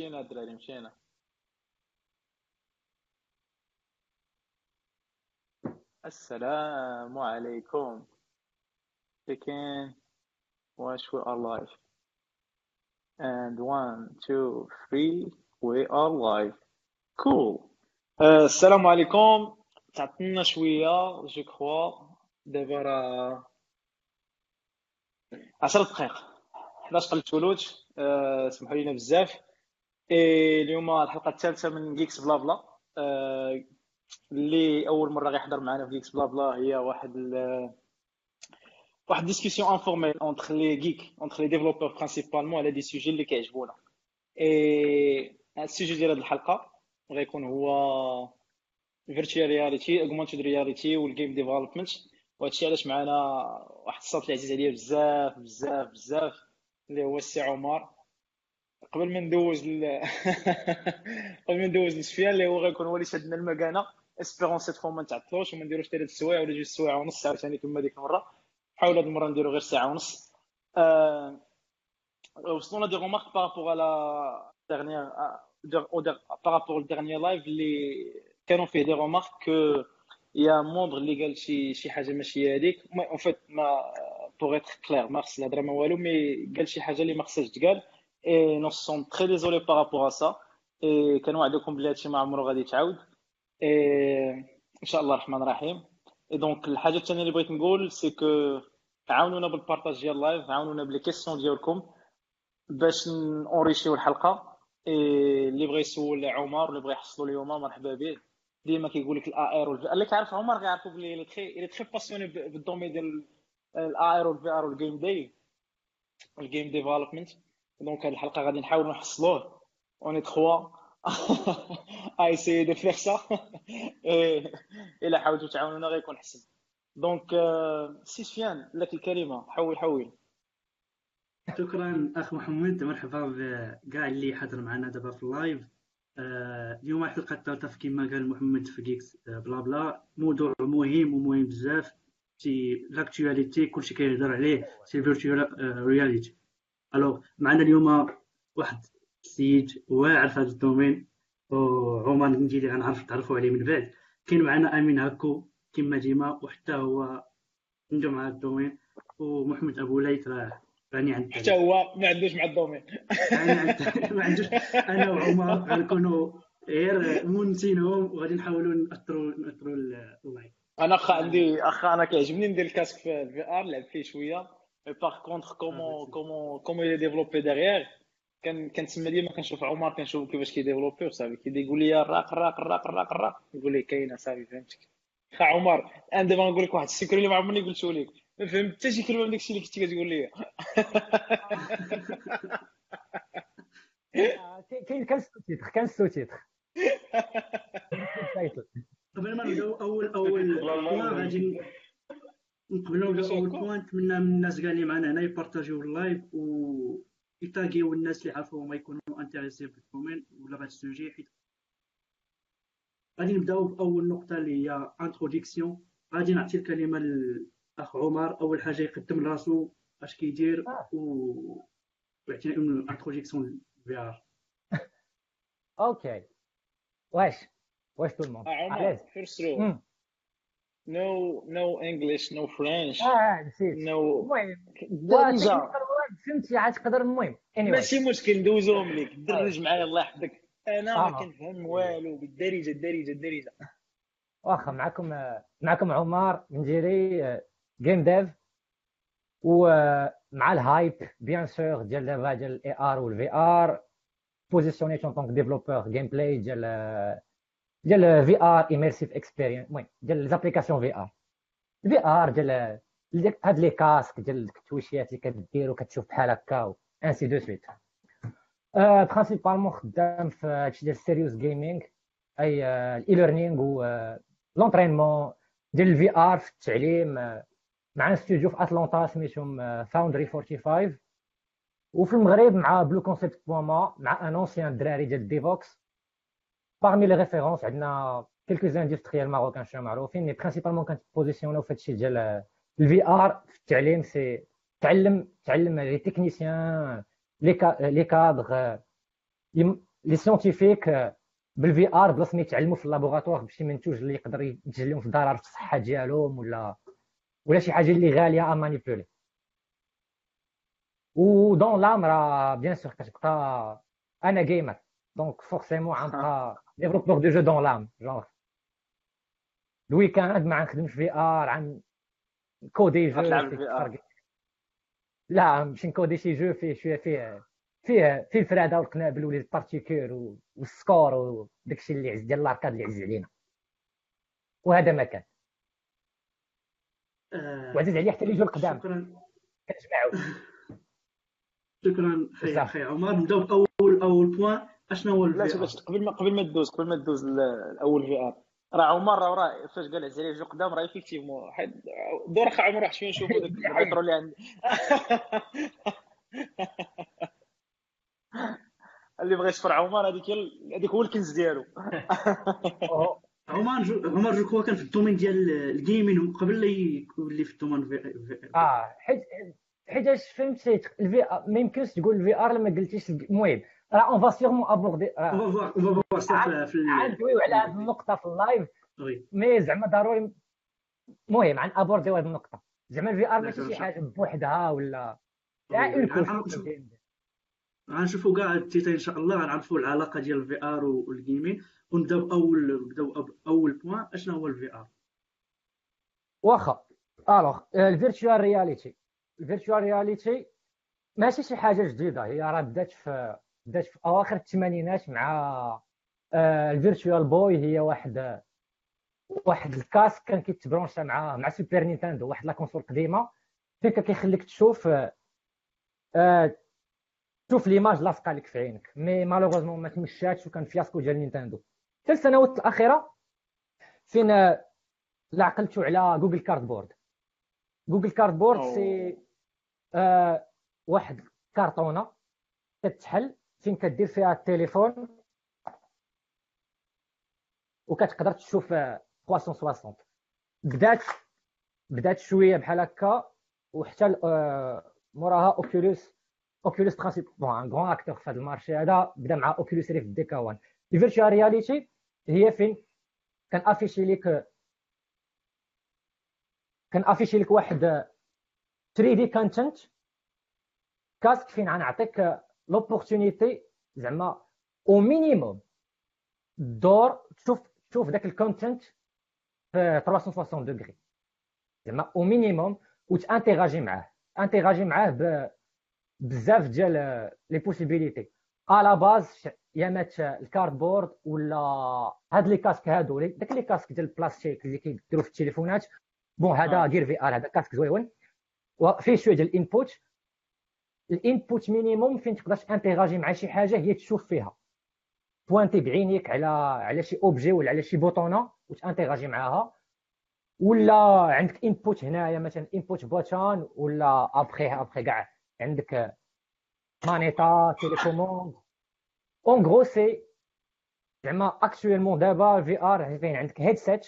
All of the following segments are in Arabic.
مشينا الدراري مشينا. السلام عليكم. Chicken watch we are live and one two three we are live cool. السلام عليكم تعطلنا شوية جو كخوا دابا راه عشر دقائق 11 قلت ولوج أه سمحوا لينا بزاف اليوم الحلقة الثالثة من Geeks BlaBla اللي أول مرة غيحضر معنا في Geeks BlaBla هي واحد واحد discussion informelle entre les geeks entre les développeurs principalement على des sujets اللي كيعجبونا. اي السوجي ديال هذه الحلقة غيكون هو virtual reality augmented reality وال game development وهادشي علاش معنا واحد الصوت اللي عزيز عليا بزاف بزاف بزاف اللي هو السي عمر. قبل ما ندوز ل... قبل ما ندوز لسفيان اللي هو غيكون هو اللي شدنا المكانة. espérons cette fois ما نتعطلوش وما نديروش ثلاث سوايع ولا جوج سوايع ونص عاوتاني كما ديك المرة. حاول هاد المرة نديرو غير ساعة ونص. أه... وصلنا des remarques par rapport على dernière par rapport ل dernière live اللي كانوا فيه des remarques que y a موندر اللي قال شي شي حاجة ماشي هذيك. en fait ما pour être clair ما خص الهضره ما والو mais قال شي حاجة اللي ما خصهاش تقال. et nous sommes très désolés par rapport à ça et كنوعدكم بلي هادشي ما عمرو غادي يتعاود اي ان شاء الله الرحمن الرحيم et donc الحاجة الثانية اللي بغيت نقول c'est que عاونونا بال partage ديال ال live عاونونا ب les questions ديالكم باش نوريشيو الحلقة. اي اللي بغى يسول عمر اللي بغى يحصلوا اليوم مرحبا به. ديما كيقول لك ال AR. اللي كيعرف عمر غيعرفوا بلي اللي تخي اللي très passionné بال domaine ديال ال AR وال VR وال game داي ال game development donc هاد الحلقة غادي نحاولوا نحصلوه on est trois essayer de faire ça الا حاولتوا تعاونونا غيكون حسن donc سي سفيان لك الكلمة حول حول شكرا أخ محمد مرحبا بكاع اللي حضر معنا دابا في ال live. اليوم الحلقة الثالثه كما قال محمد في Geeks BlaBla. موضوع مهم ومهم بزاف. c'est l'actualité كلشي كيهضر عليه c'est virtual reality alors معنا اليوم واحد السيد واعر في هذا ال domaine وعمر نجي اللي غنعرف تعرفوا عليه من بعد. كاين معنا أمين هاكو كما ديما وحتى هو عنده مع الدومين ومحمد أبو ليث راه راني عند حتى هو ما عندوش مع الدومين. ما عندوش. أنا وعمر غنكونوا غير مونتينهم وغادي نحاولوا ناثروا نأثروا اللايف أنا اخا عندي اخا أنا كيعجبني ندير الكاسك في الفي آر نلعب فيه شوية. مي باغ كونتخ كومون كومون كومون يلي ديفلوبي ديغيغ كان كنتسمى ديما كنشوف عمر كنشوف كيفاش كيديفلوبي وصافي كيدي يقول لي الراق الراق الراق الراق الراق يقول لي كاينة صافي فهمتك خا عمر أنا دابا نقول لك واحد ال secret اللي ما عمرني قلته لك ما فهمت حتى شي كلمه من داكشي اللي كنتي كتقول لي كاين كان sous-titres كان sous-titres قبل ما نبداو اول اول غادي نقبلوا نبداو اول point نتمنى من الناس كاع اللي معنا هنا يبارطاجيو ال live و يتاغيو الناس اللي عارفوهم ما يكونوا intéressés بال domaine ولا بهذا ال sujet. حيت غادي نبداو بأول نقطة اللي هي انتروديكسيون غادي نعطي الكلمة للأخ عمر. أول حاجة يقدم راسو اش كيدير و ويعطينا من انتروديكسيون في ار أوكي واش واش تو الموند عمر فيرست رو نو نو انجلش نو فرنش آه نسيت. نو المهم فهمتي عاد تقدر المهم. ماشي مشكل ندوزوهم لك درج معايا الله يحفظك. أنا ما آه. كنفهم والو بالدارجه الدارجه الدارجه واخا معكم معكم عمر مجيري جيم ديف ومع الهايب بيان سور ديال دابا ديال الاي ار والفي ار بوزيسيونيت اون طونك ديفلوبور جيم بلاي ديال ديال في ار ايميرسيف اكسبيرينس المهم ديال ليزابليكاسيون في ار الفي ار ديال ديال هاد لي كاسك ديال التويشيات اللي كدير وكتشوف بحال هكا انسي دو سويت برينسيبالمون خدام في هادشي ديال السيريوس جيمنج اي الاي ليرنينغ و لونترينمون ديال الفي ار في التعليم مع استوديو في اتلانتا سميتهم فاوندري 45 وفي المغرب مع بلو كونسيبت بوما مع ان اونسيان دراري ديال ديفوكس باغمي لي ريفيرونس عندنا كيلكو اندستريال ماروكان شنو معروفين مي برينسيبالمون كنبوزيسيونيو في هادشي ديال ال VR في التعليم c'est تعلم تعلم les techniciens les cadres les scientifiques بال VR بلاص ما يتعلموا في ال laboratoire بشي منتوج اللي يقدر يتجليهم لهم في ضرر في الصحه ديالهم ولا ولا شي حاجة اللي غاليه à manipuler و dans l'âme راه bien sûr كتبقى أنا gamer donc forcément غنبقى développeur de jeux dans l'âme genre ال weekend ما غنخدمش VR غنكودي jeu لا باش نكودي شي jeu فيه شوية فيه فيه فيه الفرادة والقنابل و les particules وال score وداكشي اللي عز ديال ال arcade اللي عز علينا وهذا ما كان آه وعزيز عليه حتى اللي les jeux القدام شكرا كنجمعوا شكرا خي خي عمر نبداو باول اول point أشنو هو لا قبل ما قبل ما تدوز قبل ما تدوز الأول في ار راه عمر راه فاش قال عز عليه جو قدام راه ايفيكتيفمون دور اخ عمر واحد شوية نشوفوا داك البيترو اللي عندي. اللي بغى يصفر عمر هذيك هذيك هو الكنز ديالو. عمر جو عمر جو كوا كان في الدومين ديال الجيمين قبل لا يولي في الدومين في آه حيت حيت فهمت ال VR ما يمكنش تقول ال VR لما قلتيش المهم. راه on va sûrement aborder on va في ندويو على هذه النقطة في ال live. mais زعما ضروري المهم غنابورديو هذه النقطة. زعما ال VR ماشي شي حاجة بوحدها ولا غنشوفوا كاع التيتا إن شاء الله غنعرفوا العلاقة ديال ال VR وال gaming. ونبدأو باول نبدأو أول point أشنو هو ال VR واخا alors ال virtual reality ال virtual reality ماشي شي حاجة جديدة. هي راه بدات في بدات في أواخر الثمانينات مع ال Virtual Boy هي واحد واحد ال casque كان كيتبرونشا مع مع Super Nintendo واحد la console قديمة. فين كان كيخليك تشوف آه شوف l'image لاصقه لك في عينك. mais malheureusement ما تمشاتش وكان fiasco ديال Nintendo في السنوات الأخيرة فين لا عقلتو على Google Cardboard Google Cardboard c'est آه واحد كارطونة كتحل فين كدير فيها التليفون وكتقدر تشوف 360 بدات بدات شوية بحال هكا وحتى آه، موراها Oculus Oculus principe bon un grand acteur في هذا ال marché هذا بدا مع Oculus Rift DK1 ال virtual reality هي فين؟ كنافيشي لك كنافيشي لك واحد 3D content casque فين؟ غنعطيك l'opportunité زعما au minimum de تشوف تشوف ذاك ال content في 360 degrés زعما au minimum وتانتيغاجي معاه. انتيغاجي معاه بزاف ديال لي بوسيبيليتي ا باز يا مات الكاردبورد ولا هاد لي كاسك هادو داك لي كاسك ديال البلاستيك اللي كيديروا في التليفونات بون هذا غير في ار هذا كاسك زويون وفيه شوية ديال الانبوت الإنبوت مينيموم فين تقدر انتيغاجي مع شي حاجة هي تشوف فيها. بوانتي بعينيك على على شي اوبجي ولا على شي بوطونه وتانتيغاجي معاها. ولا عندك input هنايا مثلا input bouton ولا ابخي ابخي كاع عندك مانيتا télécommande en gros c'est زعما actuellement دابا VR فين عندك headset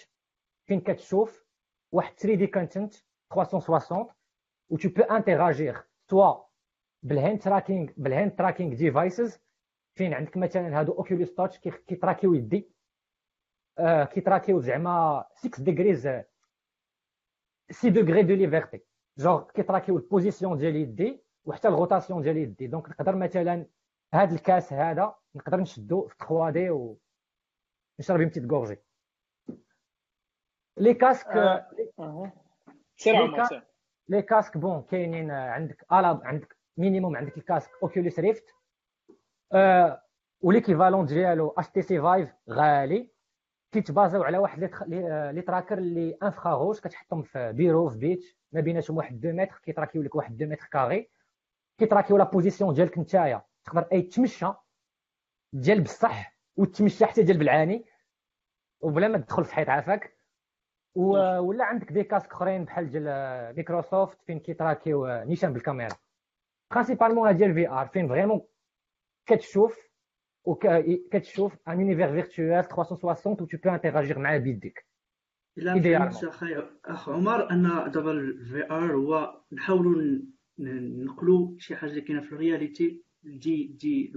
فين كتشوف واحد 3D content 360 و tu peux interagir soit بال hand tracking بال hand tracking devices فين عندك مثلا هادو Oculus Touch كيتراكيو يدي. آه كيتراكيو زعما 6 degrees 6 degrés de liberté genre كيتراكيو ال position ديال يدي وحتى ال rotation ديال يدي. donc نقدر مثلا هاد الكاس هذا نقدر نشدو في 3D ونشرب يمتي تكورجي les casques les casques bon كاينين عندك عندك minimum عندك ال casque Oculus Rift آه و l'équivalent ديالو HTC Vive غالي. كيتبازاو على واحد les trackers اللي infrarouge كتحطهم في بيرو في بيت ما بيناتهم واحد 2 متر كيتراكيو لك واحد 2 mètres carrés. كيتراكيو la position ديالك نتايا تقدر اي تمشى ديال بصح وتمشى حتى ديال بالعاني. وبلا ما تدخل في حيط عافاك. ولا عندك des casques أخرين بحال ديال مايكروسوفت فين كيتراكيو نيشان بالكاميرا. principalement ديال VR فين vraiment كتشوف وكتشوف un univers virtuel 360 و tu peux interagir معاه بيديك الا فهمت أخي اخ عمر ان دابا ال VR هو نحاولوا نقلوا شي حاجة اللي كاينة في ال réalité دي دي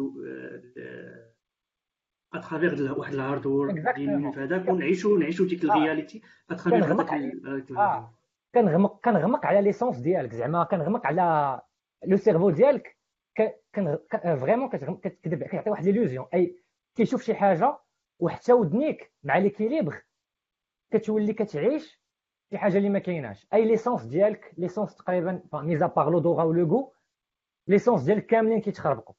à travers واحد ال hardware ديالنا في هذاك ونعيشوا نعيشوا ديك ال réalité à travers آه كنغمق كنغمق على ليسونس ديالك زعما كنغمق على لو سيرفو ديالك فريمون كتكذب كيعطي واحد ليلوزيون اي كيشوف شي حاجة وحتى ودنيك مع ليكيليبر كتولي كتعيش شي حاجة اللي ما كايناش اي ليسونس ديالك ليسونس تقريبا ميزا باغ لودوغا ولوغو ليسونس ديالك كاملين كيتخربقوا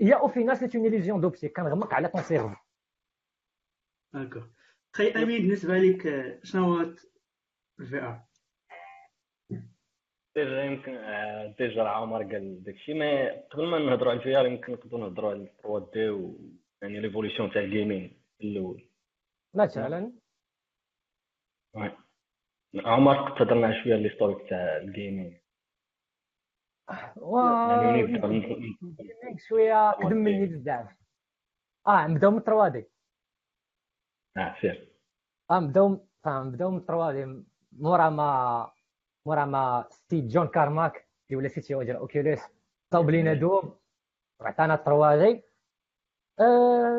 هي أو فينال سي اون اليزيون دوبسي كنغمق على طون سيرفو d'accord خي امين بالنسبة لك شنو هو ال VR déjà يمكن déjà عمر قال داكشي ما قبل ما نهضروا على ال VR يمكن نقدروا نهضروا على 3D و يعني l'évolution تاع ال gaming الأول. مثلا؟ عمر تهضر لنا شوية l'historique تاع ال gaming و شوية قدم مني بزاف. آه نبداو من 3D. آه سير آه نبداو نبداو من 3D. مورا ما مورا ما ستيت جون كارماك اللي ولا CEO ديال Oculus صاوب لينا Doom وعطانا 3D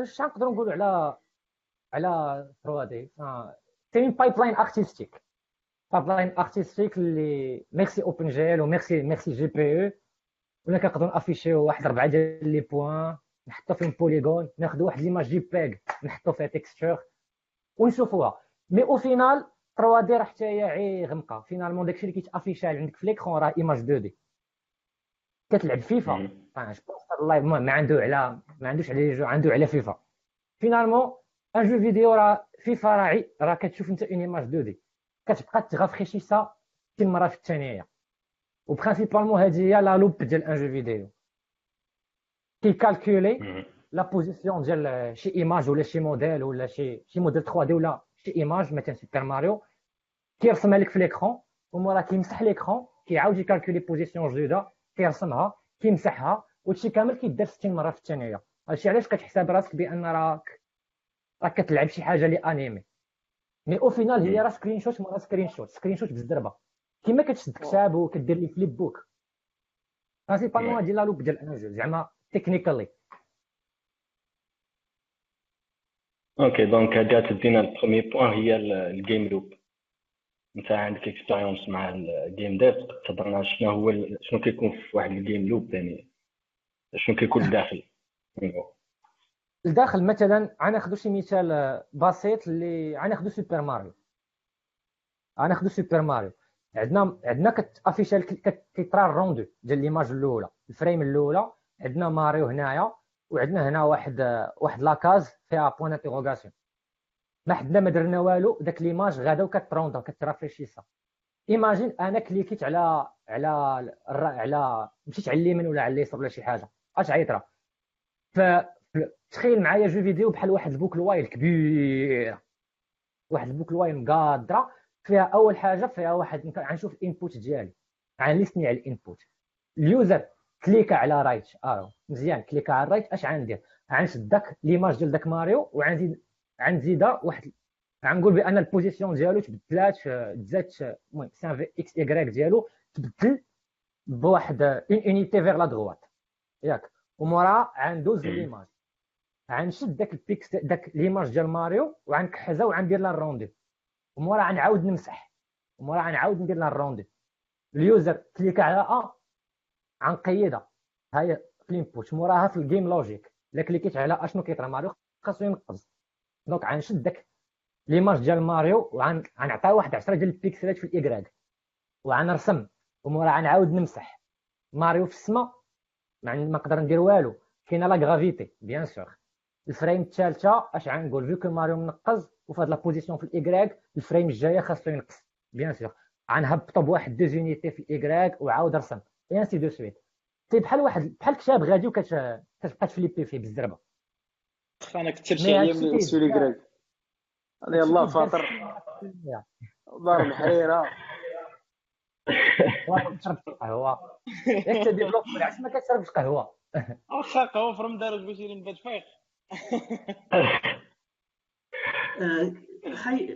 اش نقدروا نقولوا على على 3D كاين pipeline artistique pipeline artistique اللي merci OpenGL و merci merci GPU ولا كنقدروا نافيشيو واحد اربعه ديال لي بوان نحطو فيهم بوليغون ناخذ واحد ليماج جي بيغ نحطو فيها تكستشر ونشوفوها مي أو فينال 3 دي راه حتى هي عي غمقه فينالمون داكشي اللي كيتافيشا عندك في ليكرون راه ايماج 2 دي كتلعب فيفا. اللايف ما عنده على ما عندوش على جو عنده على فيفا. فينالمون ان جو فيديو راه فيفا راه راه كتشوف انت اون ايماج 2 دي كتبقى تغافخيشيسا 60 مره في الثانية و principalement هذه هي la loop ديال un jeu vidéo كيكالكولي la position ديال شي image ولا شي موديل ولا شي شي موديل 3 دي ولا شي image مثلا سوبر ماريو كيرسمها لك في l'écran ومورا كيمسح l'écran كيعاود يكالكولي position جديدة كيرسمها كيمسحها وهادشي كامل كيدار 60 مرة في الثانية هادشي علاش كتحسب راسك بأن راك راك كتلعب شي حاجة اللي animé. mais au final هي راه screenshot مورا screenshot screenshot بالزربه كيما كتشد كتاب وكدير les flip book principalement هادي la loop ديال un jeu زعما technically okay donc هادي تدينا ال premier point هي ال game loop انت عندك expérience مع ال game dev تهضر لنا شنو هو شنو كيكون في واحد ال game loop يعني شنو كيكون الداخل الداخل مثلا غناخذ شي مثال بسيط اللي غناخذ سوبر ماريو غناخذ سوبر ماريو عندنا عندنا كتافيشا كيطرا ال rendu ديال l'image الاولى ال frame الاولى عندنا ماريو هنايا وعندنا هنا واحد واحد la case فيها point d'interrogation ما حدنا ما درنا والو داك l'image غادا وكتروندا كترافريشيسا imagine أنا كليكيت على على على مشيت على اليمين ولا على اليسار ولا شي حاجة. أش عيطرا ف تخيل معايا jeu vidéo بحال واحد ال boucle while كبيره واحد ال boucle while مقادرة. فيها أول حاجة فيها واحد غنشوف ال input ديالي. غنليسني على ال input. ال user كليكا على right. آه مزيان. كليكا على right. أش غندير غنشد داك l'image ديال داك ماريو وغنزيد غنزيدها واحد غنقول بأن ال position ديالو تبدلات تزادت المهم سان في إكس ايكغيك ديالو تبدل بواحد une unité vers la droite. ياك. ومورا غندوز l'image غنشد داك ال pix داك l'image ديال ماريو وغنكحزها وغندير لها ال rendu ومورا غنعاود نمسح. ومورا غنعاود ندير لها ال rendu ال user clique على أ غنقيدها ها هي في ال input موراها في ال game logic الا كليكيت على أشنو كيطرا ماريو؟ خاصو ينقص. donc غنشد داك l'image ديال ماريو وغنعطيها واحد 10 ديال البيكسلات في الاكراك وغنرسم. ومورا غنعاود نمسح. ماريو في السماء ما نقدر ندير والو. كاينة la gravité bien sûr ال frame الثالثة أش غنقول؟ vu que ماريو منقز وفي هاد la position في ال y ال frame الجاية خاصو ينقص. bien sûr غنهبطو بواحد deux unités في الاكراك وعاود رسم et ainsi de suite c'est بحال واحد بحال كتاب غادي وكتبقى تفليبي فيه بالزربه أنا كنت تمشي أيام السولي كراك يلاه فاطر. دار الحريره تشرب قهوة. ياك تديفلوبر علاش ما كتشربش قهوة. واخا قهوه في رمضان باش نبات فايق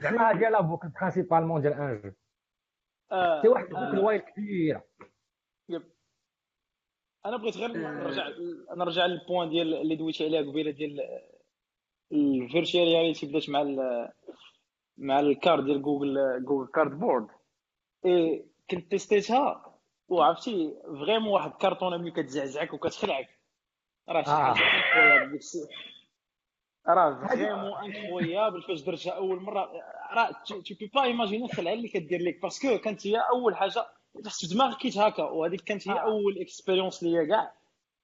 زعما ديال la boucle principalement ديال un jeu c'est واحد ال boucle ال while كبيرة. أنا بغيت غير نرجع نرجع لل point ديال اللي دويتي عليها قبيلة ديال ال virtual reality بدات مع ال مع ال card ديال Google Google Cardboard et كنت تيستيتها وعرفتي vraiment واحد كارطونه ملي كتزعزعك وكتخلعك. راه شي آه. حاجة راه vraiment incroyable فاش درتها أول مرة. راه tu peux pas imaginer الخلعة اللي كدير لك parce que كانت هي أول حاجة في دماغك كيتهاكا وهذيك كانت هي آه. أول expérience ليا كاع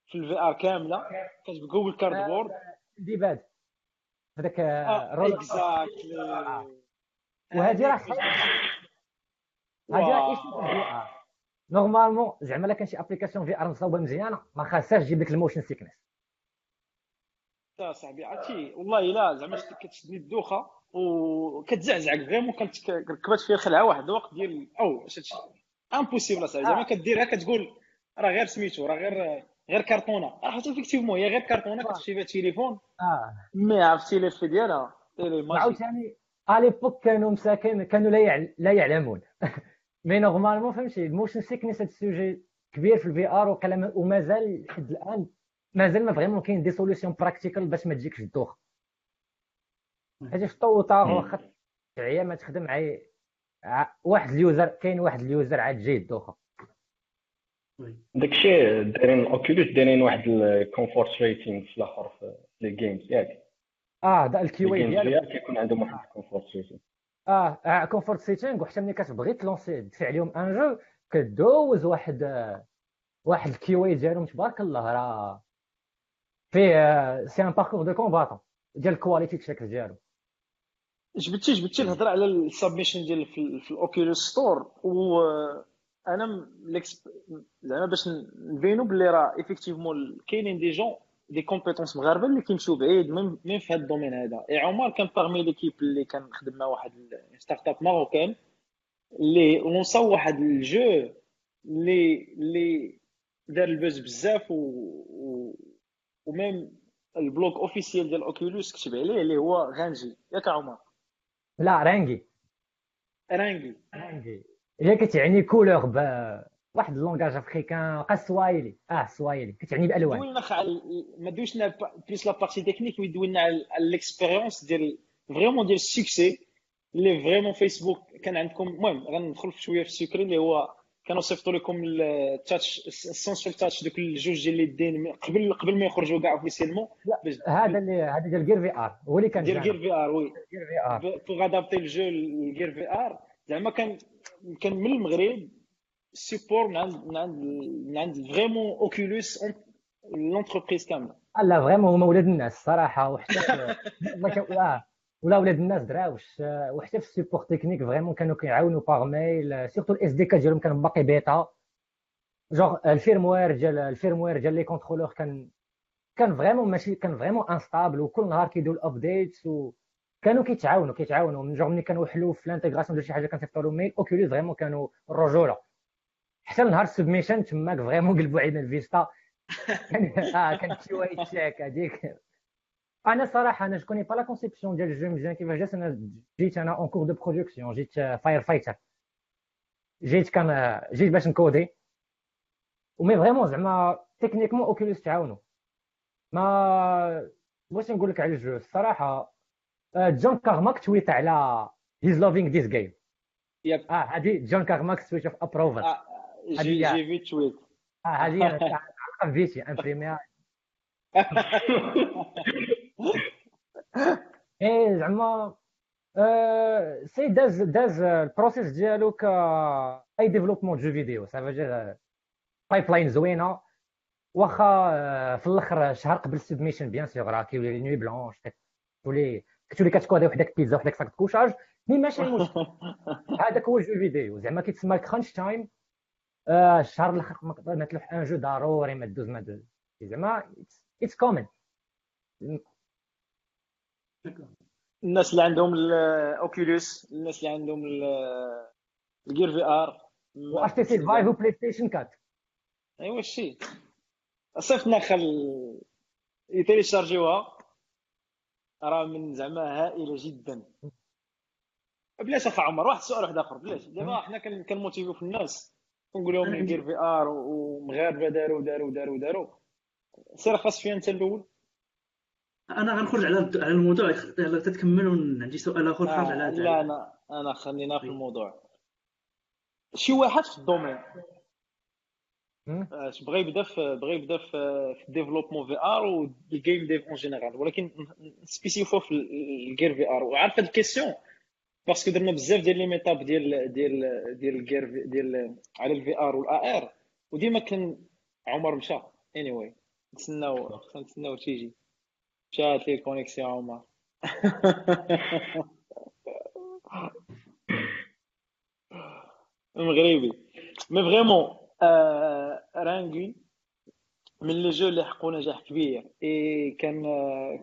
في ال VR كامله كانت ب Google Cardboard ديباد هذاك رول exactly وهذه راه هذه راه issue في ال VR normalement زعما الا كان شي application VR مصاوبة مزيانة ما خاصهاش تجيب لك ال motion sickness يا صاحبي عرفتي؟ والله إلا زعما كتشدني الدوخة وكتزعزعك vraiment كانت ركبت فيها خلعة واحد الوقت ديال أو impossible اصاحبي زعما آه. كديرها كتقول راه غير سميتو راه غير غير كرتونة. راه حتى effectivement هي غير كرتونة كتمشي فيها التليفون. آه. mais عرفتي لي في ديالها؟ وعاوتاني à l'époque كانوا مساكن كانوا لا يعل... لا يعلمون. mais normalement فهمتي ال motion sickness هذا ال sujet كبير في ال VR وقال ومازال لحد الآن مازال ما vraiment كاين des solutions practical باش ما تجيكش الدوخه حيت في الطوطار مم. واخا عيا ما تخدم عي واحد ال user كاين واحد ال user عاد جاي الدوخه داكشي دايرين Oculus دايرين واحد ال comfort rating في الآخر في les games ياك. آه دا لي ال QA games ديالك. كيكون عندهم واحد ال comfort rating آه comfort setting وحتى ملي كتبغي ت lancer تدفع عليهم un jeu كدوز واحد آه، واحد ال QA ديالهم. تبارك الله راه فيه c'est un parcours du combattant ديال ال quality check ديالو. جبتي جبتي الهضرة على ال submission ديال في, ال- في ال Oculus Store. م- الإكس- زعما باش نبينوا باللي راه effectivement كاينين des gens des compétences مغاربة اللي كيمشيو بعيد même même في هذا ال domaine هذا. اي عمر كان parmi l'équipe اللي كنخدم مع واحد startup marocaine اللي lancer او واحد ال jeu اللي اللي دار ال buzz بزاف و, و... و même ال blog officiel ديال Oculus كتب عليه اللي هو غانجي ياك عمر؟ لا Rangi. Rangi. Rangi. هي كتعني couleur ب واحد ال langage africain قا swahili آه swahili. كتعني بألوان. دوينا على ما با- plus la partie technique mais دوينا على l'expérience ديال vraiment ديال ال succès اللي vraiment فيسبوك كان عندكم. المهم غندخل شوية في ال secret اللي هو كانوا صيفطوا لكم ال touch ال sensor touch دوك الجوج ديال اليدين قبل قبل ما يخرجوا كاع officiellement هذا اللي هذا ديال Gear VR هو اللي كان ديال. غير VR oui. Gear VR pour adapter ال jeu ل Gear VR زعما كان كان من المغرب ال support من عند من عند من عند vraiment Oculus l'entreprise كاملة. لا vraiment هما ولاد الناس الصراحه وحتى ولا ولاد الناس دراوش وحتى في ال support technique vraiment كانوا كيعاونوا par mail surtout ال SDK ديالهم كان باقي bêta jour ال firmware ديال ال firmware ديال les contrôleurs كان كان vraiment ماشي كان vraiment instable وكل نهار كيديروا ال updates وكانوا كيتعاونوا كيتعاونوا. même jour ملي كانوا حلو في ال intégration ديال شي حاجة كنصيفطوا لهم mail Oculus vraiment كانوا الرجوله حتى نهار ال submission تماك vraiment قلبوا علينا الفيستا. كان كان QA check هذيك أنا صراحة أنا je connais pas la conception ديال ال jeu مزيان كيفاش جات أنا جيت أنا en cours de production جيت firefighter جيت كان جيت باش ن coder و mais vraiment زعما techniquement Oculus تعاونوا ما واش نقول لك على ال jeu الصراحه John Carmack tweet على he's loving this game yep آه هذه John Carmack's tweet of approval آه، j'ai j'ai vu tweet آه هذه فيتي imprimer ها إيه زعما آه، c'est داز داز ال process ديالو ك un développement jeu vidéo ça veut dire pipeline زوينة. واخا آه، في الأخر شهر قبل السبميشن bien sûr راه كيولي nuits blanches تولي كتولي كت coder وحدك بيتزا وحدك sac couchage mais ماشي مشكل هذاك هو ال jeu vidéo زعما كيتسمى ال crunch time آه، الشهر الأخر ما تلوح ان جو ضروري ما دوز ما دوز. زعما اتس كومن الناس اللي عندهم الاوكيولوس الناس اللي عندهم الجير في ار واش تي سي فايف وبلاي ستيشن 4 ايوا الشيء صيفطنا خل يتيليشارجيوها راه من زعما هائلة جدا. بلاش اخ عمر واحد السؤال واحد آخر بلاش. دابا حنا كن- كن motiver و في الناس. كنقول لهم ال Gear VR ومغاربة داروا داروا داروا داروا سير خاص فيها أنت الأول. أنا غنخرج على على الموضوع يلا تتكمل عندي سؤال آخر خارج على آه لا أنا أنا خلينا في الموضوع. شي واحد في ال domaine. آه، بغى يبدا في بغى يبدا في ال développement VR و ال game dev en général ولكن spécifique في ال Gear VR وعارف هاد ال question parce que درنا بزاف ديال les meetups ديال ديال ديال ال Gear ديال على ال VR و ال AR وديما كان عمر مشى. anyway نتسناو نتسناو تيجي مشات لي ال connexion عمر. مغربي. mais vraiment Rangi من les jeux اللي حققوا نجاح كبير اي كان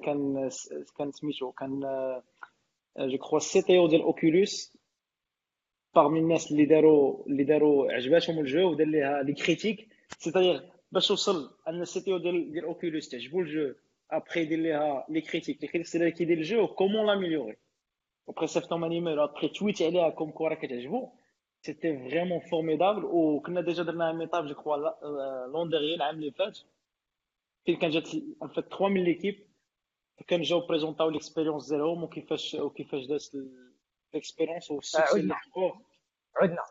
كان كان سميتو كان je crois ال CTO ديال Oculus parmi الناس اللي داروا اللي داروا عجباتهم ال jeu ودار ليها les critiques c'est-à-dire باش وصل أن ال CTO ديال ديال Oculus تعجبو ال jeu après يدير ليها les critiques les critiques سي كيدير ال jeu comment l'améliorer و après صيفطهم un email après tweet عليها comme quoi راه كتعجبو c'était vraiment formidable وكنا déjà درنا un meetup je crois l'an dernier العام اللي فات فين كان جات en fait 3 من l'équipe كان جاو présenter او l'expérience ديالهم وكيفاش وكيفاش دازت ال expérience و ال succès اللي حقوه عدنا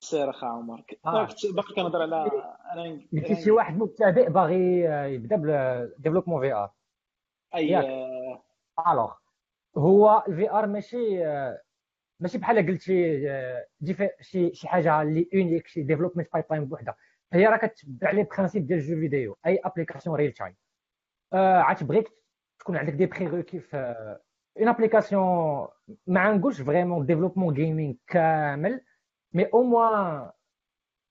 سير اخا عمر. آه. باقي كنهضر على قلتي شي واحد مبتدئ باغي يبدا بال développement VR et alors هو ال VR ماشي ماشي بحال قلتي شي شي حاجة اللي اونيك شي development pipeline بوحدها هي راه كتبع لي principe ديال ال jeu vidéo أي application real time عاد بغيت تكون عندك des prérequis في une application ما نقولش vraiment développement gaming كامل mais au moins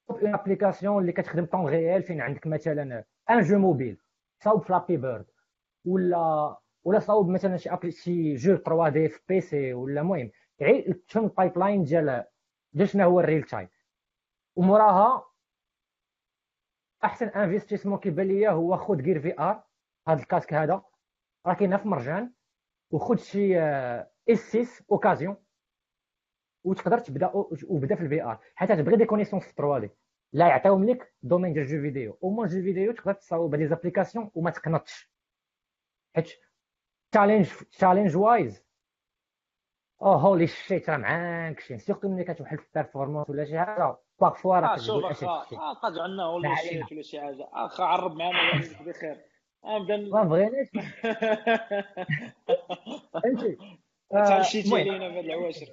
une application اللي كتخدم temps réel فين عندك مثلا un jeu mobile صاوب Flappy Bird ولا ولا صاوب مثلا شي appli شي jeu 3D في PC ولا المهم غير تفهم ال pipeline ديال ديال شنو هو ال real time وموراها أحسن investissement كيبان ليا هو خذ غير VR هذا ال casque هذا. راه كاينة في مرجان وخذ شي S6 occasion وتقدر تبدا وبدا في ال VR حيت تبغي des connaissances في 3D لا يعطيهم لك domaine ديال ال jeu vidéo. au moins jeu vidéo تقدر تصاوب les applications وما تقنطش. حيت challenge challenge wise oh holy shit راه معاك شي. surtout ملي كتوحل في ال performance ولا شي حاجة parfois راه كتقول أشي آه قاد عندنا holy shit ولا شي حاجة. اخا عرب معنا بخير. ابدا ما بغيناش. فهمتي؟ تعشيتي علينا في العواشر.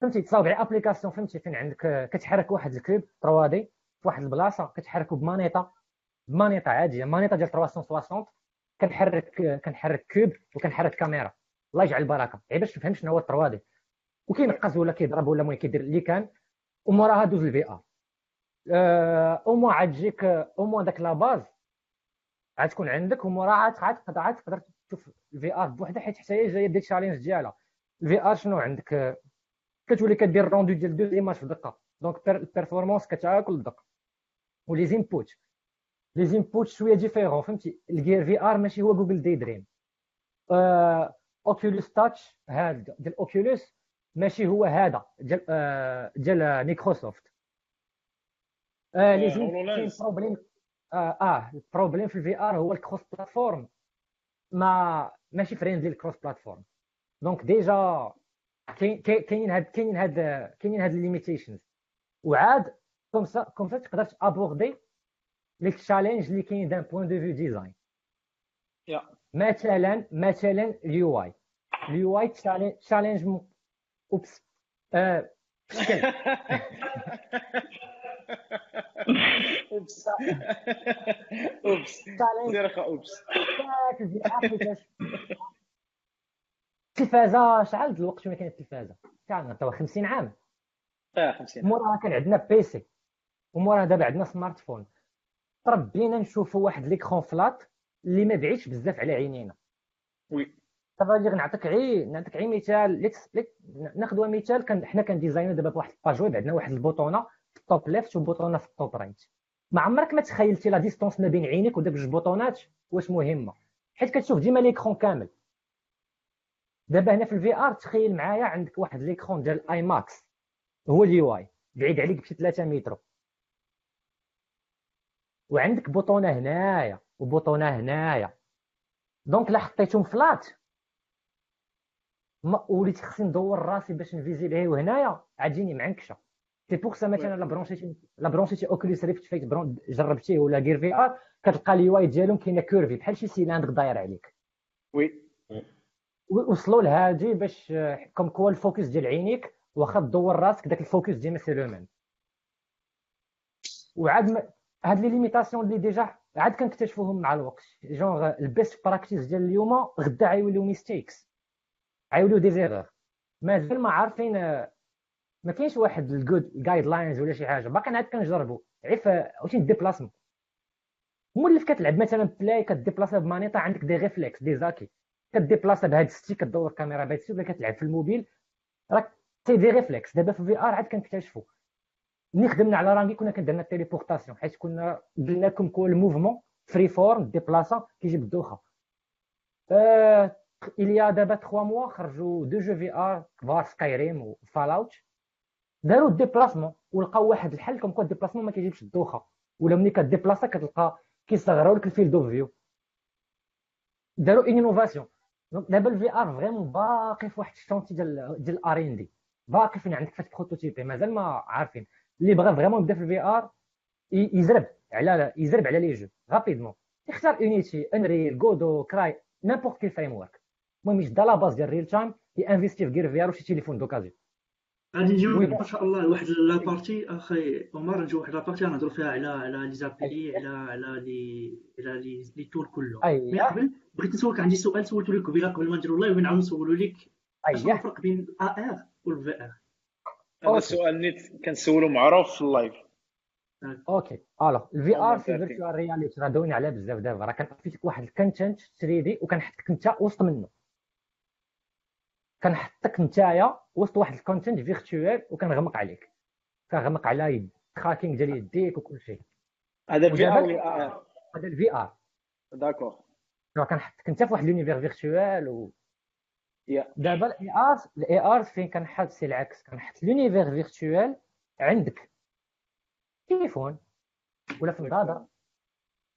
فهمتي تصاوب على application فهمتي فين عندك كتحرك واحد ال cube 3D في واحد البلاصة كتحركو ب manette ب manette عادية manette ديال 360 كنحرك كنحرك cube وكنحرك كاميرا. الله يجعل البركة. غير باش تفهم شنو هو 3D وكينقز ولا كيضرب ولا المهم كيدير اللي كان وموراها دوز ال VR. au moins عاد تجيك au moins داك la base عاد تكون عندك وموراها عاد تقدر تشوف ال VR بوحدها حيت حتى هي جاية ديك ال challenge ديالها. ال VR شنو عندك؟ كتولي كدير ال rendu ديال deux images في دقة. donc ال performance كتاكل الدقه ولي زينبوت لي زينبوت شوية ديفيرون فهمتي؟ الجير في ار ماشي هو جوجل داي دريم اوكيوليس تاتش هذا ديال اوكيوليس ماشي هو هذا. ديال آه ديال مايكروسوفت آه لي زين بروبليم آه, آه البروبليم في الفي ار هو الكروس بلاتفورم ما ماشي فريندلي الكروس بلاتفورم دونك ديجا كاينين هاد كاينين هاد كاينين هاد ال limitations وعاد comme ça comme ça تقدر t'aborder les challenges اللي كاين d'un point de vue design مثلا مثلا ال UI. ال UI challenge oops. آه شكل oops. oops. اخا oops. التلفازة شحال د الوقت فين كانت التلفازة؟ شحال شو 50 عام. آه 50 موراها كان عندنا PC وموراها دابا عندنا smartphone. تربينا نشوفوا واحد l'écran plat اللي ما بعيدش بزاف على عينينا. oui. اللي نعطيك غير نعطيك غير مثال ناخذوا مثال. كان حنا كن designو دابا بواحد ال page web عندنا واحد البوطونة في التوب ليفت وبوطونه في التوب رايت ما عمرك ما تخيلتي la distance ما بين عينيك وداك جوج boutonات؟ واش مهمة؟ حيت كتشوف ديما ليكرون كامل. دابا هنا في الفي ار تخيل معايا عندك واحد ليكرون ديال اي ماكس هو اليو اي بعيد عليك بشي 3 متر. وعندك بوطونه هنايا وبوطونه هنايا. دونك لا حطيتهم فلات ما وليت خصني ندور راسي باش نفيزي لهي وهنايا عاد جيني معنكشه سي بوغ سا مثلا لا برونشيتي لا برونشيتي اوكوليس ريفت فايت جربتيه ولا غير في ار كتلقى اليو ديالهم كاينة كيرفي بحال شي سيلاندر داير عليك. وي وصلوا لهادي باش كوم كوا الفوكس ديال عينيك واخا تدور راسك داك الفوكس ديما سي لو ميم وعاد هاد لي ليميتاسيون اللي ديجا عاد كنكتشفوهم مع الوقت. جونغ البيست براكتيس ديال اليوم غدا غيوليو ميستيكس غيوليو دي زيغور مازال ما عارفين ما كاينش واحد الجود جايد لاينز ولا شي حاجة. باقي عاد كنجربوا عيف عرفتي ديبلاسمون مولف كتلعب مثلا بلاي كديبلاسا بمانيطة عندك دي ريفلكس دي زاكي كديبلاسا بهاد ستيك كدور الكاميرا بهاد ستيك ولا كتلعب في الموبيل راك تي دي ريفلكس دابا في في ار عاد كنكتشفوا ملي خدمنا على رانغي كنا كنديرنا التيليبورتاسيون حيت كنا قلنا لكم كل الموفمون فري فورم ديبلاسا كيجيب الدوخة. آه il y a دابا 3 mois خرجوا deux jeux VR كبار Skyrim و Fallout داروا ال déplacement ولقاو واحد الحل comme quoi ال déplacement ما كيجيبش الدوخة. ولا ملي كت déplaceا كتلقى كيصغروا لك ال field of view داروا innovation donc دابا ال VR vraiment باقي في واحد ال chantier ديال ديال ال R&D باقي فين عندك phase prototype مازال ما عارفين. اللي بغى vraiment يبدا في ال VR يزرب على يزرب على les jeux. rapidement يختار يونيتي انريل جودو كراي نيمبورت كيل فريم ورك المهم يشد لا باز ديال ريل تايم ينفيستي في غير في ار وشي تيليفون دوكازيون غادي نجيو إن شاء الله لواحد لابارتي أخي عمر نجيو واحد لابارتي غنهضروا فيها على على لي زابيلي على على لي على لي لي تول كله. مي قبل بغيت نسولك عندي سؤال سولته لك قبيلة قبل ما نديرو اللايف ونعاود نسولو لك شنو الفرق بين الاي ار والفي ار هذا السؤال نيت كنسولو معروف في اللايف. OK. alors ال VR في virtual reality راه دوينا عليها بزاف دابا. راه كنعطيك واحد ال content 3D وكنحطك انت وسط منه. كنحطك نتايا وسط واحد ال contenu virtuel وكنغمق عليك. كنغمق على head tracking ديال يديك وكل شيء. هذا ال VR هذا ال VR d'accord. كنحطك انت في واحد l'univers virtuel و دابا ال AR ال AR فين كنحط؟ c'est العكس كنحط l'univers virtuel عندك. تليفون. ولا في النظاره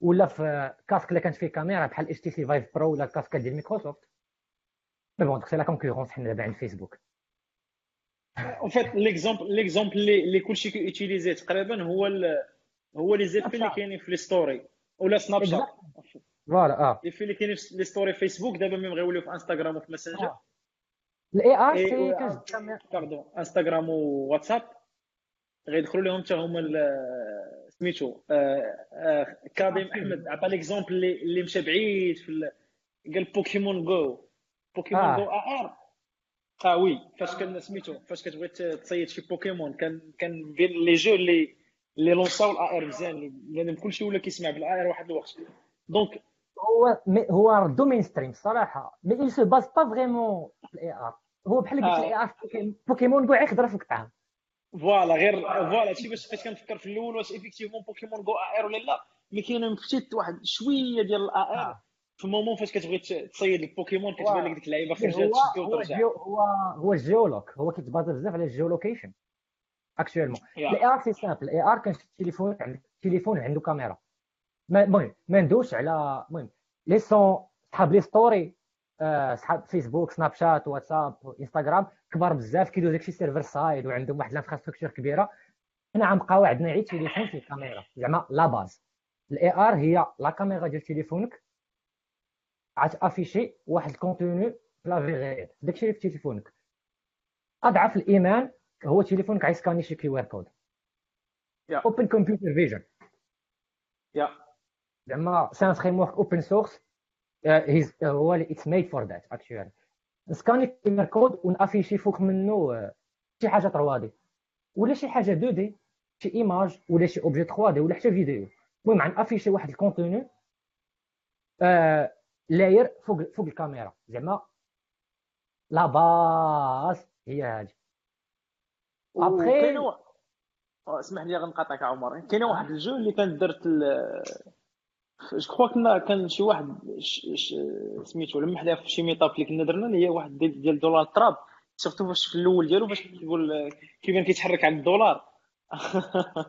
ولا في casque اللي كانت فيه كاميرا بحال HTC Vive Pro ولا ال casque ديال Microsoft mais bon c'est la concurrence حنا دابا عند فيسبوك اون فيت ليكزومبل ليكزومبل اللي كلشي ك utiliser تقريبا هو هو les effets اللي كاينين في les stories ولا Snapchat voilà آه les effets اللي كاينين في les stories Facebook دابا même غيوليو في انستغرام وفي Messenger الاي ار سي باردون انستغرام وواتساب غيدخلوا لهم حتى هما سميتو كاظم أحمد. عطى ليكزومبل اللي مشى بعيد في قال بوكيمون جو بوكيمون جو ار آه وي فاش كان سميتو فاش كتبغي تصيد شي بوكيمون كان كان بين لي جو اللي اللي لونساو الاي ار مزيان لأن كلشي ولا كيسمع بالاي ار واحد الوقت. دونك هو هو ردو mainstream صراحة. mais il se base pas vraiment ال AR هو بحال قلت ال AR Pokémon Go يقدر في الطعام voilà غير voilà هادشي باش بقيت كنفكر في الأول واش effectivement Pokémon Go AR ولا لا mais كاين petite واحد شوية ديال ال AR في ال moment فاش كتبغي تصيد البوكيمون كتبان لك ديك اللعيبة خرجات تشدو وترجع. هو هو ال géoloc هو كيت base بزاف على ال geolocation actuellement ال AR c'est simple ال AR كان التليفون عندك تليفون عنده كاميرا. المهم ما ندوش على المهم ils sont صحاب les stories صحاب Facebook Snapchat WhatsApp Instagram كبار بزاف كيدوز داكشي server side وعندهم واحد ال infrastructure كبيرة. حنا غنبقاو عندنا غير تليفون فيه كاميرا زعما la base ال AR هي la caméra ديال تليفونك. غت afficher واحد ال contenu في la في غير. داكشي اللي في تليفونك. أضعف الإيمان هو تليفونك غيسكاني شي QR code. open computer vision يا. زعما c'est un framework open source هو it's made for that actually ن scanner QR code ون afficher فوق منه شي حاجة 3D ولا شي حاجة 2D شي image ولا شي objet 3D ولا حتى فيديو المهم غن afficher واحد ال contenu layer فوق فوق الكاميرا. زعما la base هي هذه ابخي اسمح لي غنقاطعك عمر. كاين واحد الجو اللي كان درت جو كخوا كنا كان شي واحد سميتو لما حدا في شي ميطاب اللي كنا درنا اللي هي واحد ديال دولار تراب. سيرتو فاش في الأول ديالو فاش كيقول كيبان كيتحرك على الدولار.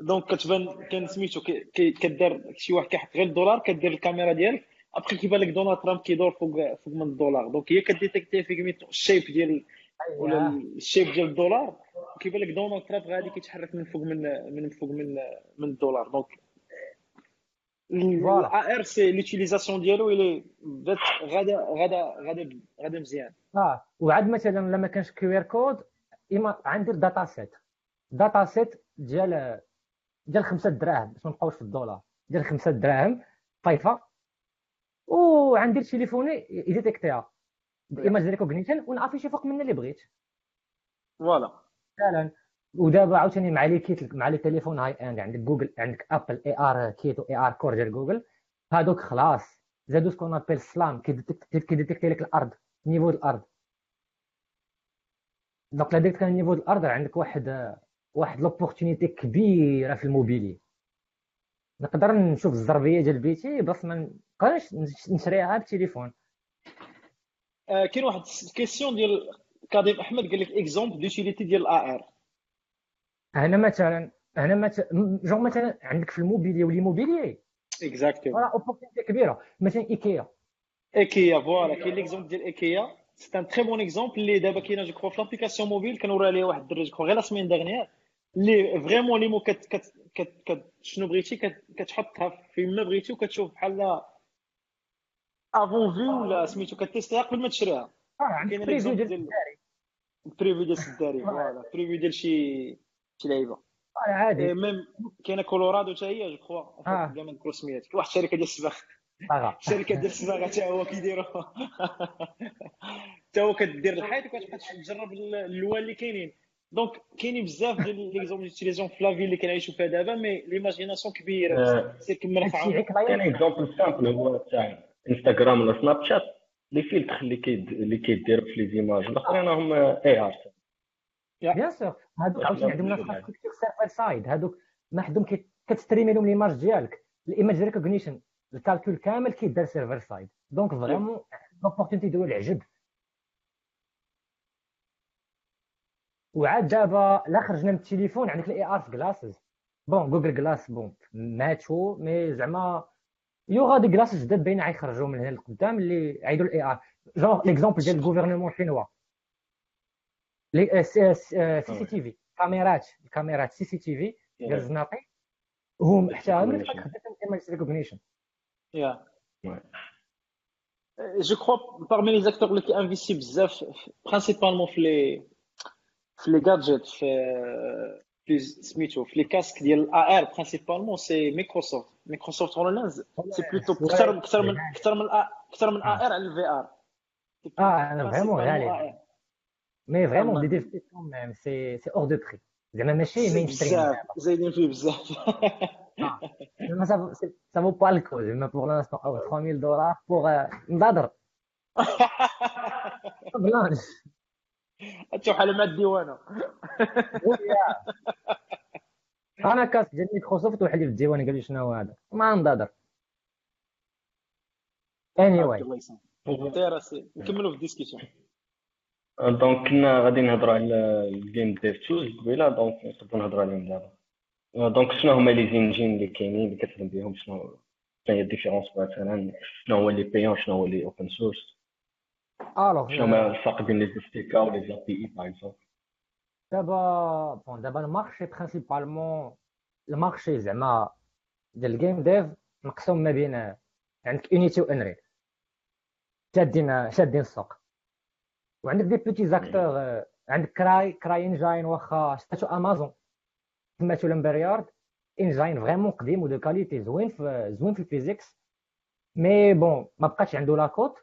دونك كتبان كان سميتو كدار شي واحد كيحط غير الدولار كدير الكاميرا ديالك. ابخي كيبان لك دونالد ترامب كيدور فوق فوق من الدولار دونك هي كديتيكتي فيك الشيب ديال ولا ال shape ديال الدولار كيبان لك دونالد ترامب غادي كيتحرك من فوق من من فوق من من الدولار دونك الا ار سي لوتيليزاسيون ديالو الي غادا غادا غادا غادا مزيان آه وعاد مثلا لما كانش QR code اما غندير data set data set ديال ديال 5 دراهم باش ما نبقاوش في الدولار ديال 5 دراهم ça y va وعندي تليفوني ي détecter ها ايماج ريكوغنيشن ونافيشي فوق من اللي بغيت. فوالا. فعلا. ودابا عاوتاني مع لي كيت مع لي تليفون هاي اند عندك جوجل عندك ابل اي ار كيت و اي ار كور ديال جوجل هادوك خلاص. زادو سكون ابل سلام. كيديتيكتي لك الأرض نيفو الأرض. دونك لا ديك كان نيفو الأرض عندك واحد واحد لوبورتونيتي كبيرة في الموبيلي. نقدر نشوف الزربية ديال بيتي بس ما نبقاش نشريها بالتليفون آه كاين واحد ال question ديال كريم أحمد قال لك exemple d'utilité ديال ال AR هنا مثلا هنا مثلا je مثلا عندك في الموبيلي وليموبيلي اكزاكتلي فوالا اوبورتونيتي كبيرة. مثلا إيكيا. إيكيا فوالا كاين ليكزومبل ديال إيكيا. سي ان تري بون اكزومبل اللي دابا كاينة je crois في l'application mobile كنوري عليها واحد الدرج غير la semaine dernière اللي vraiment لي مو كت كت كت كت شنو بغيتي؟ كتحطها في ما بغيتي وكتشوف بحال افون في ولا سميتو ك tester ها قبل ما تشريها. آه كاين preview ديال الداري preview ديال الداري voilà. preview ديال شي شي لعيبة. آه عادي. même كاينة Colorado حتى هي je crois كاع ما نذكر سميات واحد الشركة ديال الصباغ. الشركة ديال الصباغه حتى هو كيديروا حتى هو كدير الحيط وكتبقى تجرب اللوان اللي كاينين. donc كاينين بزاف ديال les exemples d'utilisation في la vie اللي كنعيشوا فيها دابا mais l'imagination كبيره سير كمل كاين اكزومبل سامبل هو تاع انستغرام ولا Snapchat les filtres اللي كيد اللي كيديروا في les images الاخرين هم اي ار بيان سور هادوك عاوتاني عندهم infrastructure server side هادوك ما حدهم كت streamer لهم l'image ديالك ال image recognition ال calcul كامل كيدار server side donc vraiment l'opportunité ديالو العجب وعاد دابا لا خرجنا من التليفون عندك ال AR في glasses bon Google Glass bon ماتوا mais زعما y aura des glasses جداد باين غيخرجوا من هنا لقدام اللي عيدوا ال AR genre l'exemple ديال ال gouvernement chinois les CCTV كاميرات الكاميرات CCTV ديال الزناقي هم حتى هما خدمتهم image recognition يا je crois parmi les acteurs اللي كيانفيستي بزاف principalement في les في les gadgets في في سميتو في les casques ديال ال AR principalement c'est Microsoft Microsoft HoloLens c'est plutôt أكثر أكثر من أكثر من أكثر من AR على ال VR آه أنا vraiment غالي mais vraiment دي ديفيسيون même si c'est hors de prix زعما ماشي mainstream زايدين فيه بزاف زعما ça vaut pas le coup زعما pour l'instant أو 3000 دولار pour نضادر بلانش تشوف حال مع الديوانه أنا casque ديال مايكروسوفت واحد في الديوان قال لي شنو هو هذا؟ ما نضادر anyway نكملوا في ال discussion donc كنا غادي نهضروا على ال game dev tools قبيلة donc نقدروا نهضروا عليهم دابا. donc شنو هما les engines اللي كاينين اللي كتخدم بهم شنو شنو هي ال différence مثلا؟ شنو هو اللي payant شنو هو اللي open source Alors شنو بين les SDK و les API par exemple دابا bon دابا ال marché principalement ال marché زعما ديال ال game dev مقسوم ما بين عندك Unity و Unreal شادين شادين السوق. وعندك des petits acteurs عندك Cry CryEngine واخا شفتو امازون سماتو Lumberyard انجاين فريمون قديم و de qualité زوين في زوين في ال physics mais bon ما بقاش عنده la cote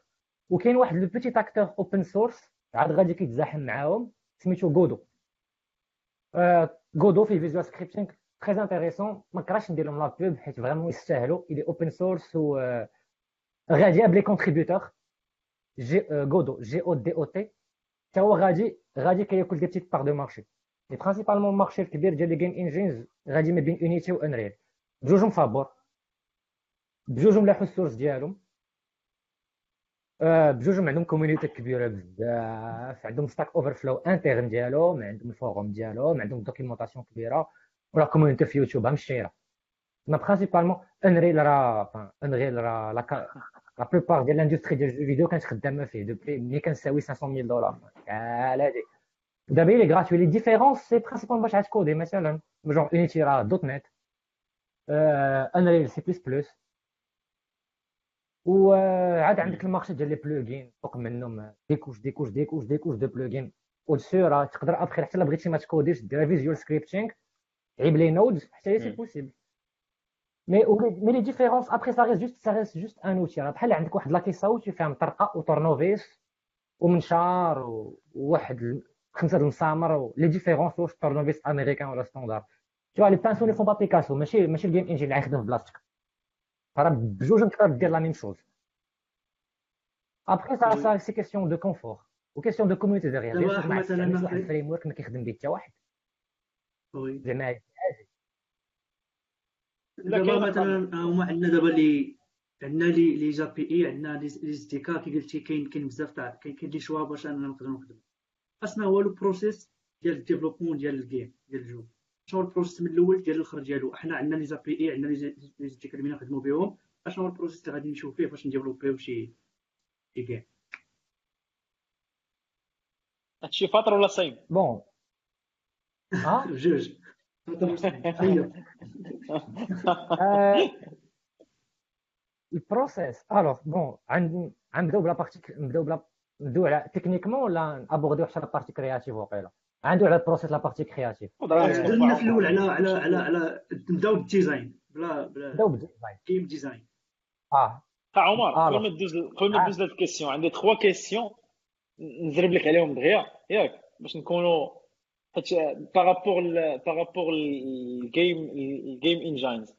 وكاين واحد le petit acteur open source عاد غادي كيتزاحم معاهم سميتو Godot Godot في visual scripting très intéressant ما كراش ندير لهم la pub حيت vraiment يستاهلوا il est open source و غادي ب les contributeurs جي Godot G O D O T حتى هو غادي غادي كياكل des petites parts de marché لي principalement ال marché الكبير ديال les game engines غادي ما بين Unity و Unreal بجوجهم فابور بجوجهم لاحو ال source ديالهم. بجوجهم عندهم community كبيرة بزاف. عندهم Stack Overflow interne ديالهم عندهم ال forum ديالهم عندهم documentation كبيرة ولا community في يوتيوب مشيره mais principalement Unreal راه Unreal راه la plupart ديال l'industrie ديال ال jeux vidéo كانت خدامة فيه. depuis ملي كنساوي 500 دولار قال هادي. دابا les gratuits les différences c'est principal باش غتكودي مثلا. genre Unity راه .NET Unreal C++ وعاد عندك ال marché ديال les plugins فوق منهم des couches des couches des couches des couches de plugins و dessus راه تقدر ابخي حتى الا بغيتي ما تكوديش دير visual scripting تعيب les nodes حتى هي c'est possible mais mais les différences après ça reste juste ça reste juste un outil راه بحال عندك واحد la caisse فيها مطرقه وطورنوفيس ومنشار وواحد خمسة المسامر les différences واش طورنوفيس أمريكان ولا standard tous les pinceaux ne font pas Picasso ماشي ماشي ال game engine اللي غيخدم في بلاصتك راه بجوج تقدر دير la même chose après ça ça c'est question de confort و question de community derrière sûr مثلا واحد ال framework ما كيخدم به حتى واحد زعما دابا مثلا هما عندنا دابا لي عندنا les les API عندنا les SDK كي قلتي كاين كاين بزاف تاع كاين كاين les choix باش أنا نقدر نخدم. أصلا هو le process ديال ال développement ديال ال game ديال ال jeu. شنو هو ال process من الأول ديال الآخر ديالو؟ حنا عندنا les API عندنا les SDK اللي نخدموا بهم اشنو هو ال process اللي غادي نشوف فيه؟ باش نديفلوبيو شي شي game هادشي فاطر ولا صايم bon. ها؟ جوج ال process. alors bon. غنبداو ب la partie نبداو بلا نبداو على techniquement ولا ابورديو حتى la partie créative وقيلا عندو على ال process la partie créative درنا في الأول على على على على نبداو بال design بلا بلا نبداو بال design game design آه عمر قبل ما دوز قبل ما دوز لهاد ال questions عندي 3 questions نزرب لك عليهم دغيا ياك باش نكونوا حيت بارابور بارابور الجيم الجيم انجينز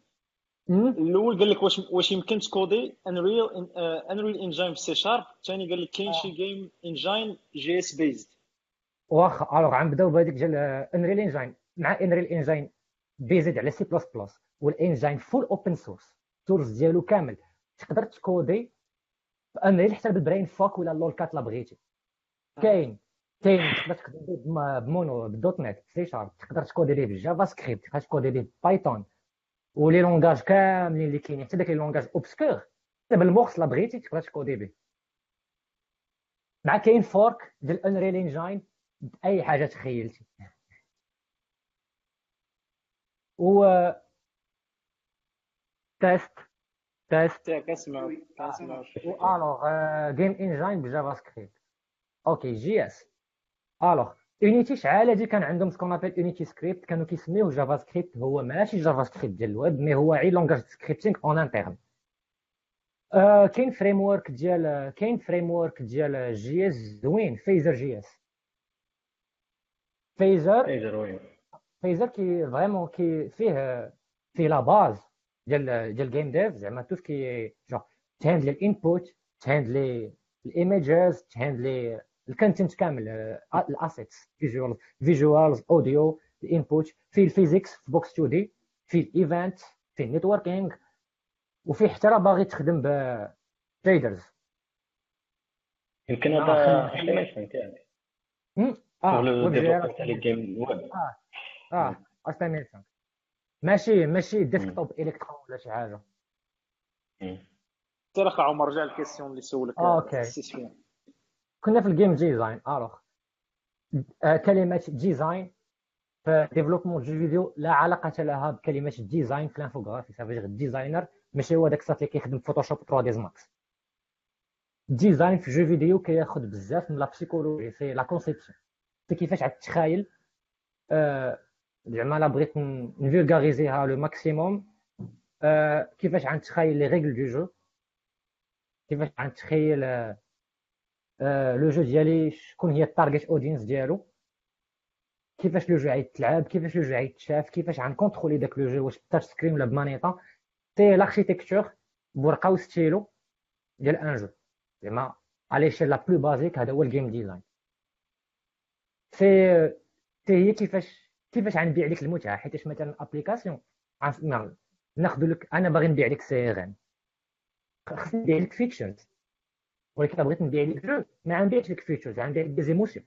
الأول قال لك واش واش يمكن تكودي انريل انريل انجين في سي شارب الثاني قال لك كاين شي game engine JS based واخا alors غنبداو بهذيك ديال Unreal Engine مع Unreal Engine based على C++ وال engine full open source ال tools ديالو كامل. تقدر تكودي ب Unreal حتى بال Brainfuck ولا LOLCAT لا بغيتي. كاين كاين. تقدر تكودي بمونو بالدوت نت سي شارب تقدر تكودي ليه بال JavaScript تقدر تكودي ليه Python و les langages كاملين اللي كاينين. حتى داك les langages obscurs حتى بال morse لا بغيتي تقدر تكودي به. مع كاين fork ديال Unreal Engine باي حاجة تخيلتي. و test test كنسمع كنسمع alors game engine ب JavaScript أوكي JS alors Unity شحال هادي كان عندهم ce qu'on appelle UnityScript كانوا كيسميوه JavaScript هو ماشي JavaScript ديال ال web mais هو عي langage scripting en interne كاين framework ديال كاين framework ديال JS زوين Phaser JS Phaser Phaser وين Phaser qui vraiment qui فيه فيه la base ديال ديال game dev زعما تو كي جون تهاندلي ال input تهاندلي ال images تهاندلي ال content كامل ال assets visual visuals audio ال input في ال physics في Box 2 D في ال event في ال networking وفي حتى راه باغي تخدم ب traders يمكن هذا تاعك. آه ويب. آه آه estimation ماشي ماشي desktop Electron ولا شي حاجة ترى عمر رجع ال question اللي سولك OK. كنا في ال game design alors كلمة design في développement jeu vidéo لا علاقة لها بكلمة design في l'infographie صافي غير ال designer ماشي هو داك الصاط اللي كيخدم Photoshop 3 ds Max design في jeu vidéo كياخذ بزاف من la psychologie في la conception في كيفاش عاد تخايل؟ زعما لا بغيت نفولغاريزيها le maximum. كيفاش عاد تخايل les règles de jeu؟ كيفاش عاد تخيل le jeu ديالي؟ شكون هي ال target audience ديالو؟ كيفاش le jeu غيتلعب كيفاش le jeu غيتشاف كيفاش غنكونترولي داك le jeu؟ واش ب touch screen ولا بمانيطا c'est l'architecture بورقة وستيلو ديال un jeu. زعما على شي la plus basique هذا هو ال game design c'est c'est هي كيفاش كيفاش غنبيع لك المتعة؟ حيتاش مثلا application ناخذ لك أنا باغي نبيع لك CRM خصني نبيع لك features ولكن بغيت نبيع لك jeu ما غنبيعش لك features غنبيع لك des émotions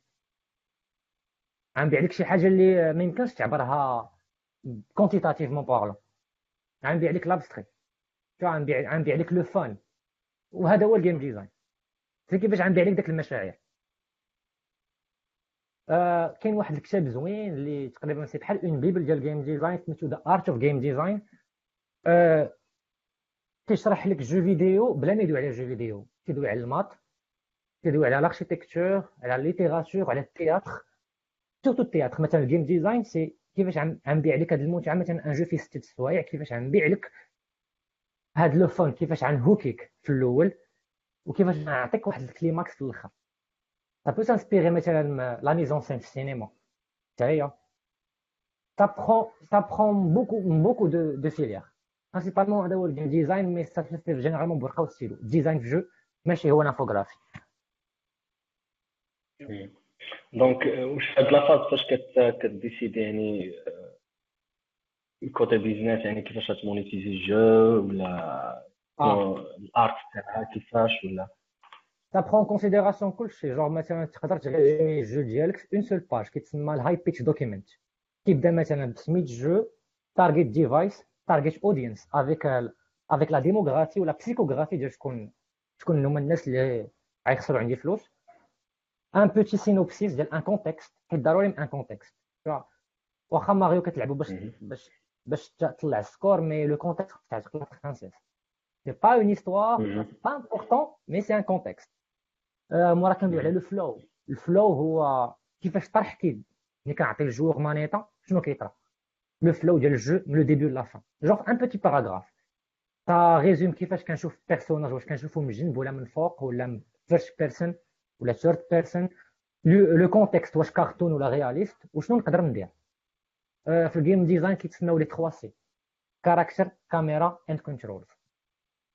غنبيع لك شي حاجة اللي ما يمكنش تعبرها quantitativement parlant غنبيع لك l'abstrait غنبيع؟ غنبيع لك le fun وهذا هو ال game design كيفاش غنبيع لك داك المشاعر. آه كاين واحد الكتاب زوين اللي تقريبا c'est بحال une bible ديال ال game design سميتو The Art of Game Design كيشرح لك jeu vidéo بلا ما يدوي على jeu vidéo. كيدوي على les maths كيدوي على l'architecture على la littérature على le théâtre. surtout le théâtre. مثلا ال game design c'est كيفاش غنبيع لك هذه المتعه مثلا un jeu فيه ست سوايع كيفاش غنبيع لك هاد le fun كيفاش غنهوكيك في الأول؟ وكيفاش نعطيك واحد ال climax في الآخر؟ Ça peut s'inspirer مثلا la mise en scène في السينما حتى هي ça prend ça prend beaucoup beaucoup de de filières. Principalement هذا هو ال game design mais ça se fait généralement بورقه ستيلو design في jeu ماشي هو l'infographie donc واش هاد la phase فاش كديسيدي يعني côté business يعني كيفاش غتمونيتيزي le jeu ولا ال art تاعها كيفاش ولا ça prend en considération كلشي جونغ مثلا تقدر تغير le jeu ديالك في une seule page كيتسمى ال high pitch document كيبدا مثلا بسميت jeu target device target audience avec avec la démographie ولا psychographie ديال شكون شكون هما الناس اللي غيخسروا عندي فلوس un petit synopsis ديال un contexte حيت ضروري un contexte واخا ماريو كتلعبوا باش باش باش تطلع ال score mais le contexte تعتقد فرانسيس c'est pas une histoire pas importante mais c'est un contexte مورا كندوي على le flow ال flow. هو كيفاش طرح كي ملي كنعطي le joueur مانيطا شنو كيطرا؟ le flow ديال le jeu من le début la fin genre un petit paragraphe تا résume كيفاش كنشوف personnage واش كنشوفو من جنب ولا من فوق ولا من first person ولا third person le contexte واش كارتون ولا réaliste وشنو نقدر ندير في ال game design كيتسموا les 3 C character camera and control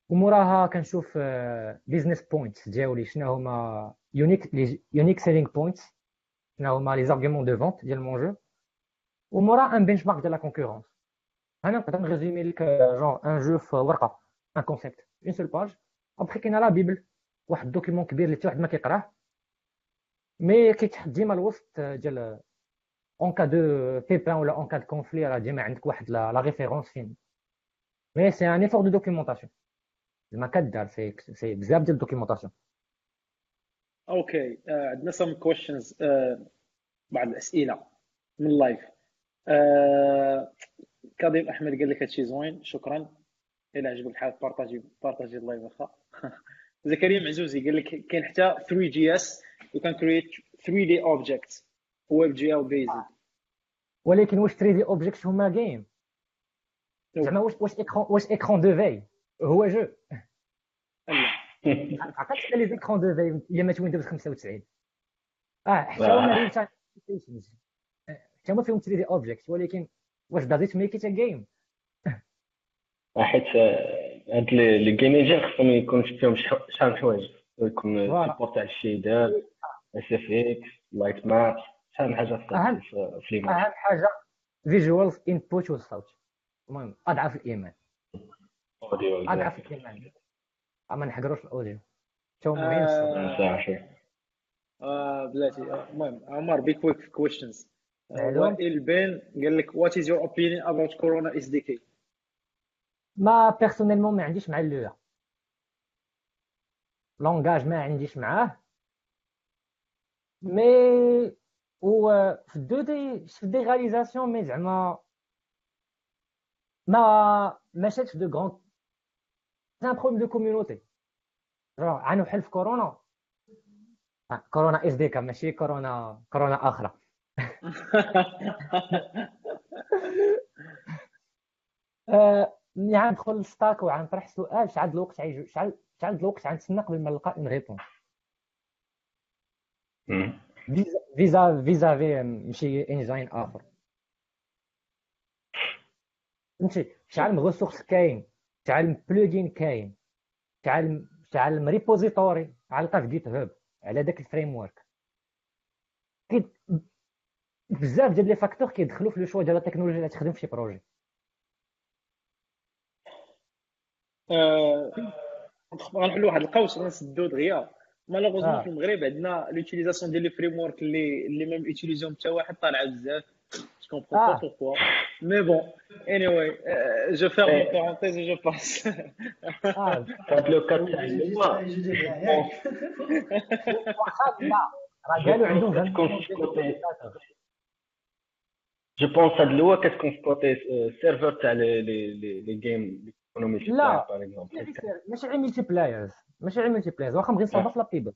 وموراها كنشوف business points ديالي شنو هما unique unique selling points شنو هما les arguments de vente ديال mon jeu ومورا un benchmark ديال la concurrence أنا نقدر نريزومي لك genre un jeu في ورقه un concept une seule page après كاينة la bible واحد le document كبير اللي حتى واحد ما كيقراه mais كيتحط ديما الوسط ديال en cas de pépin ولا en cas de conflit راه ديما عندك واحد la référence فين mais c'est un effort de documentation زعما كدار سي سي بزاف ديال la documentation. OK عندنا some questions بعض الأسئلة من ال live كاظم أحمد قال لك هادشي زوين شكرا. إلى عجبك الحال بارطاجي بارطاجي ال live واخا زكريا معزوزي قال لك كاين حتى three JS you can create 3 D object WebGL basic ولكن واش 3 D object هما game زعما واش واش écran واش écran de veille هو jeu. عقلت les écrans de veille اللي مات Windows 95 آه حتى هما real time حتى هما فيهم 3 D object ولكن واش does it make it game حيت هاد les games خصهم يكون فيهم شحال من حوايج. يكون support تاع الشيدات SFX light map شحال من حاجة في أهم حاجة visuals input والصوت. المهم أضعف الإيمان. اضعف الايمان ما نحقروش ال audio. تو مهم آه بلاتي. المهم عمر بي quick questions وائل بن قال لك what is your opinion about Corona SDK moi personnellement ما عنديش مع ال Lua langage ما عنديش معاه. mais و في ال 2D في des réalisations mais زعما ما ما شاتش de grande c'est un problème de community عانوا حل في Corona؟ Corona SDK ماشي كورونا كورونا أخرى ملي غندخل لل stack وغنطرح سؤال شحال الوقت عايجو شحال شحال الوقت غنتسنى قبل ما نلقى une réponse vis-à-vis vis-à-vis في ماشي engine آخر. فهمتي شحال من ressource كاين من plugin كاين. شحال من repository علقه في GitHub على داك ال framework بزاف ديال les facteurs كيدخلوا في le choix ديال التكنولوجيا اللي تخدم في شي projet. غنحلوا واحد القوس غنسدو دغيا. مالوغوزمون في المغرب عندنا لوتيليزاسيون ديال لي فريم ورك اللي اللي ما يوتيليزيهم حتى واحد طالعة بزاف. Je comprends Ah. pas pourquoi. Mais bon, anyway, euh, je ferme Mais- une parenthèse et je passe. آه، كانت لو كات تاع جوجي اللغة جوجي ياك. واخا لا راه قالوا عندهم Je pense 20 que c'est- جو بونس هاد اللغة كتكون في كوتي سيرفر تاع لي لي لي لي جيم ايكونومي لا. باغ اكزومبل ماشي غير ملتي بلايرز ماشي غير ملتي بلايرز واخا نبغي نصاوبها في لابيبر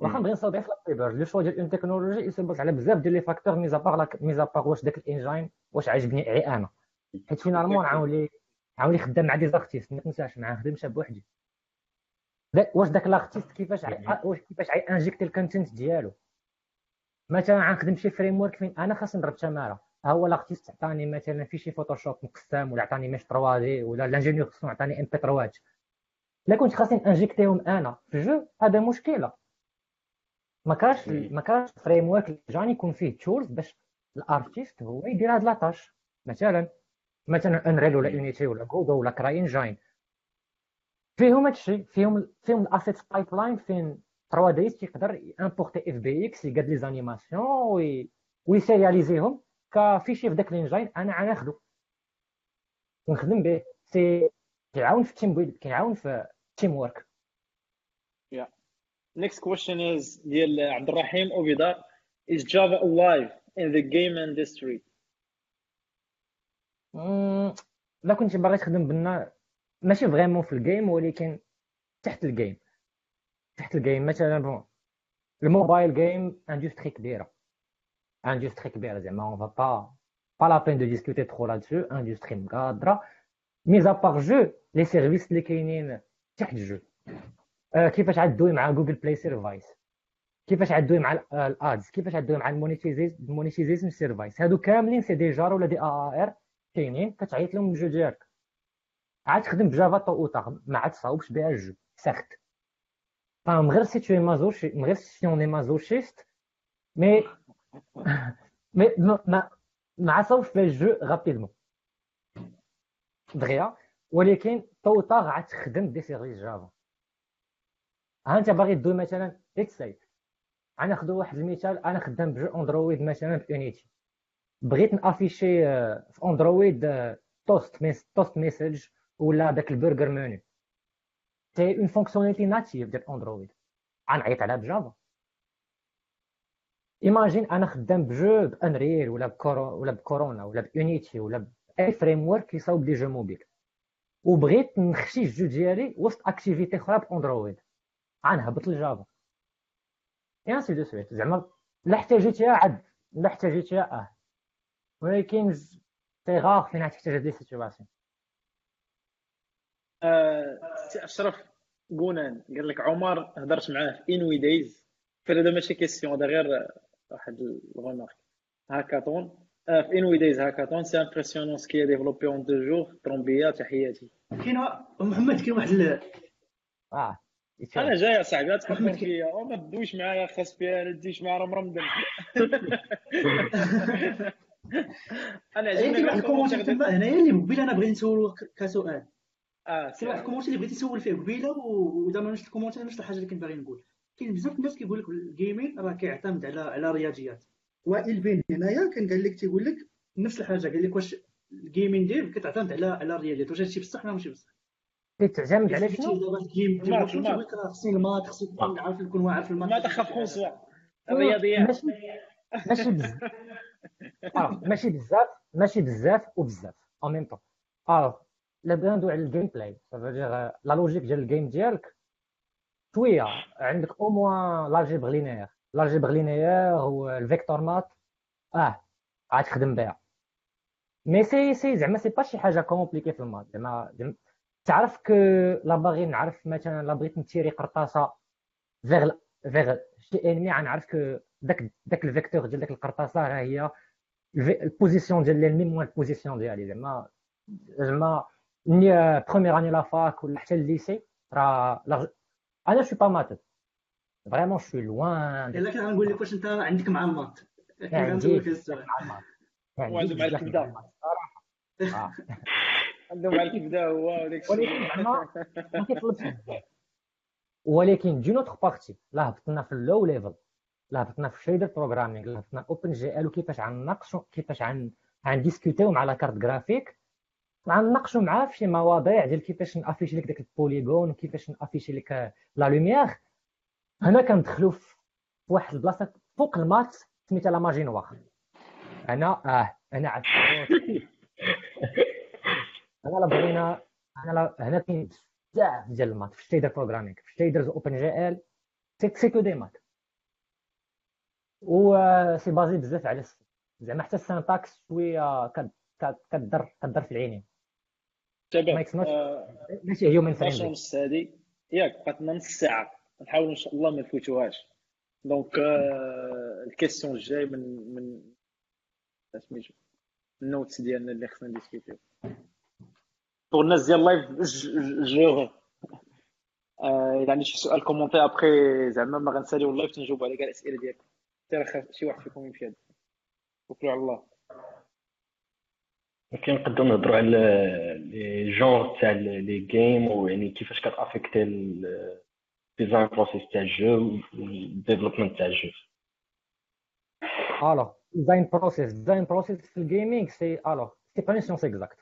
واخا نبغي نصاوبها في لابيبر لو شوا ديال اون تكنولوجي يسبوس على بزاف ديال لي فاكتور ميزا باغ ميزا باغ واش داك الإنجين واش عاجبني عي أنا. حيت فينالمون عاولي عاولي خدام مع دي زارتيست ما تنساش ما نخدمش بوحدي دا- واش داك لارتيست كيفاش واش كيفاش عي انجيكتي الكونتنت ديالو؟ مثلا غنخدم شي framework فين؟ أنا خاصني نضرب تمارة. ها هو l'artiste عطاني مثلا في شي Photoshop مقسم ولا عطاني mesh 3D ولا l'ingénieur son عطاني MP3 لا كنت خاصني انجيكتيهم أنا في ال jeu هذا مشكلة. ما كاش. ما كاش framework جاني يكون فيه tools باش ال artiste هو يدير هاد les tâches مثلا مثلا Unreal ولا Unity ولا Godot ولا CryEngine فيهم هادشي فيهم فيهم ال asset pipeline فين 3Diste يقدر importer FBX يقاد les animations وي ويسيرياليزيهم ك fichier في داك ال engine أنا غناخدو ونخدم به. c'est كيعاون في ال team build كيعاون في ال team work Next question is ديال عبد الرحيم أوبيدار Is Java alive in the game industry? مم، لا كنت باغي تخدم بنا. ماشي vraiment في ال game ولكن تحت ال game تحت ال game مثلا bon ال mobile game industry كبيرة. industry كبيرة زعما on va pas pas là بين de discuter trop là-dessus industry مقادره mis à part jeu les services اللي كاينين تحت ال jeu آه، كيفاش عدوي مع Google Play services كيفاش عدوي مع ال ads كيفاش عدوي مع ال monetization services هادو كاملين c'est des JAR ولا des AAR كاينين كتعيط لهم ال jeu ديالك عاد تخدم ب Java tôt ou tard ما عاد تصاوبش بها ال jeu سخت. فاهم غير si t'es masochi- غير si un masochiste mais mais ما ما صاوبش بها ال jeu rapidement دغيا ولكن tôt ou tard عاد تخدم des services Java. ها أنت باغي دوي مثلا let's say غناخذ واحد المثال أنا خدام ب jeu Android مثلا ب Unity بغيت نأفيشي آه، في Android آه، toast mess- toast message ولا داك ال burger menu c'est une fonctionnalité native ديال Android. غنعيط عليها ب Java. imagine أنا خدام ب jeu ب Unreal ولا بكورو ولا بكورونا ولا ب Unity ولا بأي framework كيصاوب لي jeu mobile. وبغيت نخشي ال jeu ديالي وسط activity أخرى ب Android. غنهبط ل Java et ainsi de suite زعما لا احتاجيتها عاد لا احتاجيتها آه. ولكن c'est rare فين تحتاج هاد les situations آه، سي أشرف قونان قال لك عمر هضرت معاه في inwi Days فهذا ماشي question هذا غير واحد ال remarque hackathon. آه، في inwi Days hackathon c'est impressionnant ce qu'il développé en deux jours très bien تحياتي. كاين محمد كاين واحد آه. أنا جاي يا صاحبي لا تحكم فيا. أو ما تدويش معايا خاص فيها لا تديش معايا راه مرمدن أنا كاين عجبني واحد ال commentaire تما هنايا اللي قبيله أنا بغيت نسولو كسؤال. آه كاين واحد ال commentaire اللي بغيت نسول فيه قبيلة ودابا نفس ال commentaire نفس الحاجة اللي كنت باغي نقول. كاين بزاف الناس كيقول لك ال gaming راه كيعتمد على على الرياضيات وائل بن هنايا كان قال لك تيقول لك نفس الحاجة. قال لك واش ال gaming ديال كتعتمد على على الرياضيات. واش هادشي بصح ولا ماشي بصح؟ تعتمد على شنو؟ خصني عارف نكون واعر في ال maths ما فرونسوا الرياضيات. ماشي ماشي بزاف. آه، ماشي بزاف ماشي بزاف وبزاف en même temps آه لا بغينا ندوي على ال gameplay la logique ديال ال game ديالك شوية عندك au moins l'algèbre linéaire l'algèbre linéaire وال vector math آه عاد تخدم بها. مي سي سي زعما سي با شي حاجة كومبليكي في المات زعما تعرف كو لا باغي نعرف مثلا لا بغيت نتيري قرطاسة. فيغ فيغ شي إنمي غنعرف كو داك داك الفيكتور ديال داك القرطاسة راه هي البوزيسيون ديال لينمي موان البوزيسيون ديالي. زعما زعما ملي بروميير اني لا فاك ولا حتى الليسي راه أنا شو با ماتد فريمون شو لوان الا كان غنقول لك واش أنت عندك مع المات كان غنسولك هذا السؤال. وعنده مع الكبده آه. عنده مع الكبده هو وداك ولكن زعما ما كيطلبش. بزاف ولكن دي نوتر بارتي لا هبطنا في اللو ليفل لهبطنا في شيدر بروغرامينغ لهبطنا اوبن جي ال وكيفاش غنناقشوا كيفاش غن غنديسكوتيو مع لا كارت جرافيك غنناقشوا معاه في شي مواضيع ديال كيفاش نأفيشي لك داك البوليغون وكيفاش نأفيشي لك لا لوميير هنا كندخلوا في واحد البلاصة فوق المات سميتها لا ماجي نوار أنا آه أنا عاد أنا لا بغينا أنا لا هنا كاين بزاف ديال المات في الشيدر بروغرامينغ في الشيدرز اوبن جي ال سي كو دي مات و سي بازي بزاف على زعما حتى السانتاكس شوية كدر كدر في العينين تمام ماشي هيومن فريندلي نص هادي ياك بقاتنا نص ساعه نحاول ان شاء الله ما نفوتوهاش دونك الكيسيون الجاي من من سميتو النوتس ديالنا اللي خصنا نديسكوتيو الناس ديال اللايف جو الا عندي شي سؤال كومونتي ابخي زعما ما غنساليو اللايف تنجاوب على كاع الاسئله ديالكم حتى شي واحد فيكم يمشي توكلوا على الله كاين نقدروا نهضروا على لي جونغ تاع لي جيم ويعني كيفاش كتافيكتي الديزاين بروسيس تاع الجو والديفلوبمنت تاع الجو الوغ ديزاين بروسيس ديزاين بروسيس في الجيمنج سي الوغ سي با سيونس اكزاكت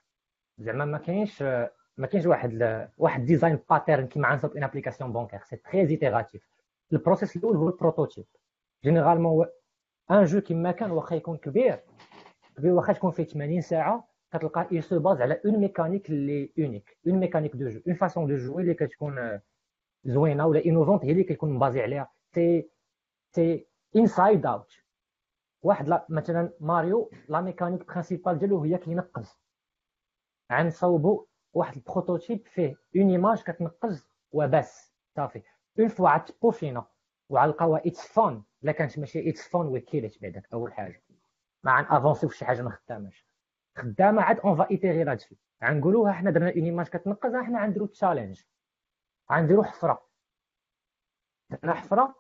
زعما ما كاينش ما كاينش واحد واحد ديزاين باترن كيما غنصاوب ان ابليكاسيون بونكير سي تري ايتيراتيف البروسيس الأول هو البروتوتيب جينيرالمون ان جو كيما كان واخا يكون كبير كبير واخا تكون فيه 80 ساعة كتلقى اي سو باز على اون ميكانيك اللي اونيك اون ميكانيك دو جو اون فاسون دو جوي اللي كتكون زوينة ولا انوفونت هي اللي كيكون مبازي عليها. سي سي انسايد اوت واحد لا مثلا ماريو لا ميكانيك برينسيبال ديالو هي كينقز. غنصاوبو واحد البروتوتيب فيه اون ايماج كتنقز وبس. صافي. اون فوا عاد تبوفينا وعلقاوها اتس فون إلا كانت ماشي اتس فون وكيلت بعداك أول حاجة. ما غنافونسيو في شي حاجة ما خداماش خدامة عاد اون فا ايتيري هادشي غنقولوها حنا درنا اون ايماج كتنقز حنا غنديرو تشالنج غنديرو حفرة. درنا حفرة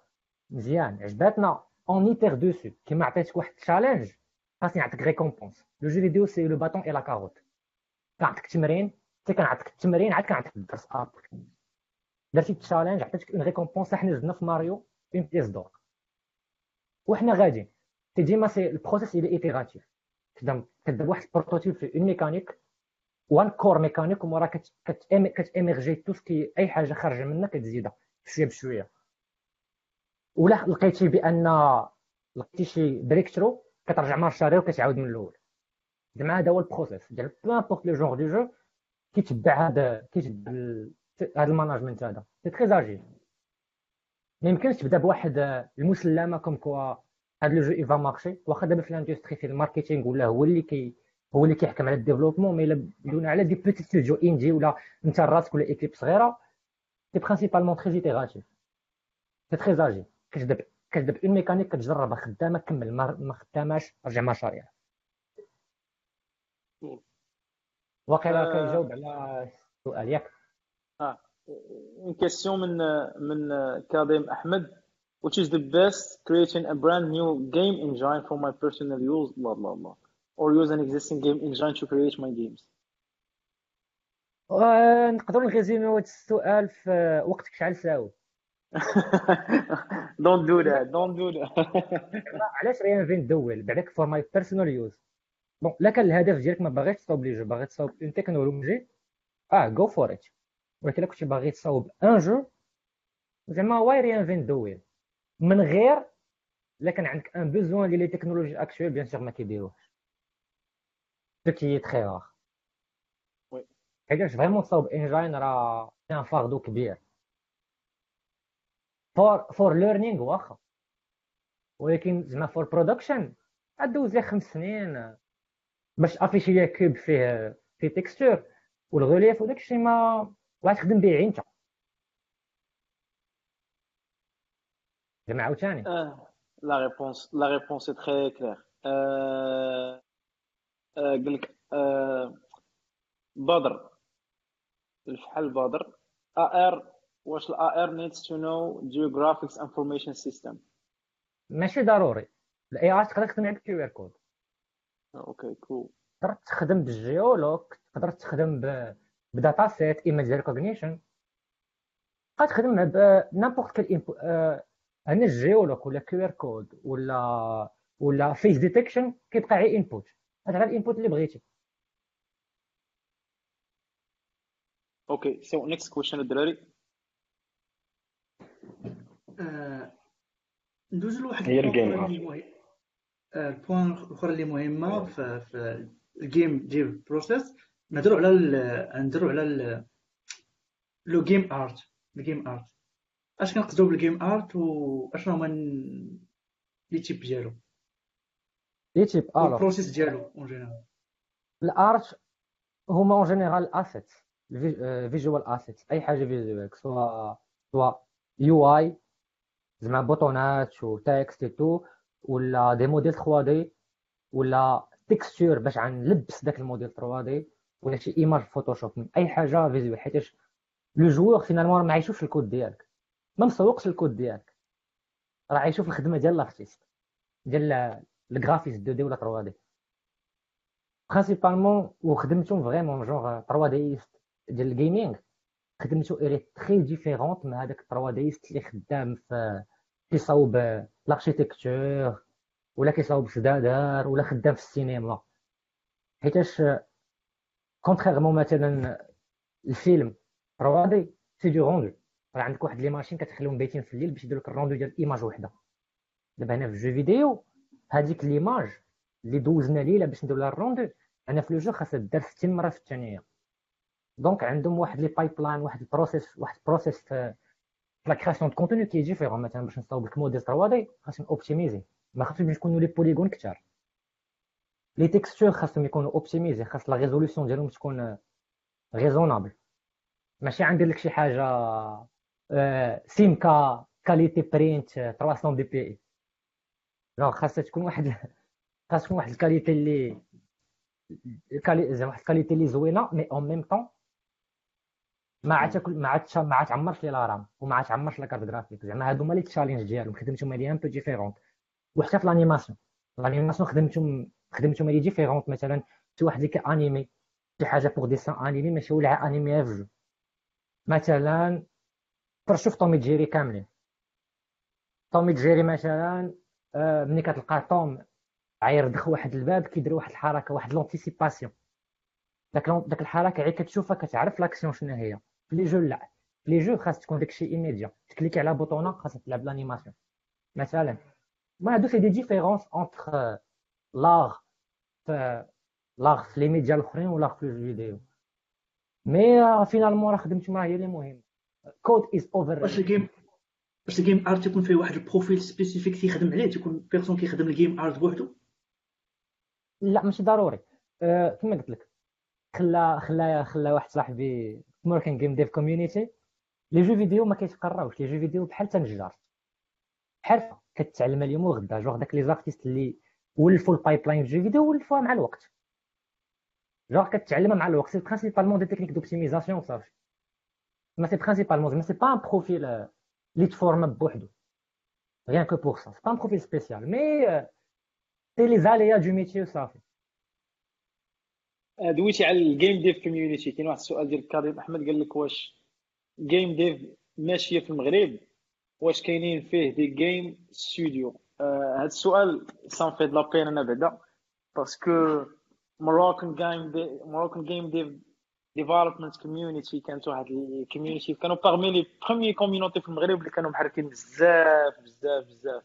مزيان. عجباتنا. اون ايتير دوسو كيما عطيتك واحد التشالنج خاصني نعطيك ريكومبونس لو جو فيديو سي لو باطون اي لا كاروت كنعطيك تمرين حتى كنعطيك التمرين عاد كنعطيك الدرس ابر درتي تشالنج عطيتك اون ريكومبونس حنا زدنا في ماريو اون بيس دور وحنا غاديين. سي ديما سي البروسيس إلى ايتيراتيف كتبدا كتبدا بواحد البروتوتيب في اون ميكانيك وان كور ميكانيك ومورا كتاميرجي تو سكي أي حاجة خارجة منها كتزيدها بشويه بشوية. ولا لقيتي بأن لقيتي شي بريك ترو كترجع مارشاري وكتعاود من الأول. زعما هذا هو البروسيس ديال بو لو جونغ دو جو كيتبع هذا كيتبع هذا الماناجمنت هذا سي تري اجيل ما يمكنش تبدا بواحد المسلمه كوم كوا هذا لو جو ايفا مارشي واخا دابا في الاندستري في الماركتينغ ولا هو اللي كي هو اللي كيحكم على الديفلوبمون مي الا بدونا على دي بوتي ستوديو اندي ولا انت راسك ولا ايكيب صغيره سي برينسيبالمون تري ايتيراتيف سي تري اجيل كتبدا كتبدا اون ميكانيك كتجربها خدامه كمل ما خداماش رجع مشاريع واقيلا كيجاوب على السؤال ياك آه اون كيسيون من من كاظم احمد which is the best creating a brand new game engine for my personal use blah blah blah or use an existing game engine to create my games نقدروا نغيزيميو هذا السؤال في وقتك شحال ساوي don't do that don't do that علاش ريانفين دوول بعدك فور ماي بيرسونال يوز بون لا كان الهدف ديالك ما باغيش تصاوب لي جو باغي تصاوب اون تكنولوجي آه جو فور ات ولكن كنتي باغي تصاوب ان جو زعما واي ريانفين دويل من غير الا كان عندك ان بوزوان ديال لي تكنولوجي اكشوال بيان سور ما كيديروهش سو كي تري رار حيتاش فريمون تصاوب انجين راه ان فاردو كبير فور فور ليرنينغ واخا ولكن زعما فور برودكشن غدوز لك خمس سنين باش افيشي ليا كوب فيه فيه تكستور والغوليف وداك الشيء ما وغتخدم به انت زعما عاوتاني. لا ريبونس لا ريبونس تري كلير قال لك بدر. الفحل بدر؟ ار واش ال AR needs to know geographics information system ماشي ضروري. ال AR تقدر تخدم عندك QR code okay cool تقدر تخدم بال géoloc تقدر تخدم ب data set image recognition تقدر تخدم ب n'importe quel هنا ال géoloc ولا QR code ولا ولا face detection كيبقى غير input. هذا غير ال input اللي بغيتي. okay so next question الدراري آه، ندوز لواحد هي ال point ال game اللي مهم- آه، ال point الاخرى اللي مهمة في, في ال game dev process نهضروا على نهضروا على le game art ال game art أش كنقصدوا بال game art واشنو هما les types ديالو؟ les types alors ال process ديالو en général ال art هما en général asset visual asset أي حاجة visual soit soit UI زعما boutons ات و texte tout ولا des modèles 3D ولا texture باش غنلبس داك الموديل 3 دي ولا شي image Photoshop من أي حاجة visuelle حيتاش le joueur finalement ما عايشوش الكود ديالك. ما مسوقش الكود ديالك. راه عايشو في الخدمة ديال ال artiste ديال ال graphiste 2D ولا 3D. principalement وخدمتهم vraiment genre 3Diste ديال ال gaming خدمتو elle est très différente من هذاك 3Diste اللي خدام في كيصاوب l'architecture ولا كيصاوب في دادار ولا خدام في السينما حيتاش contrairement مثلا ال film 3D c'est du rendu راه عندك واحد les machines كتخليهم بايتين في الليل باش يديروا لك ال rendu ديال image وحده دابا هنا في ال jeu vidéo هذيك l'image اللي دوزنا ليله باش نديرو لها ال rendu أنا في le jeu خاصها دار 60 مره في الثانية donc عندهم واحد les pipelines واحد ال process واحد ال process في la création de contenu qui est différent مثلا باش نصاوب لك موديل 3 دي خاصهم optimisé ما خاصهمش يكونوا les polygones كثار les textures خاصهم يكونوا optimisées خاص la résolution ديالهم تكون raisonnable ماشي غندير لك شي حاجة آه، CMYK qualité print 300 DPI genre خاصها تكون واحد خاص تكون واحد ال qualité اللي زعما واحد ال qualité اللي زوينه mais en même temps ما عاد تاكل ما عاد ما عاد تعمرش لي la RAM وما عاد تعمرش la carte graphique زعما هادو هما les challenges ديالهم خدمتهم هادي un peu différente وحتى في ال animation ال animation خدمتهم خدمتهم هادي différente مثلا شي واحد اللي ك animer شي حاجة pour dessin animé ماشي هو اللي animer ها في jeu مثلا شوف تومي جيري كاملين. تومي جيري مثلا آه، ملي كتلقى توم عيردخ واحد الباب كيدير واحد الحركة واحد l'anticipation داك داك الحركة عي كتشوفها كتعرف l'action شنو هي. في les jeux لا في les jeux خاص تكون داكشي immédiat ت cliquer على bouton ه خاصها تلعب l'animation مثلا ما هادو c'est des différences entre لاغ في لاغ في لي ميديا الاخرين ولا في لو فيديو مي فينالمون راه خدمت معاه هي اللي مهم كود از اوفر واش الجيم واش الجيم ارت يكون فيه واحد البروفيل سبيسيفيك تيخدم عليه تيكون بيرسون كيخدم الجيم ارت بوحدو لا ماشي ضروري. أه كما قلت لك خلا خلا خلا واحد صاحبي موركن جيم ديف كوميونيتي. لي جو فيديو ما كيتقراوش لي جو فيديو بحال تنجار حرفة كتعلم اليوم وغدا. genre داك les artistes اللي ولفوا ال pipeline في jeu vidéo ولفوها مع الوقت. جوغ كتعلمها مع الوقت. c'est principalement des techniques d'optimisation صافي mais c'est principalement زعما c'est pas un profil اللي ت forma بوحدو rien. C'est pas un profil spécial, mais euh, c'est les aléas du métier, ça fait. آه، دويتي على ال game dev community كاين واحد السؤال ديال كريم أحمد قال لك واش جيم ديف ماشية في المغرب؟ واش كاينين فيه دي جيم ستوديو هذا السؤال سان في لا بين أنا بعدا. باسكو game de- Moroccan game dev development community كانت واحد الكوميونيتي كانوا باغمي لي بروميي كوميونيتي في المغرب اللي كانوا محركين بزاف بزاف بزاف.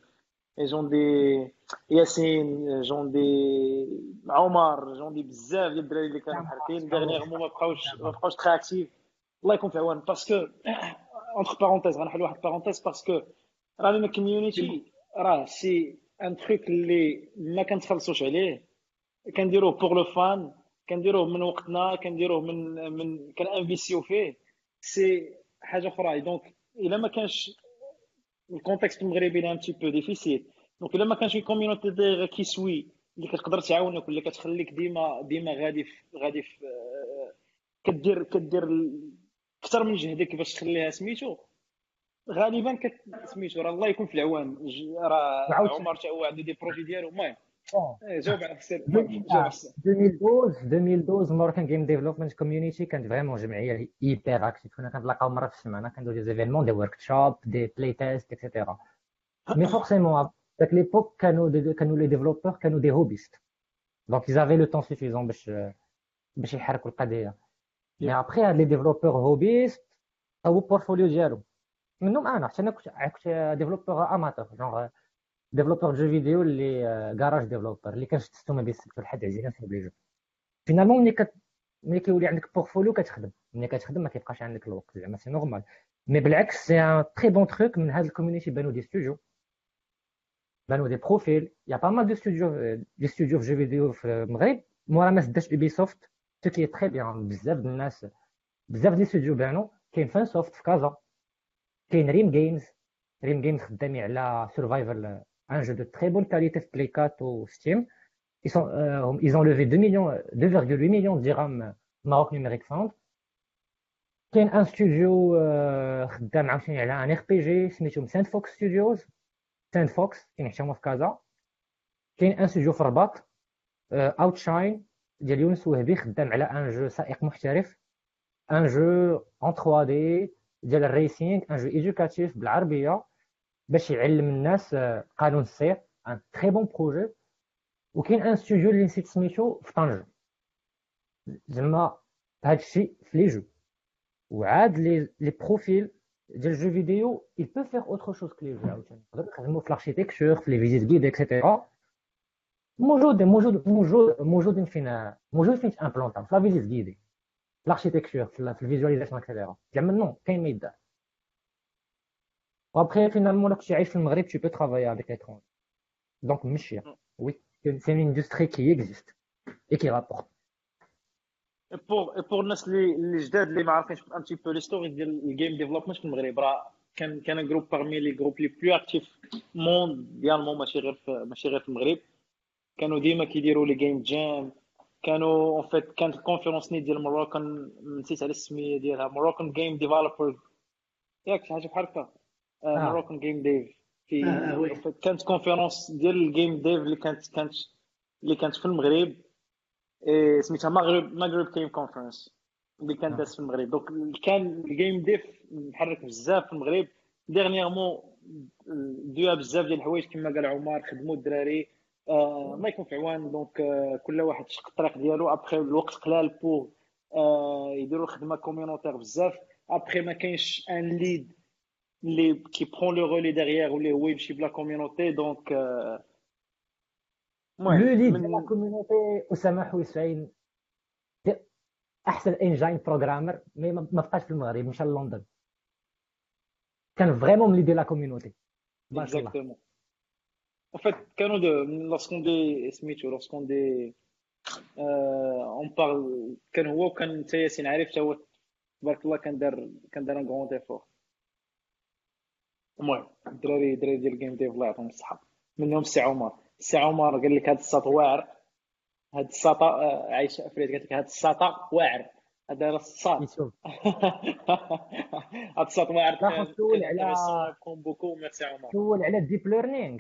جون دي ياسين جون دي عمر جون دي بزاف ديال الدراري اللي كانوا محركين ديغنيغمون ما بقاوش ما بقاوش تري اكتيف الله يكون في عوان باسكو اونتر بارونتيز غنحل واحد بارونتيز باسكو راه لنا كوميونيتي راه سي ان تروك اللي ما كنتخلصوش عليه كنديروه بوغ لو فان كنديروه من وقتنا كنديروه من من كنانفيسيو فيه سي حاجة أخرى دونك الا ما كانش الكونتكست المغربي ان تي بو ديفيسيل دونك الا ما كانش كوميونيتي دي كي سوي اللي كتقدر تعاونك ولا كتخليك ديما ديما غادي في غادي في كدير كدير أكثر من جهدك باش تخليها سميتو غالبا كت سميتو راه الله يكون في العوان راه. عمر تا هو عنده des projets ديالو المهم Bon, إيه، جاوب على السر المهم، جاوب على السر 2012 2012 Moroccan game development community كانت vraiment جمعيه hyper active كنا كنتلاقاو مره في السيمانه كنديرو des événements des workshops des playtests et cetera Mais forcément, à l'époque, quand les développeurs, quand des hobbyistes. Donc, ils avaient le temps suffisant باش يحركوا القضية mais après les développeurs hobbyistes أو portfolio ديالو منهم أنا حتى أنا كنت كنت développeur amateur jeune développeur de vidéo اللي garage developer اللي كنشتو ما بين السبت والحد عزيزين في les jeux finalement ملي كت ملي كيولي عندك portfolio كتخدم. ملي كتخدم ما كيبقاش عندك الوقت زعما c'est normal mais بالعكس c'est un très bon truc من هذا ال community بانو des studios بانو des profils il y a pas mal de studios des studios في jeux vidéo في المغرب. مورا ما سداش Ubisoft ce qui est très bien بزاف د الناس بزاف des studios بانو كاين فان سوفت في كازا. كاين Rym Games Rym Games خدامين على survival un jeu de très bonne qualité في Play 4 و Steam ils sont euh, ils ont levé 2 millions 2,8 millions de dirhams Maroc Numeric Fund. كاين un studio خدام عاوتاني على un RPG سميتهم Sand Fox Studios Sand Fox كاين حتى في كازا كاين un studio في الرباط اوتشاين ديال يونس وهبي خدام على un jeu سائق محترف un jeu en 3D ديال ال racing un jeu éducatif بالعربيه باش يعلم الناس قانون السير un très bon projet وكاين un studio اللي نسيت سميتو في طنجة. زعما هاد الشيء في les jeux وعاد les les profils ديال jeux vidéo il peut faire autre chose que les jeux. عاوتاني. نقدر نخدمو في l'architecture في les visites guidées et cetera موجود موجود موجود موجودين فين موجود فين تامبلونطا في la visite guidée في l'architecture في ال visualisation et cetera زعما نو كاين ما يدار. و après finalement الا كنتي عايش في المغرب tu peux travailler avec l'étranger donc مشيه Oui c'est une industrie qui existe et qui rapporte. Et pour, et pour الناس اللي اللي جداد اللي ما عارفينش un petit peu l'historique ديال ال game development في المغرب راه كان كان groupe parmi les groupes les plus actifs mondialement ماشي غير في ماشي غير في المغرب كانوا ديما كيديروا les game jams كانوا en fait كانت ال conférence نيت ديال Moroccan نسيت على السميه ديالها Moroccan game developer ياك شي حاجة بحال هكا Moroccan game dev في آه كانت conférence ديال ال game dev اللي كانت كانت اللي كانت في المغرب. سميتها مغرب مغرب game conference اللي كانت دازت في المغرب. donc كان ال game dev محرك بزاف في المغرب. dernièrement دوها بزاف ديال الحوايج كما قال عمر خدموا الدراري. آه ما يكون في عوان donc آه كل واحد شق الطريق ديالو. ابخي الوقت قلال pour آه يديروا خدمه communautaire بزاف. ابخي ما كاينش un lead les, qui prend le relais derrière ou les web chez la communauté. Donc, euh, ouais, le lead de la communauté, Oussama Houssine, احسن engine programmer mais ما بقاش في المغرب مشى لندن كان vraiment مليدي la community Exactement. En fait, كانوا de lorsqu'on دي سميتو lorsqu'on دي on parle كان هو وكان انت ياسين عارف حتى هو تبارك الله كان دار كان دار un grand effort المهم الدراري الدراري ديال ال game dev الله يعطيهم الصحة. منهم السي عمر. السي عمر قال لك هاد الساط واعر. هاد الساطا آه، عايشة أفريد قالت لك هاد الساطا واعر. هذا راه الساط. هاد الساط واعر. سول على beaucoup merci عمر. سول على ال deep learning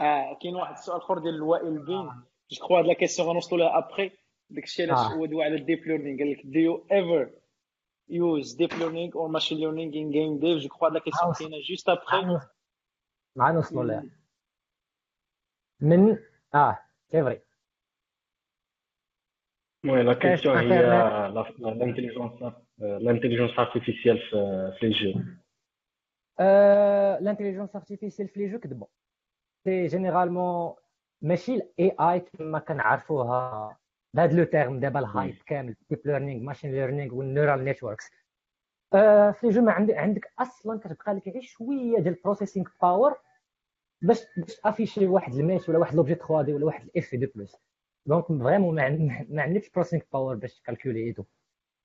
آه كاين واحد السؤال آخر ديال وائل ben je crois هاد la question غنوصلوا لها ابخي داكشي علاش آه. هو دوا على ال deep learning قال لك do you ever use deep learning or machine learning in game dev. Je crois que la question qui est juste après. معنا وصلوا لها من آه c'est vrai oui la question هي l'intelligence l'intelligence artificielle في les jeux l'intelligence artificielle في les jeux كذبوا c'est généralement ماشي ال AI كما كنعرفوها بهذا le terme دابا ال hype كامل deep learning machine learning وال neural networks في ال game عندك عندك أصلا كتبقى لك غير شوية ديال ال processing power باش باش afficher واحد ال mesh ولا واحد l'objet 3D ولا واحد الاف دي بلس donc vraiment ما عندكش processing power باش تكالكولي et tout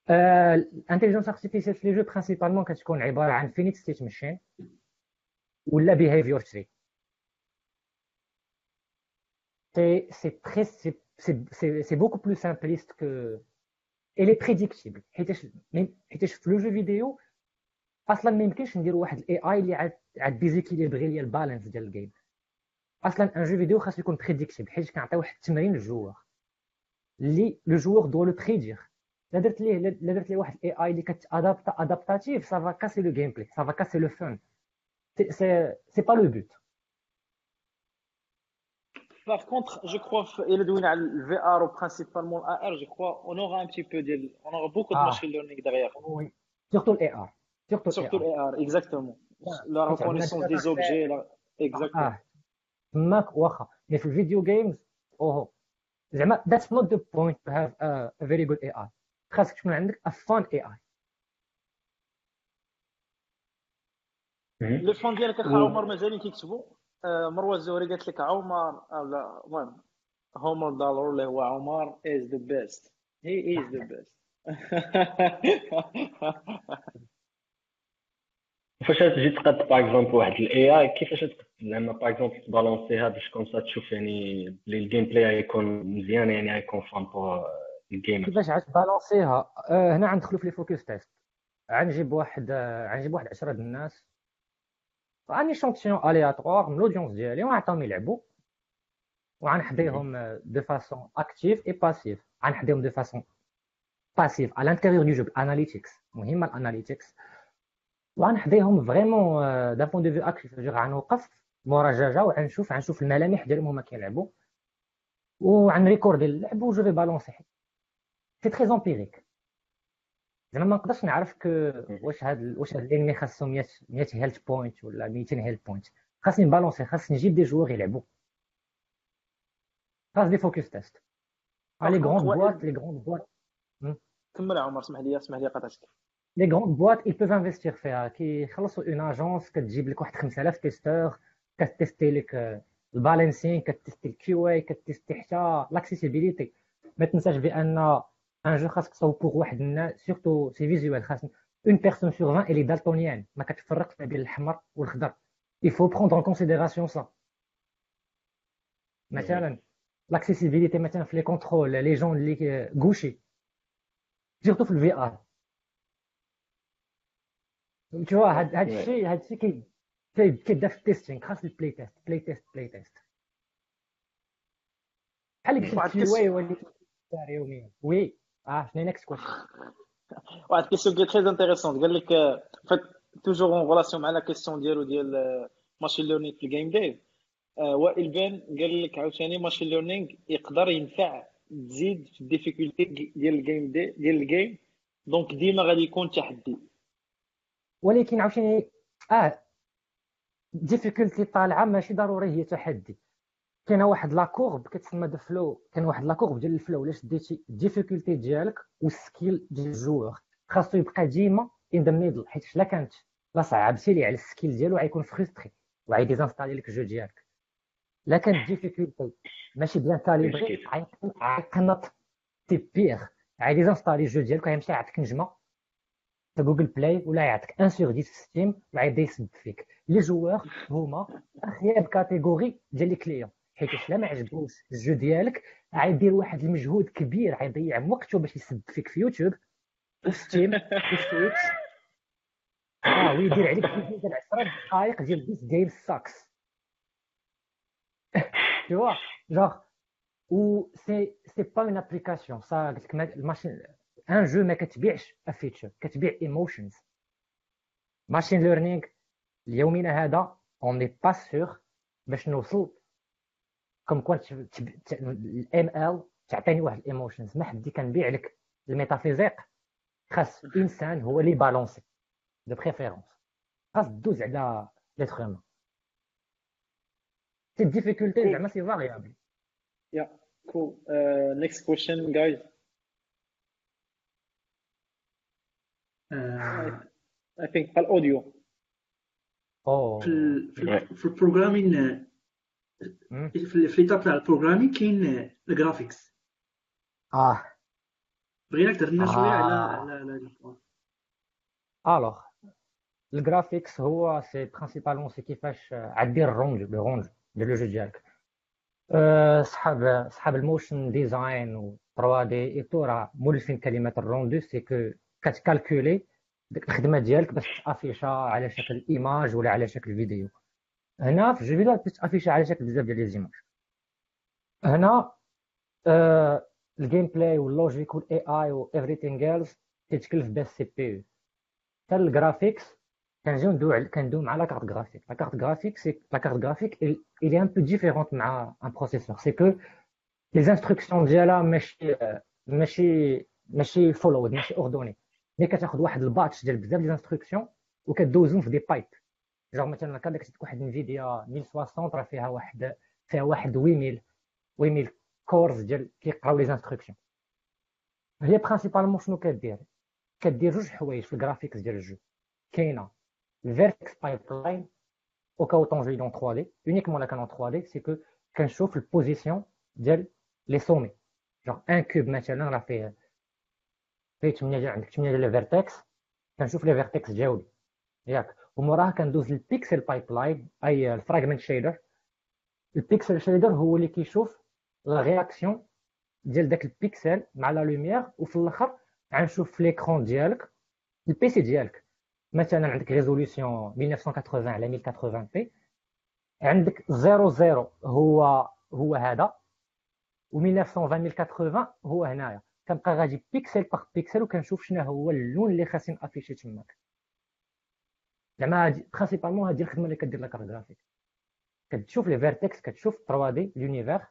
ال intelligence artificielle في les jeux principalement كتكون عبارة عن finite state machine ولا behavior tree c'est c'est très c'est c'est beaucoup plus simpliste que elle est prédictible حيتاش حيتاش في le jeu vidéo أصلا ما يمكنش ندير واحد ال AI اللي عاد عاد déséquilibrer ليا ال balance ديال ال game أصلا un jeu vidéo خاص يكون prédictible حيت كنعطي واحد التمرين لل joueur. اللي le joueur doit le prédire لا درت ليه لا درت ليه واحد ال AI اللي كتادابتا adaptative ça va casser le gameplay ça va casser le fun سي سي با لو بوت Par contre, je crois il doit le VR ou principalement l'AR, je crois on aura un petit peu de, on aura beaucoup de ah. machine learning derrière. Oui, surtout l'AR. Surtout, surtout l'AR, exactement. La reconnaissance des objets, là. exactement. Ah. Mac, mais pour les video games, oh, that's not the point to have a, a very good AI. خاصك تكون عندك a fun AI. لو فون ديالك اخا عمر مازالين كيكتبوا آه، مروة الزهري قالت لك عمر لا المهم هومر d'ailleurs اللي هو عمر is the best he is the best فاش تجي تقاد par exemple واحد ال AI كيفاش تقد؟ زعما par exemple تبالونسيها باش comme ça تشوف يعني بلي ال gameplay غيكون مزيان يعني غيكون fun pour ال game كيفاش عاد تبالونسيها آه هنا غندخلوا في les focus tests غنجيب واحد آه غنجيب واحد 10 د الناس. un échantillon aléatoire من l'audience ديالي وغنعطيهم يلعبوا وغنحضيهم de façon active et passive. غنحضيهم de façon passive. على l'intérieur du jeu analytics مهمه ال analytics وغنحضيهم vraiment d'un point de vue actif غنوقف مورا جاجا وغنشوف غنشوف الملامح ديالهم هما كيلعبوا وغنريكوردي اللعب و jeu في balancer c'est très empirique زعما ما نقدرش نعرف كو واش هاد واش هاد ال enemy خاصو 100 100 health point ولا 200 health point خاصني نبالونسي خاصني نجيب des joueurs يلعبوا خاص des focus tests les grandes boîtes les grandes boîtes كمل عمر اسمح لي اسمح لي قطعتك. les grandes boîtes ils peuvent investir فيها كيخلصوا une agence كتجيب لك واحد 5000 testeurs كتيستي لك ال balancing كتيستي ال QA كتيستي حتى l'accessibilité ما تنساش بأن un jeu خاصك تصاوب pour واحد الناس surtout c'est visuel خاص une personne sur 20 اللي daltonien ما كتفرقش ما بين الحمر والخضر il faut prendre en considération ça. مثلا l'accessibilité مثلا في les contrôles les gens اللي gauchers surtout في ال VR tout هاد هاد الشيء هاد الشيء كي كيبدا في ال testing خاص ال playtest playtest playtest. بحال اللي كتبت في الواي ولي يوميا. oui. آه شنو next question واحد question qui très intéressante قال لك فات toujours en relation مع la question ديالو ديال machine learning في ال game dev وائل بان قال لك عاوتاني machine learning يقدر ينفع تزيد في ال difficulté ديال ال game دي ديال ال game donc ديما غادي يكون تحدي ولكن عاوتاني آه difficulté طالعة ماشي ضروري هي تحدي. كاينة واحد la courbe كتسمى de flow كاين واحد la courbe ديال ال flow. الا شديتي ال difficulté ديالك وال skill ديال ال joueur خاصو يبقى ديما in the middle حيت لا كانت لا صعبتي ليه على ال skill ديالو غيكون frustré وغادي ديزانستالي لك ال jeu ديالك. لا كانت ال difficulté ماشي bien calibrée غيقنط tu perds غادي ديزانستالي ال jeu ديالك وغيمشي يعطيك نجمة. في جوجل بلاي ولا يعطيك un sur 10 في ستيم وغيبدا يسب فيك. les joueurs هما اخيب catégorie ديال les clients حيت الا ما عجبوش ال jeu ديالك غيدير واحد المجهود كبير غيضيع وقته باش يسب فيك في يوتيوب. في ستيم في تويتش آه ويدير عليك فيديو 10 دقائق ديال this game sucks tu جوغ و c'est c'est pas une application ça قلت لك ال machine un jeu ما كتبيعش feature كتبيع emotions machine learning اليومنا هذا on n'est pas sûr باش نوصل comme quoi ال ML تعطيني واحد ال emotions. ما حدي كنبيع لك الميتافيزيق. خاص إنسان هو اللي balancer de préférence خاص دوز على l'être humain c'est difficulté زعما c'est variable yeah cool next question guys I think ال audio في في ال programming في l'étape تاع ال programming كاين ال graphics آه. بغيناك تهضر لنا شوية على على على alors ال graphics هو c'est principalement c'est كيفاش عدير ال rendre le rendre ديال le jeu ديالك صحاب صحاب ال motion design و 3D et tout راه مولفين كلمه ال rendu c'est que كتكالكولي ديك الخدمة ديالك باش تافيشا على شكل image ولا على شكل فيديو هنا في jeu vidéo تافيشا على شكل بزاف ديال les images. هنا آه ال gameplay وال logic وال AI و everything else تتكلف بها ال CPU حتى ال graphics كنجيو ندوي كندوي مع la carte graphique la carte graphique c'est la carte graphique il est un peu différente مع un processeur. C'est que les instructions ديالها ماشي ماشي ماشي فولود ماشي ordonnées ملي كتاخذ واحد ال batch ديال بزاف ديال ال instructions وكدوزهم في des pipes جوغ مثلا كان كتكتب واحد Nvidia 1060 راه فيها واحد فيها واحد 8000 8000 cores ديال كيقراو les instructions هي principalement شنو كدير؟ كدير جوج حوايج في ال graphics ديال ال jeu. كاينة ال vertex pipeline au cas où ton jeu est en 3D uniquement لا كان 3D c'est que كنشوف ال position ديال les sommets pour un cube مثلا راه فيه فيه 8 ديال عندك 8 ديال ال vertex كنشوف les vertex ديالي ياك. وموراها كندوز لل pixel pipeline أي ال fragment shader ال pixel shader هو اللي كيشوف la réaction ديال داك البيكسل مع la lumière وفي الآخر غنشوف في l'écran ديالك ال PC ديالك. مثلا عندك résolution 1980 على 1080 p عندك 00 هو هو هذا. و 1920 1080 هو هنايا. كنبقى غادي pixel par pixel وكنشوف شنو هو اللون اللي خاصني نأفيشي تماك. زعما هادي principalement هادي الخدمة اللي كدير la carte graphique كتشوف les vertex كتشوف 3D l'univers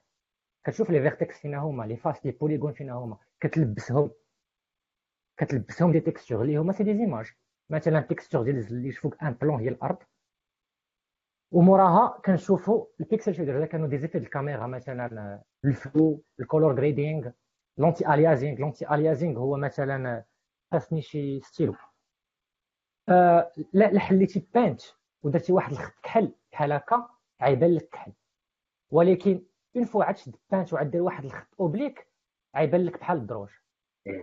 كتشوف les vertex فينا هما les faces les polygones فينا هما. كتلبسهم. كتلبسهم des textures اللي هما c'est des images مثلا texture ديال اللي فوق un plan هي الأرض. وموراها كنشوفوا ال pixel shader إذا كانوا des effets الكاميرا مثلا ال flou ال color grading l'anti-aliasing l'anti-aliasing هو مثلا خاصني شي ستيلو. آه لا لا حليتي Paint ودرتي واحد الخط كحل بحال هكا غيبان لك كحل. ولكن une fois عاد شد Paint وعاد دير واحد الخط oblique غيبان لك بحال الدروج.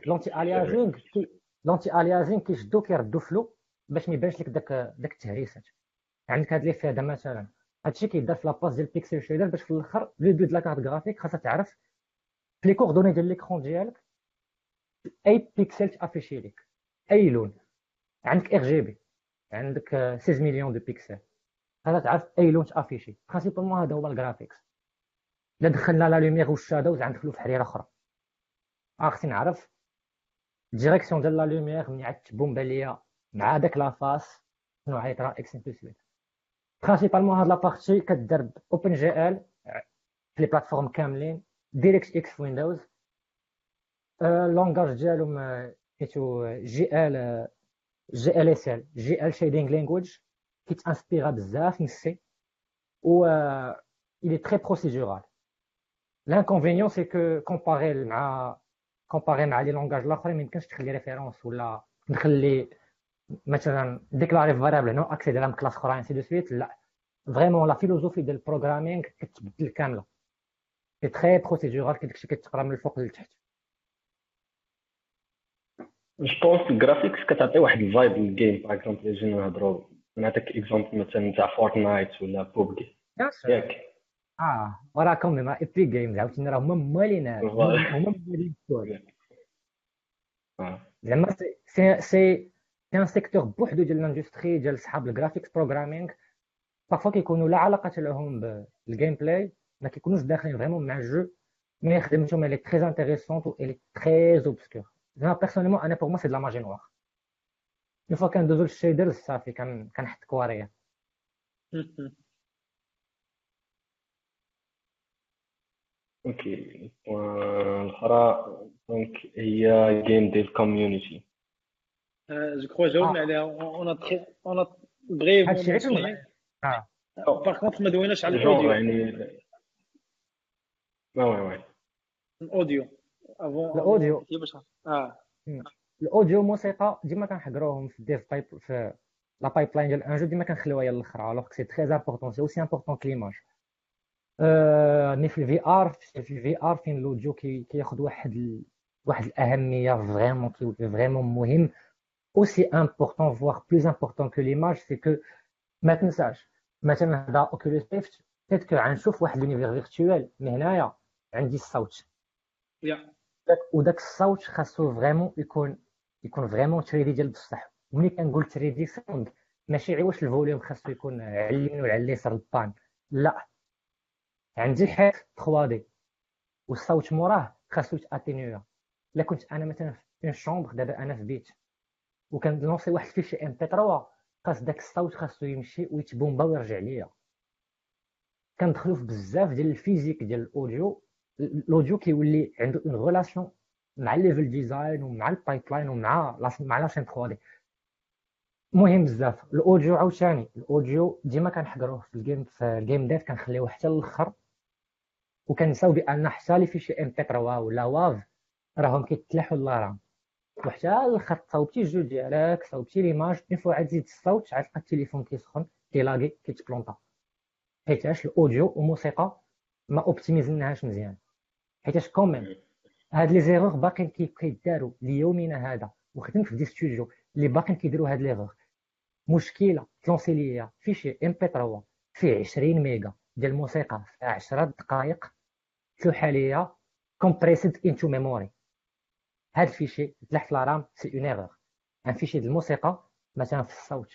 l'anti-aliasing l'anti-aliasing كيشدو كيردو flou باش ما يبانش لك داك داك التهريسات عندك هاد لي فيها مثلا. هادشي كيدار في la passe ديال pixel shader باش في الأخر le but de la carte graphique خاصها تعرف في les coordonnées ديال l'écran ديالك أي pixel ت afficher لك. أي لون. عندك RGB عندك 16 millions de pixels هذا تعرف أي لون ت afficher principalement هذا هو ال graphics الا دخلنا la lumière وال shadows غندخلو في حريرة أخرى. خصني نعرف. ال direction ديال la lumière ملي عاد تبومبا ليا مع داك la face شنو عيطرا إكس بلس principalement هاد la partie كدار OpenGL في les plateformes كاملين. DirectX في Windows ال langage ديالهم سميتو جي آل جي ال اس ال جي ال شيدينغ لانجويج كيت inspirer بزاف من ال C و il est très procédural. L'inconvénient c'est que comparé مع comparer مع les langages الاخرين ما يمكنش تخلي référence ولا نخلي مثلا déclarer variable ن accéder على classe أخرى c'est de suite la vraiment la philosophie ديال ال programming كتبدل كامله c'est très procédural كداكشي كتقرا من الفوق للتحت je pense ال graphics كتعطي واحد ال vibe لل game par exemple جينا نهضروا نعطيك exemple مثلا تاع Fortnite ولا بوبجي ياك آه وراكم مع Epic Games عاوتاني راه هما مالين هما مالين زعما سي سي سي un secteur بوحدو ديال ال industry ديال صحاب ال graphics programming parfois كيكونوا لا علاقه لهم بال gameplay ما كيكونوش داخلين vraiment مع ال jeu mais خدمتهم اللي très intéressante و اللي très obscure زعما personnellement أنا pour moi c'est de la magie noire une fois كندوزو لل shaders صافي كنحط كواريا okay الاخرى donc هي game ديال community je كخوا جاوبنا عليها en en bref آه par contre ما دويناش على ال audio يعني oui oui oui ال audio ال audio آه. ال audio موسيقى ديما كنحضروهم في ال dev pipe في la pipeline ديال un jeu ديما كنخليوها هي الأخرى alors c'est très important c'est aussi important que l'image mais في ال VR في ال VR فين ال audio كياخذ واحد ال... واحد الأهمية vraiment كيولي vraiment مهم aussi important voire plus important que l'image c'est que ما تنساش مثلا هذا Oculus Rift peut-être que غنشوف واحد l'univers virtuel من هنايا عندي الصوت. وداك الصوت خاصو vraiment يكون يكون vraiment 3D ديال بصح ملي كنقول 3D sound ماشي غير واش ال volume خاصو يكون على اليمين ولا على اليسار البان. لا. عندي حيط 3D والصوت موراه خاصو يت atténuer إلا كنت أنا مثلا في chambre دابا أنا في بيت. وكن lancer واحد ال fichier MP3 خاص داك الصوت خاصو يمشي ويتبومبا ويرجع ليا. كندخلو في بزاف ديال ال physique ديال ال audio. ال audio كيولي عنده une relation مع ال level design ومع ال pipeline ومع مع la scène 3D مهم بزاف ال audio عاوتاني ال audio ديما كنحضروه في ال game في ال game dev كنخليوه حتى الآخر وكنساو بان حتى les fichiers MP3 ولا WAV راهم كيتلاحوا لل RAM وحتى الآخر صوبتي ال jeu ديالك صوبتي l'image une fois تزيد الصوت عاد تلقى التليفون كيسخن كي laguer كيت planter حيتاش ال audio والموسيقى ما optimis ناهاش مزيان حيتاش comme une هاد les erreurs باقيين كيداروا ليومنا هذا وخدمت في des studios اللي باقيين كيديروا هاد ليغور مشكلة ت lancer ليا fichier MP3 فيه 20 ميجا ديال الموسيقى في 10 دقائق تلوحها ليا compressed into memory هاد ال fichier تلح في la RAM c'est une erreur un fichier ديال الموسيقى مثلا في الصوت.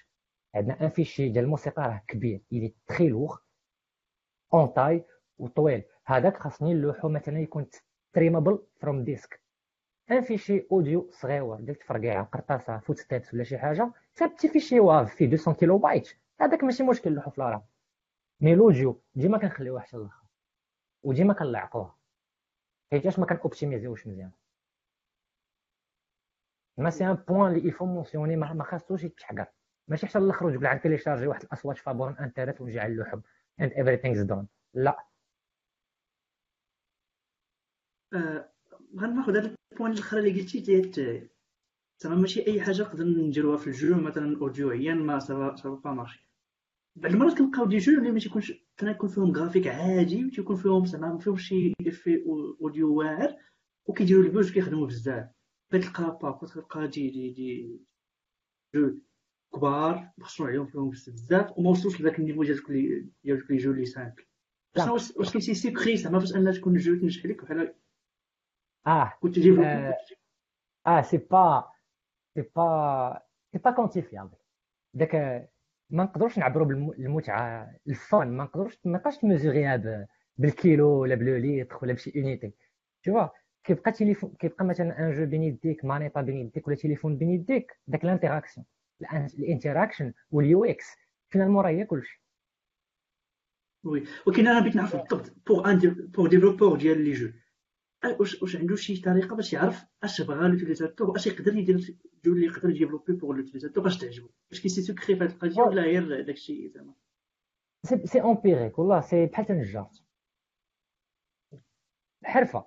عندنا un fichier ديال الموسيقى راه كبير il est très lourd en taille وطويل هذاك خاصني نلوحو مثلا يكون streamable from disk un fichier audio صغيور ديال تفرقيعه قرطاسة footsteps ولا شي حاجة ثابتي fichier WAV فيه 200 kilobytes هذاك ماشي مشكل نلوحو في la RAM mais l'audio ديما كنخليوه حتى الآخر وديما كنلعقوه. حيتاش ما كن optimiser يوش مزيان. mais c'est un point اللي il faut mentionner ما خاصوش يتحقر. ماشي حتى الأخر وتقول عاد télécharger واحد الأصوات فابور انترنت ونجي على اللوحب and everything's done. لا. آه غناخذ هذا ال point الآخر اللي قلتي ديال زعما ماشي اي حاجة نقدر نديروها في ال jeu مثلا audio يا mais ça va pas marcher بعض المرات كنلقاو des jeux اللي ما تيكونش كيكون فيهم graphiques عادي وتيكون فيهم زعما ما فيهمش شي effet audio واعر وكيديروا ال buzz كيخدموا بزاف كتلقى با كتلقى دي دي دي جو كبار مخسور عليهم فيهم بزاف وما وصلوش لذاك ال niveau ديال les jeux les simples واش شي secret زعما باش انها تكون jeu تنجح لك بحال آه كنت تجيب آه c'est pas c'est pas c'est pas quantifiable داك ما نقدروش نعبروا بالمتعه ال fun ما نقدروش ما نقدرش ت mesurer يها بالكيلو ولا ب le litre ولا بشي unité تو كيبقى تليفون كيبقى مثلا un jeu بين يديك مانيطا بين يديك ولا تليفون بين يديك داك ال interaction ال interaction وال UX Finalement راه هي كلشي oui ولكن أنا بغيت نعرف بالضبط pour un pour développeur ديال les jeux واش واش عنده شي طريقة باش يعرف أش بغا l'utilisateur وأش يقدر يدير jeu اللي يقدر ي développer pour l'utilisateur باش تعجبو؟ واش كاين شي secret في هاد القضية ولا غير داكشي زعما؟ c'est empirique والله c'est بحال تنجار حرفه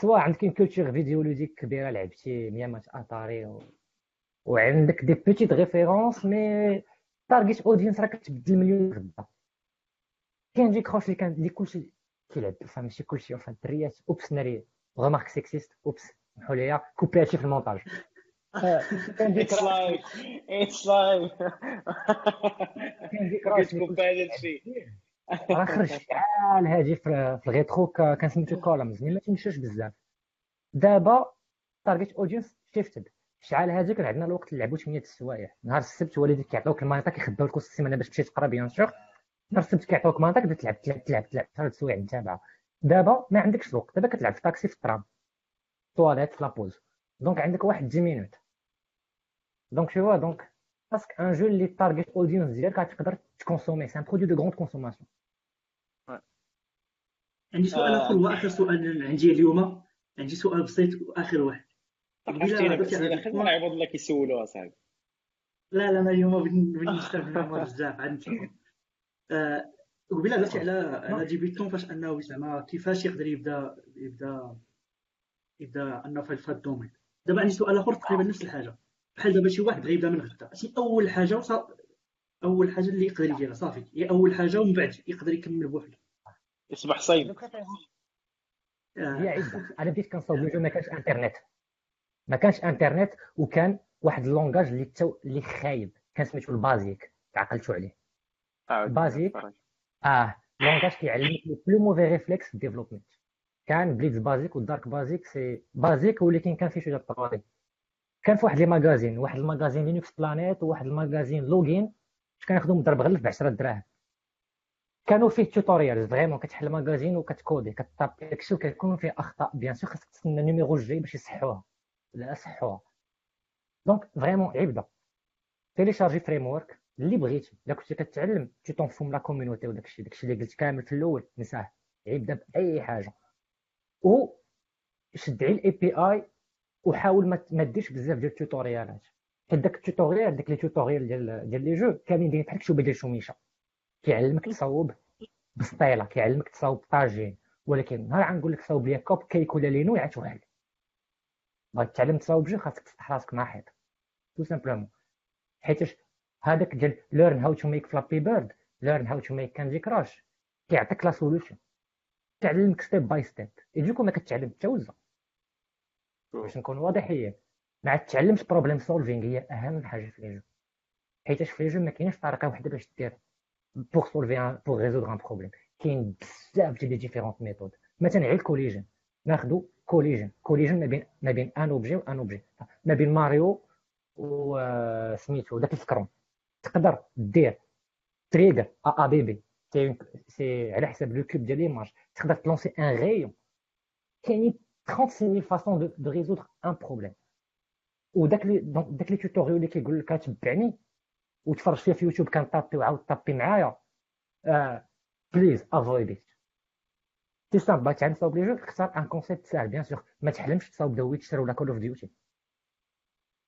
سواء عندك culture vidéoludique كبيرة لعبتي ميامات اتاري و... وعندك دي بيتيت ريفيرونس مي تارجيت اودينس راه كتبدل مليون غدا كاين ديك خوش اللي كان اللي كلشي كيلعب فهم ماشي كلشي فهم الدريات اوبس ناري غمارك سيكسيست اوبس سمحوا لي كوبي هادشي في المونتاج كان ديك لايف اتس لايف كان ديك راه كتكوبي هادشي راه خرج شحال هادي في الغيترو كان سميتو كولمز ما تمشاش بزاف دابا target audience shifted شحال هادي كان عندنا الوقت نلعبو 8 السوايع نهار السبت والديك كيعطيوك المانيطا كيخباو لك السيمانه باش تمشي تقرا bien sûr السبت كيعطيوك مانيطا كتبدا تلعب تلعب تلعب تلعب. ثلاث السوايع متابعه دابا ما عندكش الوقت دابا كتلعب في الطاكسي في الترام. تواليت في la pause donc عندك واحد 10 minutes donc شو donc parce que un jeu اللي target audience ديالك تقدر ت consommer. c'est un produit de grande consommation عندي سؤال آخر هو اخر سؤال عندي اليوم. عندي سؤال بسيط وآخر واحد. اخر مره عباد الله كيسولوها صاحبي. لا لا أنا اليوم بغيت نستافد بزاف. عاد قبيلة هضرتي على على ديبيتون فاش أنه زعما كيفاش يقدر يبدأ يبدأ يبدأ أنه في هذا الدومين. دابا عندي سؤال آخر تقريبا نفس الحاجة. بحال دابا شي واحد بغى يبدأ من غدا شي أول حاجة وصا أول حاجة اللي يقدر يديرها صافي. هي أول حاجة ومن بعد يقدر يكمل بوحده. يصبح صيد. هي عده أنا بديت كنصاوب ما كانش إنترنت. ما كانش إنترنت وكان واحد ال langage اللي تو... اللي خايب. كان سميتو ال BASIC تعقلتو عليه. BASIC آه langage كيعلمك le plus mauvais réflexe في ال development كان Blitz Basic و Dark Basic c'est basic ولكن كان فيه شوية طوالي كان في واحد les magazines واحد ال magazine Linux Planète وواحد ال magazine Login كناخذو مضرب غلف ب 10 دراهم. كانوا فيه توتوريالز فريمون كتحل ماغازين وكتكودي كتطابي داكشي وكيكونوا فيه اخطاء بيان سور خاصك تستنى النيميرو الجاي باش يصحوها لا صحوها دونك فريمون عبده تيليشارجي فريم ورك اللي بغيتي الا كنتي كتعلم تي تونفوم لا كوميونيتي وداك الشيء داك الشيء اللي قلت كامل في الأول نساه يبدا باي حاجة. و شد على الاي بي اي وحاول ما ديرش بزاف ديال التوتوريالات. حيت داك ال tutorial داك les tutorials ديال ديال les jeux كاملين دايرين بحال كشوبه ديال شميشة كيعلمك تصاوب بسطيله كيعلمك تصاوب طاجين. ولكن نهار غنقول لك صاوب ليا كوب كيك ولا لينو يعتوها لك بغيت تعلم تصاوب jeu خاصك تفتح راسك مع حيط. tout simplement. حيتاش هذاك ديال learn how to make Flappy Bird learn how to make Candy Crush كيعطيك la solution تعلمك step by step يجيكم ما كتعلم حتى وزة. باش نكون واضحين ما تعلمش problem solving هي أهم حاجة في les jeux حيتاش في les jeux ما كاينش طريقة واحدة باش دير pour solver pour résoudre un problème كاين بزاف ديال les différentes méthodes مثلا غير ال collision. ناخذ collision. collision ما بين ما بين un objet و un objet ما بين ماريو و سميتو داك السكرون تقدر دير trigger ا بي بي سي على حساب le coupe ديال l'image تقدر ت lancer un rayon كاينين 36000 façons de résoudre un problème وداك لي داك les tutorials اللي كيقول لك تبعني وتفرج فيها في يوتيوب كن taper وعاود tape معايا please avoid it c'est simple بغيت تعلم تصاوب les jeux اختار un concept ساهل bien sûr ما تحلمش تصاوب The Witcher ولا Call of Duty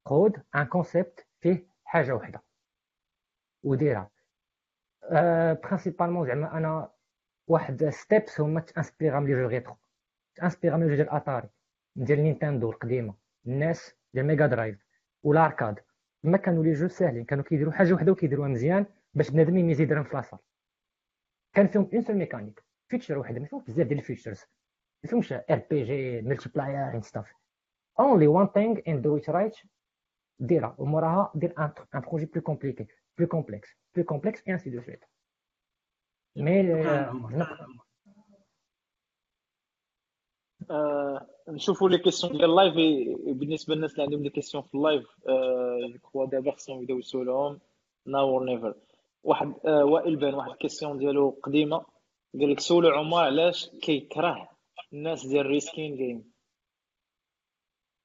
خذ un concept فيه حاجة وحده وديرها. Principalement زعما أنا واحد steps هما ت inspirer من les jeux rétro ت inspirer من les jeux Atari ديال Nintendo القديمة الناس ديال Mega Drive وال arcade ما كانوا les jeux ساهلين كانوا كيديروا حاجة وحدة وكيديروها مزيان باش بنادم ي miser يديرهم في la salle كان فيهم une seule mécanique feature وحده ما فيهمش بزاف ديال ال features ما فيهمش RPG multiplayer and stuff only one thing and do it right ديرها. وموراها دير un projet plus compliqué بلو كومبلكس بلو كومبلكس اي انسي دو سويت مي نشوفوا لي كيسيون ديال اللايف بالنسبة للناس اللي عندهم لي كيسيون في اللايف جو كخوا دابا خصهم يبداو يسولوهم ناو اور نيفر واحد آه وائل بان واحد الكيسيون ديالو قديمه قال لك سولو عمر علاش كيكره الناس ديال ريسكين جيم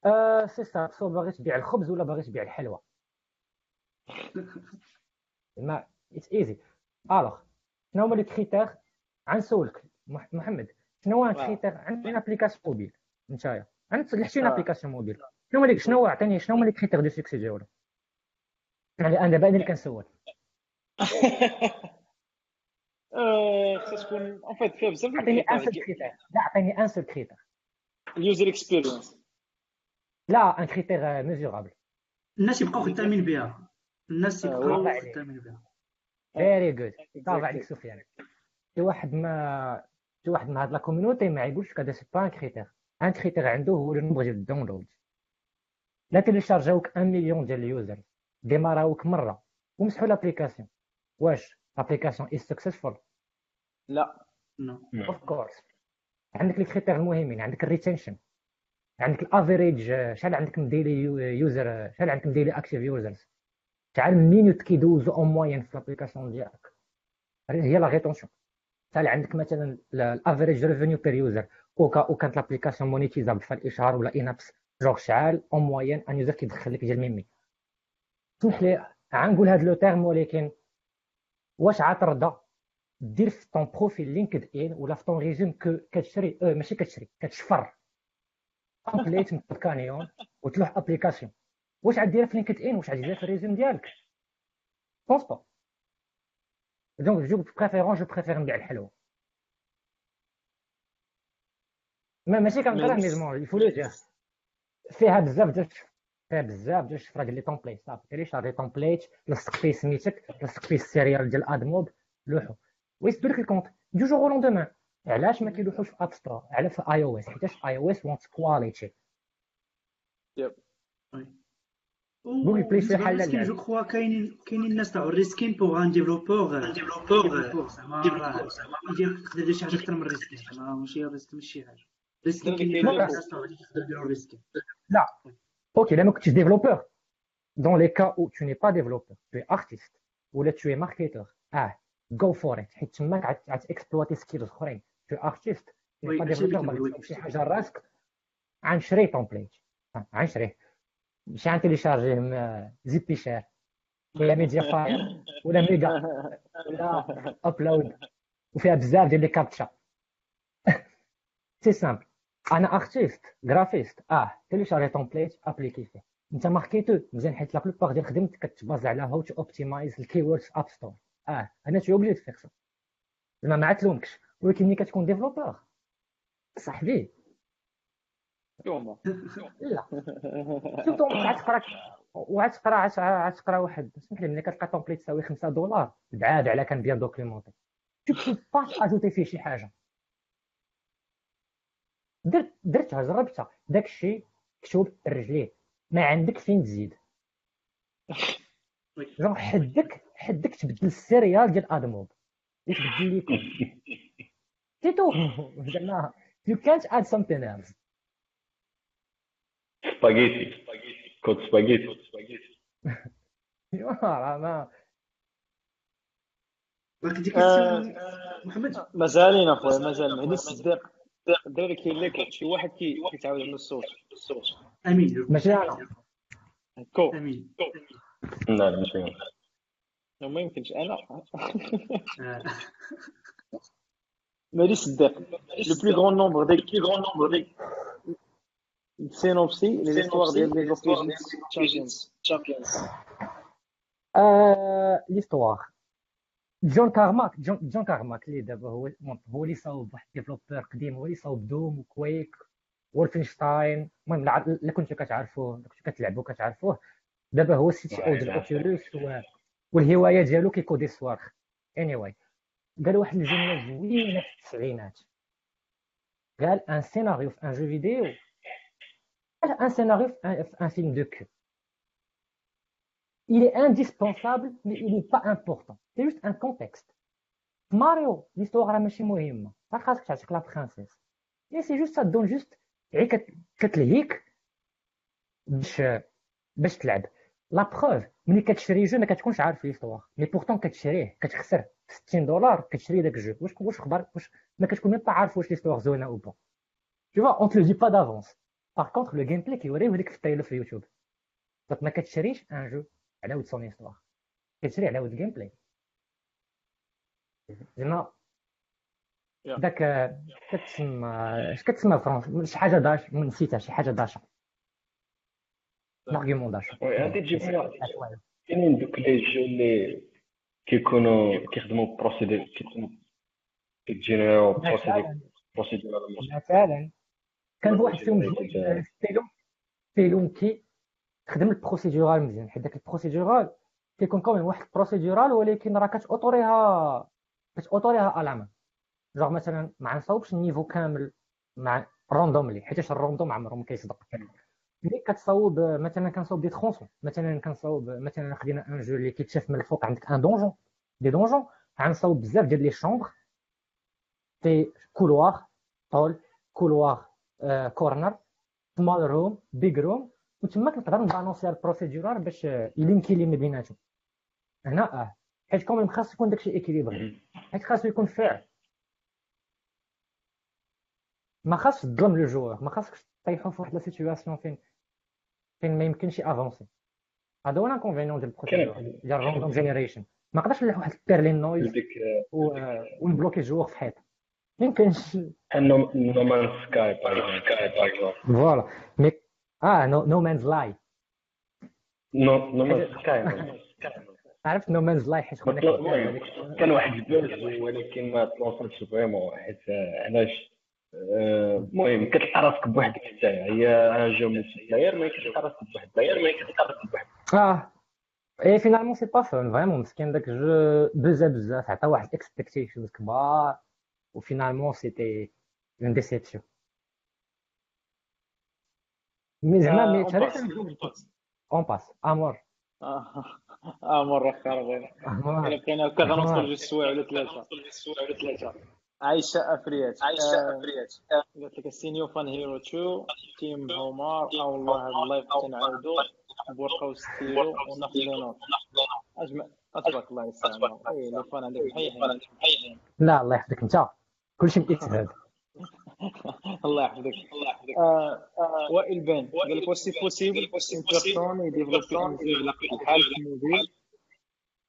آه سي سا سو باغي تبيع الخبز ولا باغي تبيع الحلوى mais it's easy alors شنو هما les critères غنسولك. محمد شنو هو critère عندنا application mobile نتايا. عندك une application mobile شنو هما شنو هو عطيني شنو هما les critères de succès ديالو؟ يعني أنا دابا اللي كنسول. خصها تكون en fait فيها بزاف عطيني un seul critère لا عطيني un seul critère ال user experience لا un critère mesurable الناس يبقاو خدامين بها. الناس يبقاو خدامين بها. very good صافي عليك سفيان شي واحد ما شي واحد من هاد la community ما يقولش كذا c'est pas un critère un critère عنده هو le ديال ال download لا تيليشارجاوك 1 مليون ديال ال user ديماراوك مرة. ومسحوا l'application واش؟ l'application is successful لا. no of course عندك les critères المهمين. عندك ال retention عندك ال average شحال عندك من daily user شحال عندك من daily active users شحال من minutes كيدوزو en moyenne في l'application ديالك هي la rétention شحال عندك مثلا ال average revenue per user أو كانت l'application monétisable في الاشهار ولا in-app purchase شحال en moyenne un user كيدخل لك ديال ميمي سمح لي غنقول هذا le terme ولكن واش عترضى دير في ton profil LinkedIn ولا في ton résumé كتشري آه ماشي كتشري كتشفر template من Canyon وتلوح application واش غديرها في LinkedIn واش غديرها في ال résumé ديالك؟ pense pas donc je préfère je préfère نبيع الحلوى ما ماشي كنكره mais au moins il faut le dire فيها بزاف ديال فيها بزاف ديال الشفره ديال les templates صافي télécharger template لصق فيه سميتك لصق فيه ال serial ديال AdMob لوحو ويسدو لك ال compte du jour au lendemain علاش ما كيلوحوش في App Store على في iOS حيتاش iOS want quality yep Google Play شي حل je crois كاينين كاينين الناس تاع ال reskin pour un développeur développeur زعما يقدر يدير شي حاجة أكثر من reskin زعما ماشي ماشي شي حاجة reskin كاينين الناس تاع يديروا reskin لا OK لا ما كنتش développeur dans les cas où tu n'es pas développeur tu es artiste ولا tu es marketeur. آه go for it حيت تماك عاد exploiter skills اخرين t'es artiste pas développeur شي حاجة راسك غنشري template غنشريه ماشي غنتيليشارجيه ZippyShare ولا MediaFire ولا Mega ولا Uploaded وفيها بزاف ديال les captchas c'est simple أنا artiste graphiste آه télécharger template appliquer فيه انت marketeur مزيان حيت la plupart ديال خدمتك كتباز على how to optimize ال keywords App Store آه أنا t'es obligé de faire ça زعما ما تلومكش ولكن ملي كتكون développeur صاحبي لا. surtout غتقرا وغتقرا غتقرا واحد سمح لي؟ ملي كتلقى template تساوي 5 دولار بعاد على quand bien documentée. tu peux pas ajouter فيه شي حاجة. درت درتها جربتها داك الشيء مكتوب رجليه. ما عندك فين تزيد. جون حدك حدك تبدل ال serial ديال AdMob وتبدل les codes c'est tout زعما you can't add something else. spaghetti code spaghetti راه ما ولكن ديك محمد. مازالين أخويا مازال مهدي الصديق الدراري كاين لك شي واحد كي كيتعاود عنده الصوت. أمين. ماشي أنا. كو. أمين. لا لا ماشي أنا. ما يمكنش أنا. مهدي الصديق لو بلو غون نومبر دي بلو غون نومبر دي سينوبسي لي زيستوار ديال اوف ليجندز تشامبيونز l'histoire جون كارماك جون, جون كارماك اللي دابا هو هو اللي صاوب واحد développeur قديم هو اللي صاوب Doom و Quake Wolfenstein المهم لا كنتو كتعرفوه لا كنتو كتلعبوا كتعرفوه دابا هو ال CTO ديال Oculus و- والهواية ديالو كيكودي الصواريخ اني anyway. قال واحد الجملة زوينة في التسعينات. قال un scénario في un jeu vidéo قال un scénario في un- في un film de cul il est indispensable mais il n'est pas important c'est juste un contexte ماريو l'histoire راه ماشي مهمه راه خاصك تعشق la princesse et c'est juste donc juste غير كت- كتلهيك باش باش تلعب la preuve ملي كتشري jeu ما كتكونش عارف l'histoire mais pourtant كتشريه كتخسر 60 دولار كتشري داك ال jeu واش واش خبر واش ما كتكون même pas عارف واش l'histoire زوينه ou pas tu vois on te le dit pas d'avance par contre le gameplay كيوريوه لك في ال trailer في يوتيوب donc ما كتشريش un jeu على ود son histoire كتشري على ود ال gameplay زعما. داك كتسمى اش كتسمى فرونس شي حاجة d'achat نسيتها شي حاجة d'achat l'argument d'achat oui هادي تجيب كاينين دوك les jeux اللي كيكونوا كيخدموا procédure كيكونوا كيتجينيرو procédure procédure مثلا كان واحد فيهم جوج ستيلوم ستيلوم كي تخدم ال procédural مزيان حيت داك ال procédural كيكون كومين واحد ال procédural ولكن راه كتاوطوريها كتاوطوريها à la main جوغ مثلا ما نصاوبش ال niveau كامل مع randomly حيتاش ال random عمره ما كيصدق. ملي كتصاوب مثلا كنصاوب des tronçons مثلا كنصاوب مثلا خدينا un jeu اللي كيتشاف من الفوق عندك un donjon des donjons غنصاوب بزاف ديال les chambres des couloirs طول couloir آه، corner small room big room وتما كنقدر نبالونسي ال procédural باش يلينكي لي ما بيناتهم هنا آه حيت quand même خاص يكون داكشي équilibré حيت خاصو يكون fair ما خاصش تظلم le joueur ما خاصكش تطيحو في واحد la situation فين فين ما يمكنش avancer هذا هو ال inconvénient ديال ال procédure ديال ال random generation ما نقدرش نلوح واحد ال Perlin noise ديك و- ونبلوكي ال joueur في حيط ما يمكنش No Man's Sky par exemple Voilà. Mais آه No No Man's Sky No Man's Sky عرفت؟ No Man's Sky حيت كان واحد ال buzz ولكن ما تلونساتش vraiment حيت آه، علاش؟ آه، المهم كتلقى راسك بوحدك حتى هي جو multiplayer ما كتلقى راسك بوحدك player ما كتلقى راسك بوحدك آه. Et finalement c'est pas fun vraiment مسكين داك ال jeu بزاف بزاف. عطا واحد expectations كبار. و finalement c'était une déception mais زعما mais on passe امور آه مره خاربين امور الا هكا غنوصل جوج سوايع ولا ثلاثة عايشه افريات عايشه افريات قالت لك سينيو فان هيرو 2 تيم هومار أو والله هذا اللايف تنعاودو بورقه وستيرو وناخذ نوت اجمع تبارك الله يسامحك اي لو فان عندك محيحين لا الله يحفظك انت كلشي باجتهاد الله يحفظك الله يحفظك آه، آه، وائل بن قال لك واش سي بوسيبل اون بيرسون يديفلوبي ان جو على الحال في الموبيل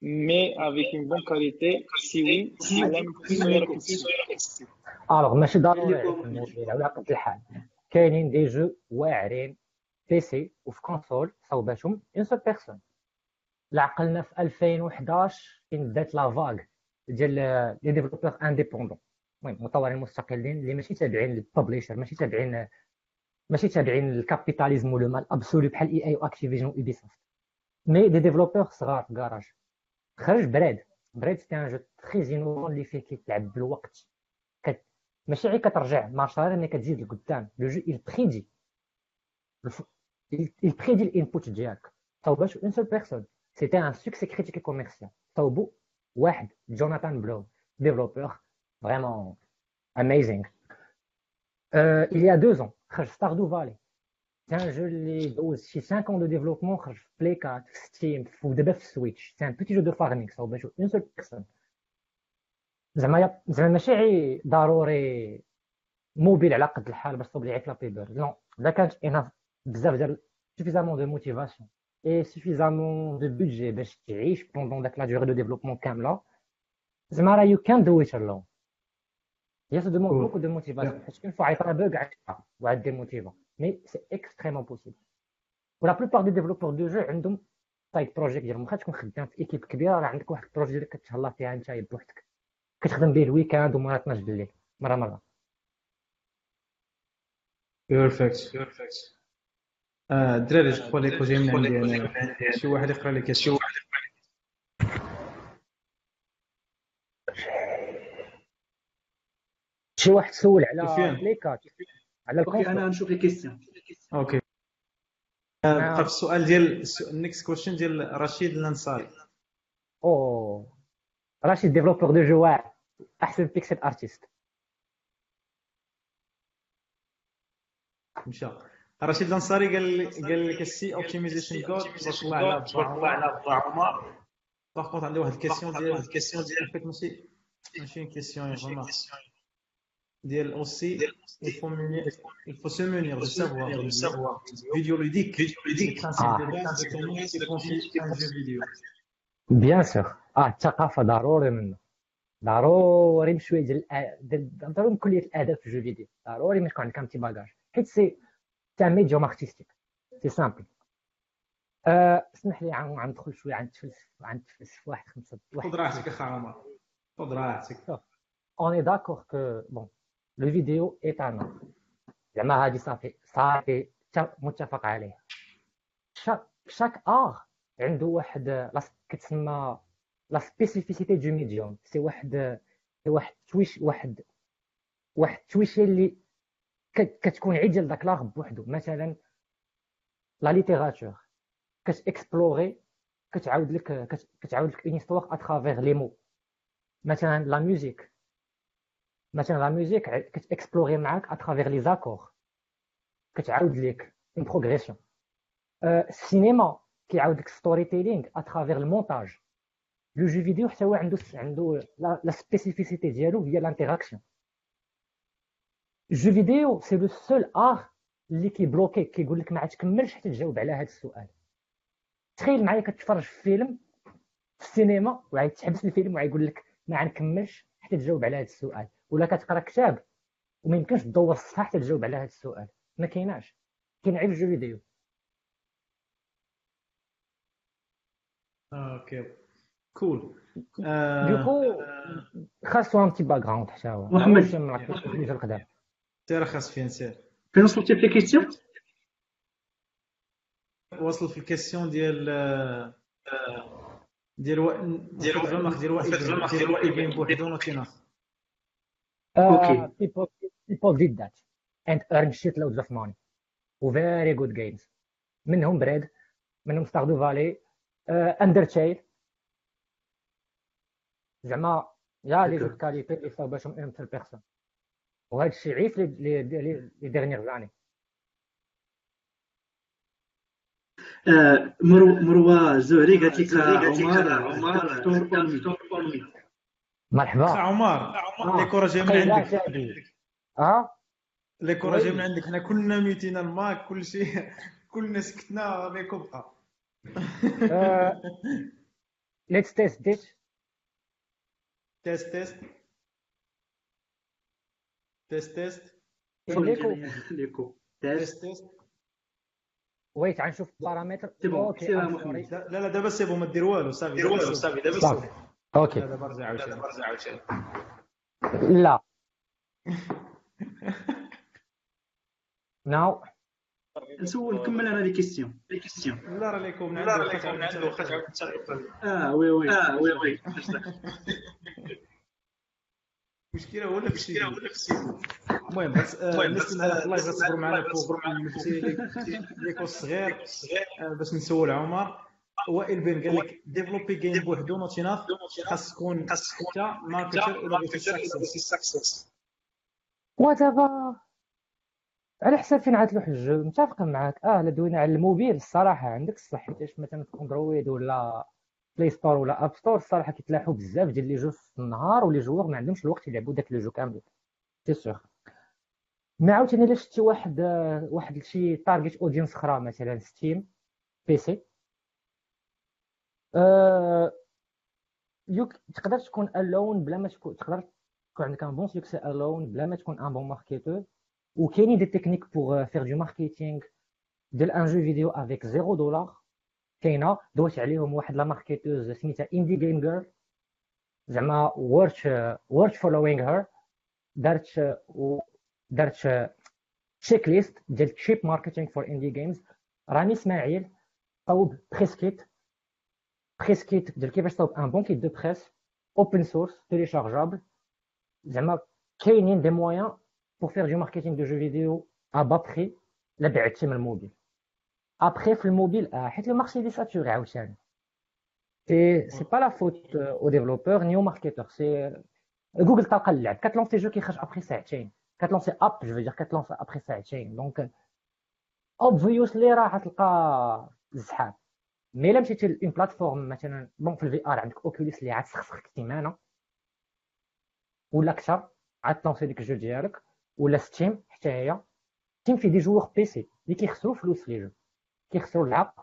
مي افيك اون بون كاليتي سي وي alors ماشي ضروري الموبيل على قد الحال كاينين des jeux واعرين PC وفي console صوباتهم une seule personne عقلنا في 2011 فين بدات la vague ديال les développeurs indépendants المهم مطورين مستقلين اللي ماشي تابعين لل publisher ماشي تابعين ماشي تابعين لل capitalisme mal absolu بحال EA و Activision و Ubisoft mais des développeurs صغار في كراج خرج Braid. Braid c'était un jeu très innovant اللي فيه كيتلعب بالوقت. كت... ماشي غير كترجع. مارشال mais كتزيد لقدام. le jeu il prédit il prédit ال input ديالك. صوباش une seule personne c'était un succès critique commercial صوبو واحد. Jonathan Blow développeur vraiment amazing. Euh, il y a deux ans خرج Stardew Valley C'est un jeu اللي دوز شي 5 ans de développement خرج في Play 4 في Steam ودابا في ال Switch c'est un petit jeu de farming صوب نشوف une seule personne زعما زعما ماشي غير ضروري موبيل على قد الحال باش تصوب لي عيط لا بيبر نو اذا كانت اناف بزاف ديال سوفيزامون دو موتيفاسيون اي سوفيزامون دو بودجي باش تعيش بوندون داك لا ديغي دو ديفلوبمون كامله زعما راه يو كان دو ات الون هي سو دوموند بوكو دو موتيفاسيون حيت كاين فوا عيط بوغ عيطها وعاد دير موتيفا مي سي اكستريمون بوسيبل ولا بلوبار دي ديفلوبور دو جو عندهم سايد بروجيكت ديالهم واخا تكون خدام في ايكيب كبيره راه عندك واحد البروجي اللي كتهلا فيها انت بوحدك كتخدم به ال weekend ومرات 12 بالليل مره مره بيرفكت بيرفكت الدراري جو كخوا من عندي أنا شي واحد يقرا لي question شي واحد سول على بليكات على OK أنا نشوف لي question OK. بقى في السؤال ديال ال next question ديال رشيد الأنصاري. أو رشيد développeur de jeux واعر أحسن pixel artist مشى. رشيد الأنصاري قال قال لك السي optimization code تبارك الله على با عمر. par contre عندي واحد ال question ديال واحد ال question ديال. ماشي ماشي question يا ديال aussi il faut munir, il faut se munir de savoir de savoir. vidéoludique vidéoludique Ah. un jeu vidéo. bien sûr آه الثقافه ضروري منه ضروري بشويه ديال الأ- ديال- ضروري من كليه الاداب في ال jeu vidéo ضروري ما يكون عندك un petit bagage حيت c'est c'est un médium artistique c'est simple آه، اسمح لي عم عم ندخل شوية عن تفلسف عن تفلسف واحد خمسه واحد خذ راحتك اخا عمر خذ راحتك on est d'accord que est un art زعما هادي صافي صافي متفق عليه chaque chaque art عنده واحد la كتسمى la spécificité du médium c'est واحد c'est واحد touche واحد واحد ال touche اللي كت- كتكون عيد ديال داك l'art بوحدو مثلا la littérature كتاكسبلوري كتعاود لك كت- كتعاود لك une histoire à travers les mots مثلا la musique مثلا la musique ع- كتاكسبلوري معاك à travers les accords كتعاود لك une progression السينما كيعاود لك storytelling à travers المونتاج le jeu vidéo حتى هو عنده عنده la la spécificité ديالو هي l'interaction ال jeu vidéo c'est le seul art اللي كيبلوكي كيقول لك ما عاد تكملش حتى تجاوب على هذا السؤال تخيل معايا كتفرج في فيلم في السينما وعاد تحبس الفيلم وعيقول لك ما غنكملش حتى تجاوب على هذا السؤال ولا كتقرا كتاب. وما يمكنش تدور الصفحه حتى تجاوب على هذا السؤال. ما كايناش. كاين غير الجو فيديو. أوكي. كول دوكو خاصو ان تي باك جراوند حتى هو. محمد. من القدام سير خاص فين سير؟ فين وصلتي في لي كيستيون وصل في الكيسيون ديال آه، آه، ديال. ديال غمخ ديال وائل. ديال وائل بين بوحدون وتيناخ Okay. people people did that and earned shitloads of money. و very good games. منهم Braid منهم Stardew Valley Undertale زعما y a les jeux qualité اللي صوباتهم une seule personne وهذا الشيء عيف لي لي ديرنيغ زاني آه، مرو مروه الزهري قالت لك عمر عمر امي مرحبا. عمر l'écho راه جاية من عندك. شادي أه؟ l'écho راه جاية من عندك. حنا كلنا ميتين الماك كل شيء. كلنا سكتنا ميكو بقى آه، let's test it test test test test l'écho l'écho test test ويت غنشوف البارامتر أوكي. لا. لا دابا سي بون ما دير والو صافي دابا سي صافي دابا صافي أوكي لا، دابا رجع عاوتاني لا ناو نسول نكمل أنا لي كيستيون لي كيستيون لا راه ليكم من لا عنده تسال آه وي وي آه وي وي المشكلة هو ولا في ولا السيفو المهم بس آه، الناس بس اللي معنا فوق نمشي l'écho الصغير آه، باش نسول عمر وائل بن قال لك développer game بوحدو not enough خاص تكون انت marketer إلى بغيتي success success ودابا على حساب فين عتلوح ال jeu متفق معاك. آه لا دوينا على الموبيل الصراحة. عندك الصح حيتاش مثلا في أندرويد ولا Play Store ولا App Store الصراحة كيتلاحوا بزاف ديال les jeux في النهار و les joueurs ما عندهمش الوقت يلعبوا داك le jeu كامل. c'est sûr mais عاوتاني الا شتي واحد آه، واحد شي target audience أخرى مثلا Steam بي يوك تقدر تكون alone بلا ما تكون تقدر تكون عندك un bon succès alone بلا ما تكون un bon marketeur وكاينين des techniques pour faire du marketing ديال un jeu vidéo avec zéro dollar كاينة. دوت عليهم واحد la marketeuse سميتها Indie Game Girl زعما worth worth following her دارت دارت checklist ديال cheap marketing for indie games رامي إسماعيل. صوب presskit presskit ديال كيفاش تصاوب un bon kit de presse open source téléchargeable زعما كاينين des moyens pour faire du marketing de jeux vidéo à bas prix. لا بعتي من ال mobile après في الموبيل آه حيت le marché est saturé عاوتاني c'est c'est pas la faute au développeur ni au marketeur c'est Google تلقى اللعب كتلونسي jeu كيخرج ابخي ساعتين كتلونسي un jeu دير كتلونسي ابخي ساعتين donc obviously راه تلقى الزحام mais الا مشيتي ل une plateforme مثلا bon في ال VR عندك Oculus اللي عاد تسخسخك سيمانه ولا أكثر عاد تلونسي ديك ال jeu ديالك ولا Steam حتى هي. Steam فيه des joueurs PC اللي كيخسروا فلوس les jeux. كيخسروا العقل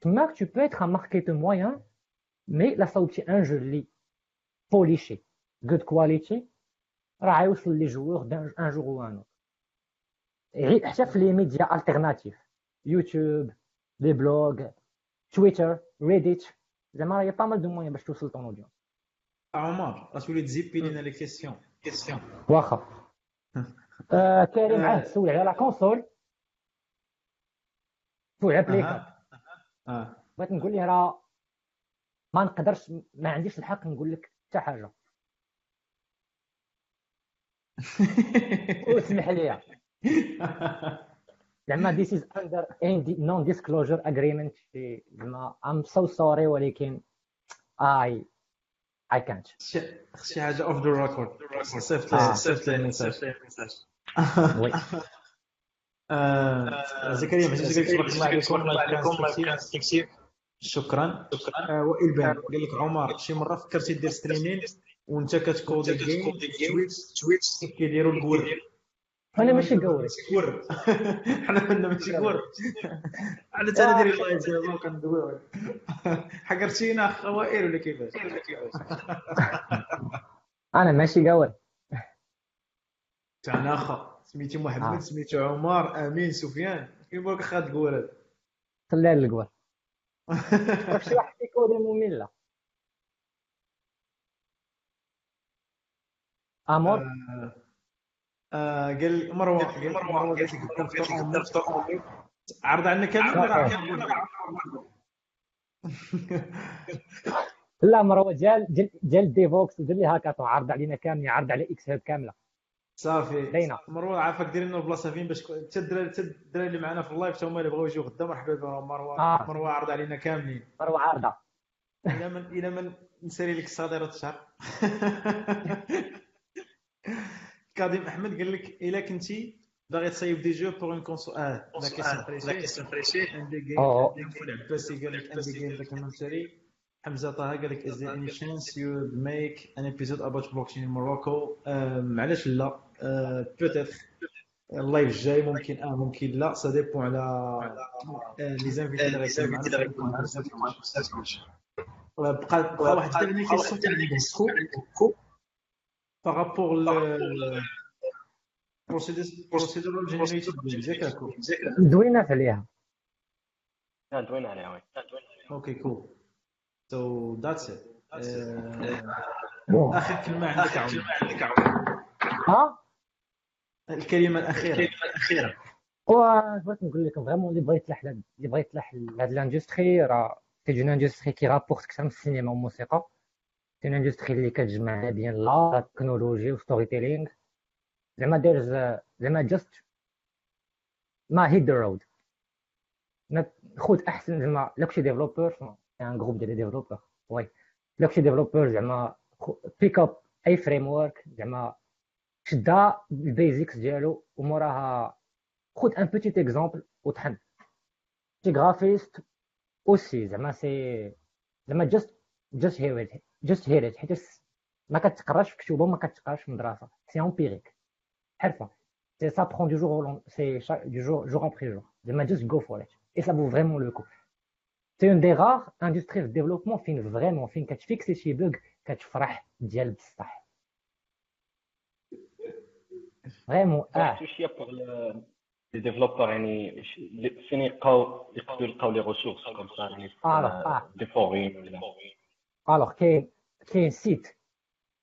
تماك tu peux être un marketeur moyen mais لا صوبتي un jeu اللي polishé good quality راه غيوصل لي جوور ان جور أو un حتى في les médias l'alternative YouTube les blogs Twitter Reddit زعما راه pas mal de moyens باش توصل ton audience عمر غتولي تزيبي لينا les questions questions واخا كريم عاد سول على la console سول على آه بغيت نقول ليه راه ما نقدرش ما عنديش الحق نقول لك حتى حاجة واسمح لي زعما this is under non disclosure agreement. شي زعما I'm so sorry ولكن I I can't. شي حاجة off the record صيفط لي. صيفط لي ميساج وي. آه، زكريا تبارك الله عليكم ستريكتيف. شكرا. آه، وائل بان قال لك عمر شي مرة فكرتي دير ستريمين وانت كتكودي الجيم تويتش كيف كيديروا الكور أنا ماشي قوري كور حنا كنا ماشي كور حنا تا ندير اللايف دابا وكندويو حقرتينا اخ وائل ولا كيفاش أنا ماشي قوري تاعنا اخا سميتي محمد آه. سميتو عمر أمين سفيان. كيف بالك اخا تقول هذا خليها للقوار شي واحد كيكوري مملة. امور آه، قال مروه قال مروه قالت لك. عرض عنا كامل لا مروه ديال ديال ديال ديفوكس ودير لي هاكاطون عرض علينا كاملين عرض على إكس هاب كاملة. صافي. باينة. مروه عافاك دير لنا البلاصه فين باش حتى الدراري حتى الدراري اللي معنا في اللايف تا هما اللي بغاو يجيو غدا مرحبا بهم مروه آه. مروه عرض علينا كاملين. مروه عارضة. إلى من إلى من نسالي لك الصادره الشهر كاظم احمد قال لك إلا كنتي باغي تصايب دي جو بوغ اون كونسول آه la question فريشي عندي جيم عباسي قال لك عندي جيم ذاك الممتري حمزه طه قال لك is there any chance you would make an episode about blockchain in Morocco? آم، علاش لا. peut-être ال live الجاي ممكن آه ممكن لا. ça dépend على les invités اللي غيكونوا معنا بقى بقى واحد dernière question. كان عندكم par rapport procedural generated games ياك اكو دوينا عليها لا دوينا عليها oui OK cool so that's it bon آخر كلمة عندك عمر ها؟ الكلمة الأخيرة. بغيت نقول لكم vraiment اللي بغى يتلاح اللي بغى يتلاح لهاد l'industrie راه une industrie qui rapporte أكثر من السينما والموسيقى industrie اللي كتجمع بين la technologie و storytelling زعما داير زعما جاست ما هيد ذا رود خذ أحسن زعما لا كنتي ديفلوبر ان جروب ديال ديفلوبر وي لا كنتي ديفلوبر زعما بيك اب اي فريم ورك زعما شدها البيزكس ديالو وموراها خذ ان بوتيت اكزومبل وطحن تي غرافيست اوسي زعما سي زعما جاست جاست هير جاست هير حيت ما كتقراش في كتب وما كتقراش في مدرسه c'est empirique حرفه c'est ça prend de jour c'est de jour jour après jour زعما just go for it et ça vaut vraiment le coup c'est une des rares industries في ال développement فين vraiment فين كتفيكسي شي bug كتفرح ديال بصح vraiment آه شوية pour les développeurs يعني فين يلقاو يقدروا يلقاو les ressources comme ça يعني آه des forums ولا alors كاين كاين site.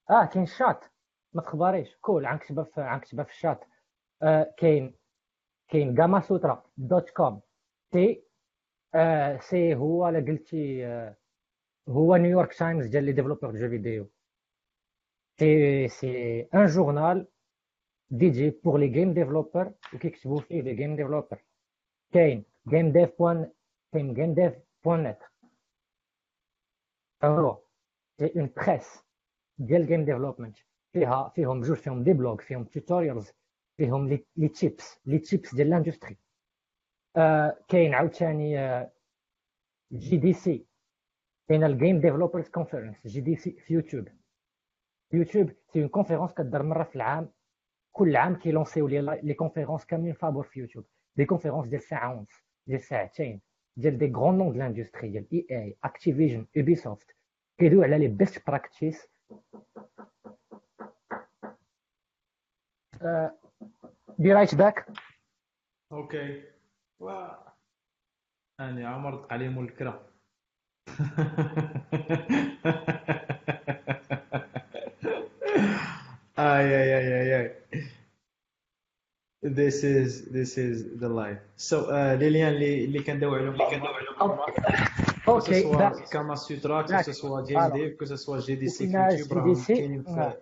آه كاين شات. ما تخبريش كول عنكتبها في عنكتبها في الشات. آه كاين كاين Gamasutra dot com. سي آه سي هو الا قلتي آه هو New York Times ديال les développeurs de jeux vidéo. c'est c'est un journal dédié pour les game developers وكيكتبوا فيه les game developers كاين gamedev point كاين gamedev point net هو une presse ديال game development فيها فيهم جوج فيهم des blogs فيهم tutorials فيهم les tips les tips ديال l'industrie آه كاين عاوتاني آه GDC كاين ال Game Developers Conference GDC في YouTube YouTube c'est une conférence كدار مره في العام كل عام كيلونسيو les les conférences كاملين فابور في يوتيوب des conférences ديال ساعه ونص ديال ساعتين ديال des grands noms de l'industrie ديال EA Activision Ubisoft كيدويو على les best practices be right back OK و اني عمر دق عليهم الكرا آي آي آي آي آي. This is this is the life. So uh, لي ليان اللي اللي كندوي عليهم اللي كندوي عليهم أوكي سوترا كو سوا جيم ديف كو سوا جي دي سي في يوتيوب راهم كاينين في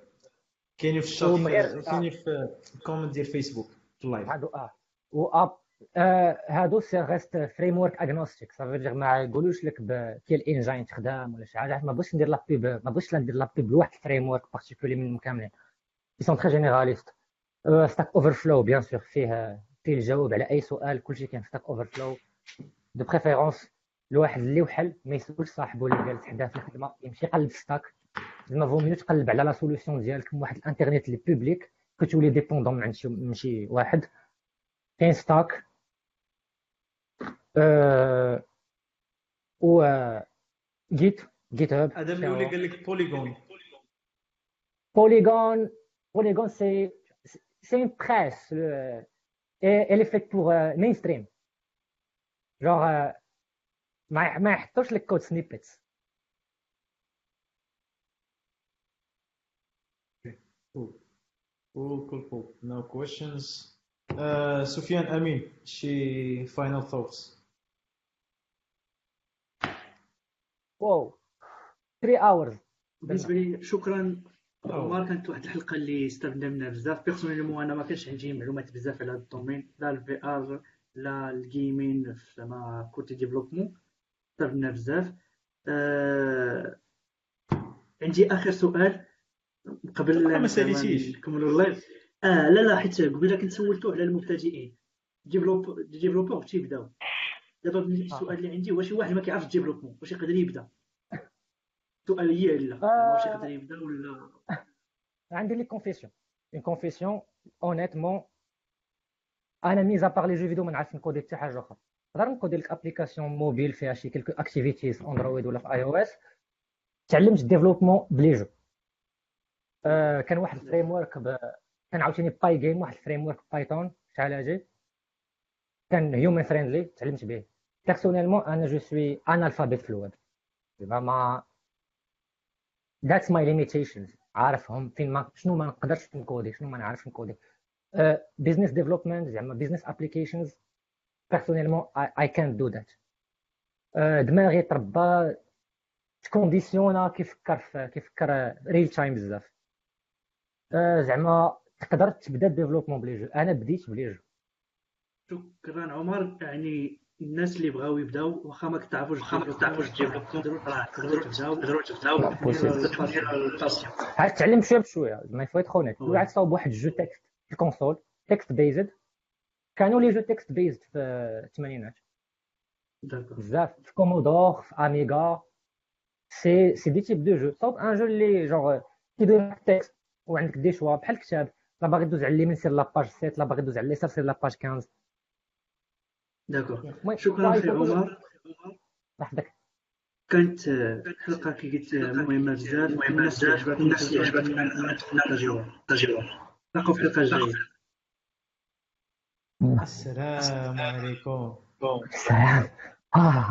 كاينين في الشات كاينين في الكومنت ديال فيسبوك في اللايف هادو آه و اب آه هادو سي ريست فريم ورك اغنوستيك صافي دير ما يقولوش لك كاين انجين تخدم ولا شي حاجة ما بغيتش ندير لا بيب ما بغيتش ندير لا بيب لواحد الفريم ورك بارتيكولي منهم كاملين ils sont très généralistes Stack Overflow bien sûr فيه فيه الجواب على اي سؤال كلشي كاين في Stack Overflow de préférence الواحد اللي وحل ما يسولش صاحبه اللي جالس حداه في الخدمة يمشي يقلب Stack. زعما vaut mieux تقلب على la solution ديالك من واحد الانترنت اللي publique كتولي dépendant من عند شي من شي واحد. كاين Stack. أه و جيت جيت هاب هذا اللي قال لك بوليغون c'est c'est une presse. le- et elle est faite pour euh, mainstream. Genre, euh, ما ما يحطوش لك كود سنيبتس Cool, cool, cool. No questions. Uh, Sufyan Amin, she final thoughts. واو 3 hours بالنسبة لي شكرا. عمر كانت واحد الحلقة اللي استفدنا منها بزاف personnellement أنا ما كانش عندي معلومات بزاف على هذا ال domaine لا ال VR لا ال gaming زعما côté développement استفدنا بزاف. آه... عندي آخر سؤال. قبل ما ساليتيش. نكملوا ال live. آه لا لا حيت قبيله كنت سولتو على المبتدئين. dévelop- développeurs تيبداو دابا السؤال اللي عندي هو شي واحد ما كيعرفش développement واش يقدر يبدأ؟ سؤال هي لا. زعما واش يقدر يبدأ ولا؟ عندي les confessions une confession honnêtement أنا mis à part les jeux vidéo ما نعرفش نكودي حتى حاجة أخرى نقدر نكودي لك application mobile فيها شي quelques activities Android ولا في iOS تعلمت développement ب les jeux. آه كان واحد ال framework ب... كان عاوتاني Pygame واحد ال framework Python شحال هاجي كان human friendly تعلمت به. personnellement أنا je suis analphabète في الويب ما that's my limitations عارفهم فين ما شنو ما نقدرش نكودي شنو ما نعرفش نكودي. business development زعما بزنس ابليكيشنز بيرسونيلمون اي كانت دو ذات دماغي تربى تكونديسيونا كيفكر في كيفكر real time بزاف زعما تقدر تبدا développement ب les jeux أنا بديت ب les jeux شكرا عمر يعني الناس اللي بغاو يبداو واخا ما كتعرفوش واخا ما كتعرفوش تقدروا تقدروا تبداو تقدروا تبداو عاد تعلم شوية بشويه ما يفوت خونيت وعاد صاوب واحد jeu texte في ال console text based كانوا les jeux text based في الثمانينات بزاف في Commodore في Amiga c'est c'est des types de jeux صوب un jeu اللي genre كيدير texte وعندك des choix بحال الكتاب لا باغي دوز على اليمين سير la page 7 لا باغي دوز على اليسار سير la page 15 d'accord شكرا أخي عمر مرحبا كانت حلقه كي قلت مهمه بزاف الناس اللي عجبتهم الناس اللي عجبتهم التجربه التجربه نلقاو في الحلقة الجايه السلام عليكم. السلام. آه.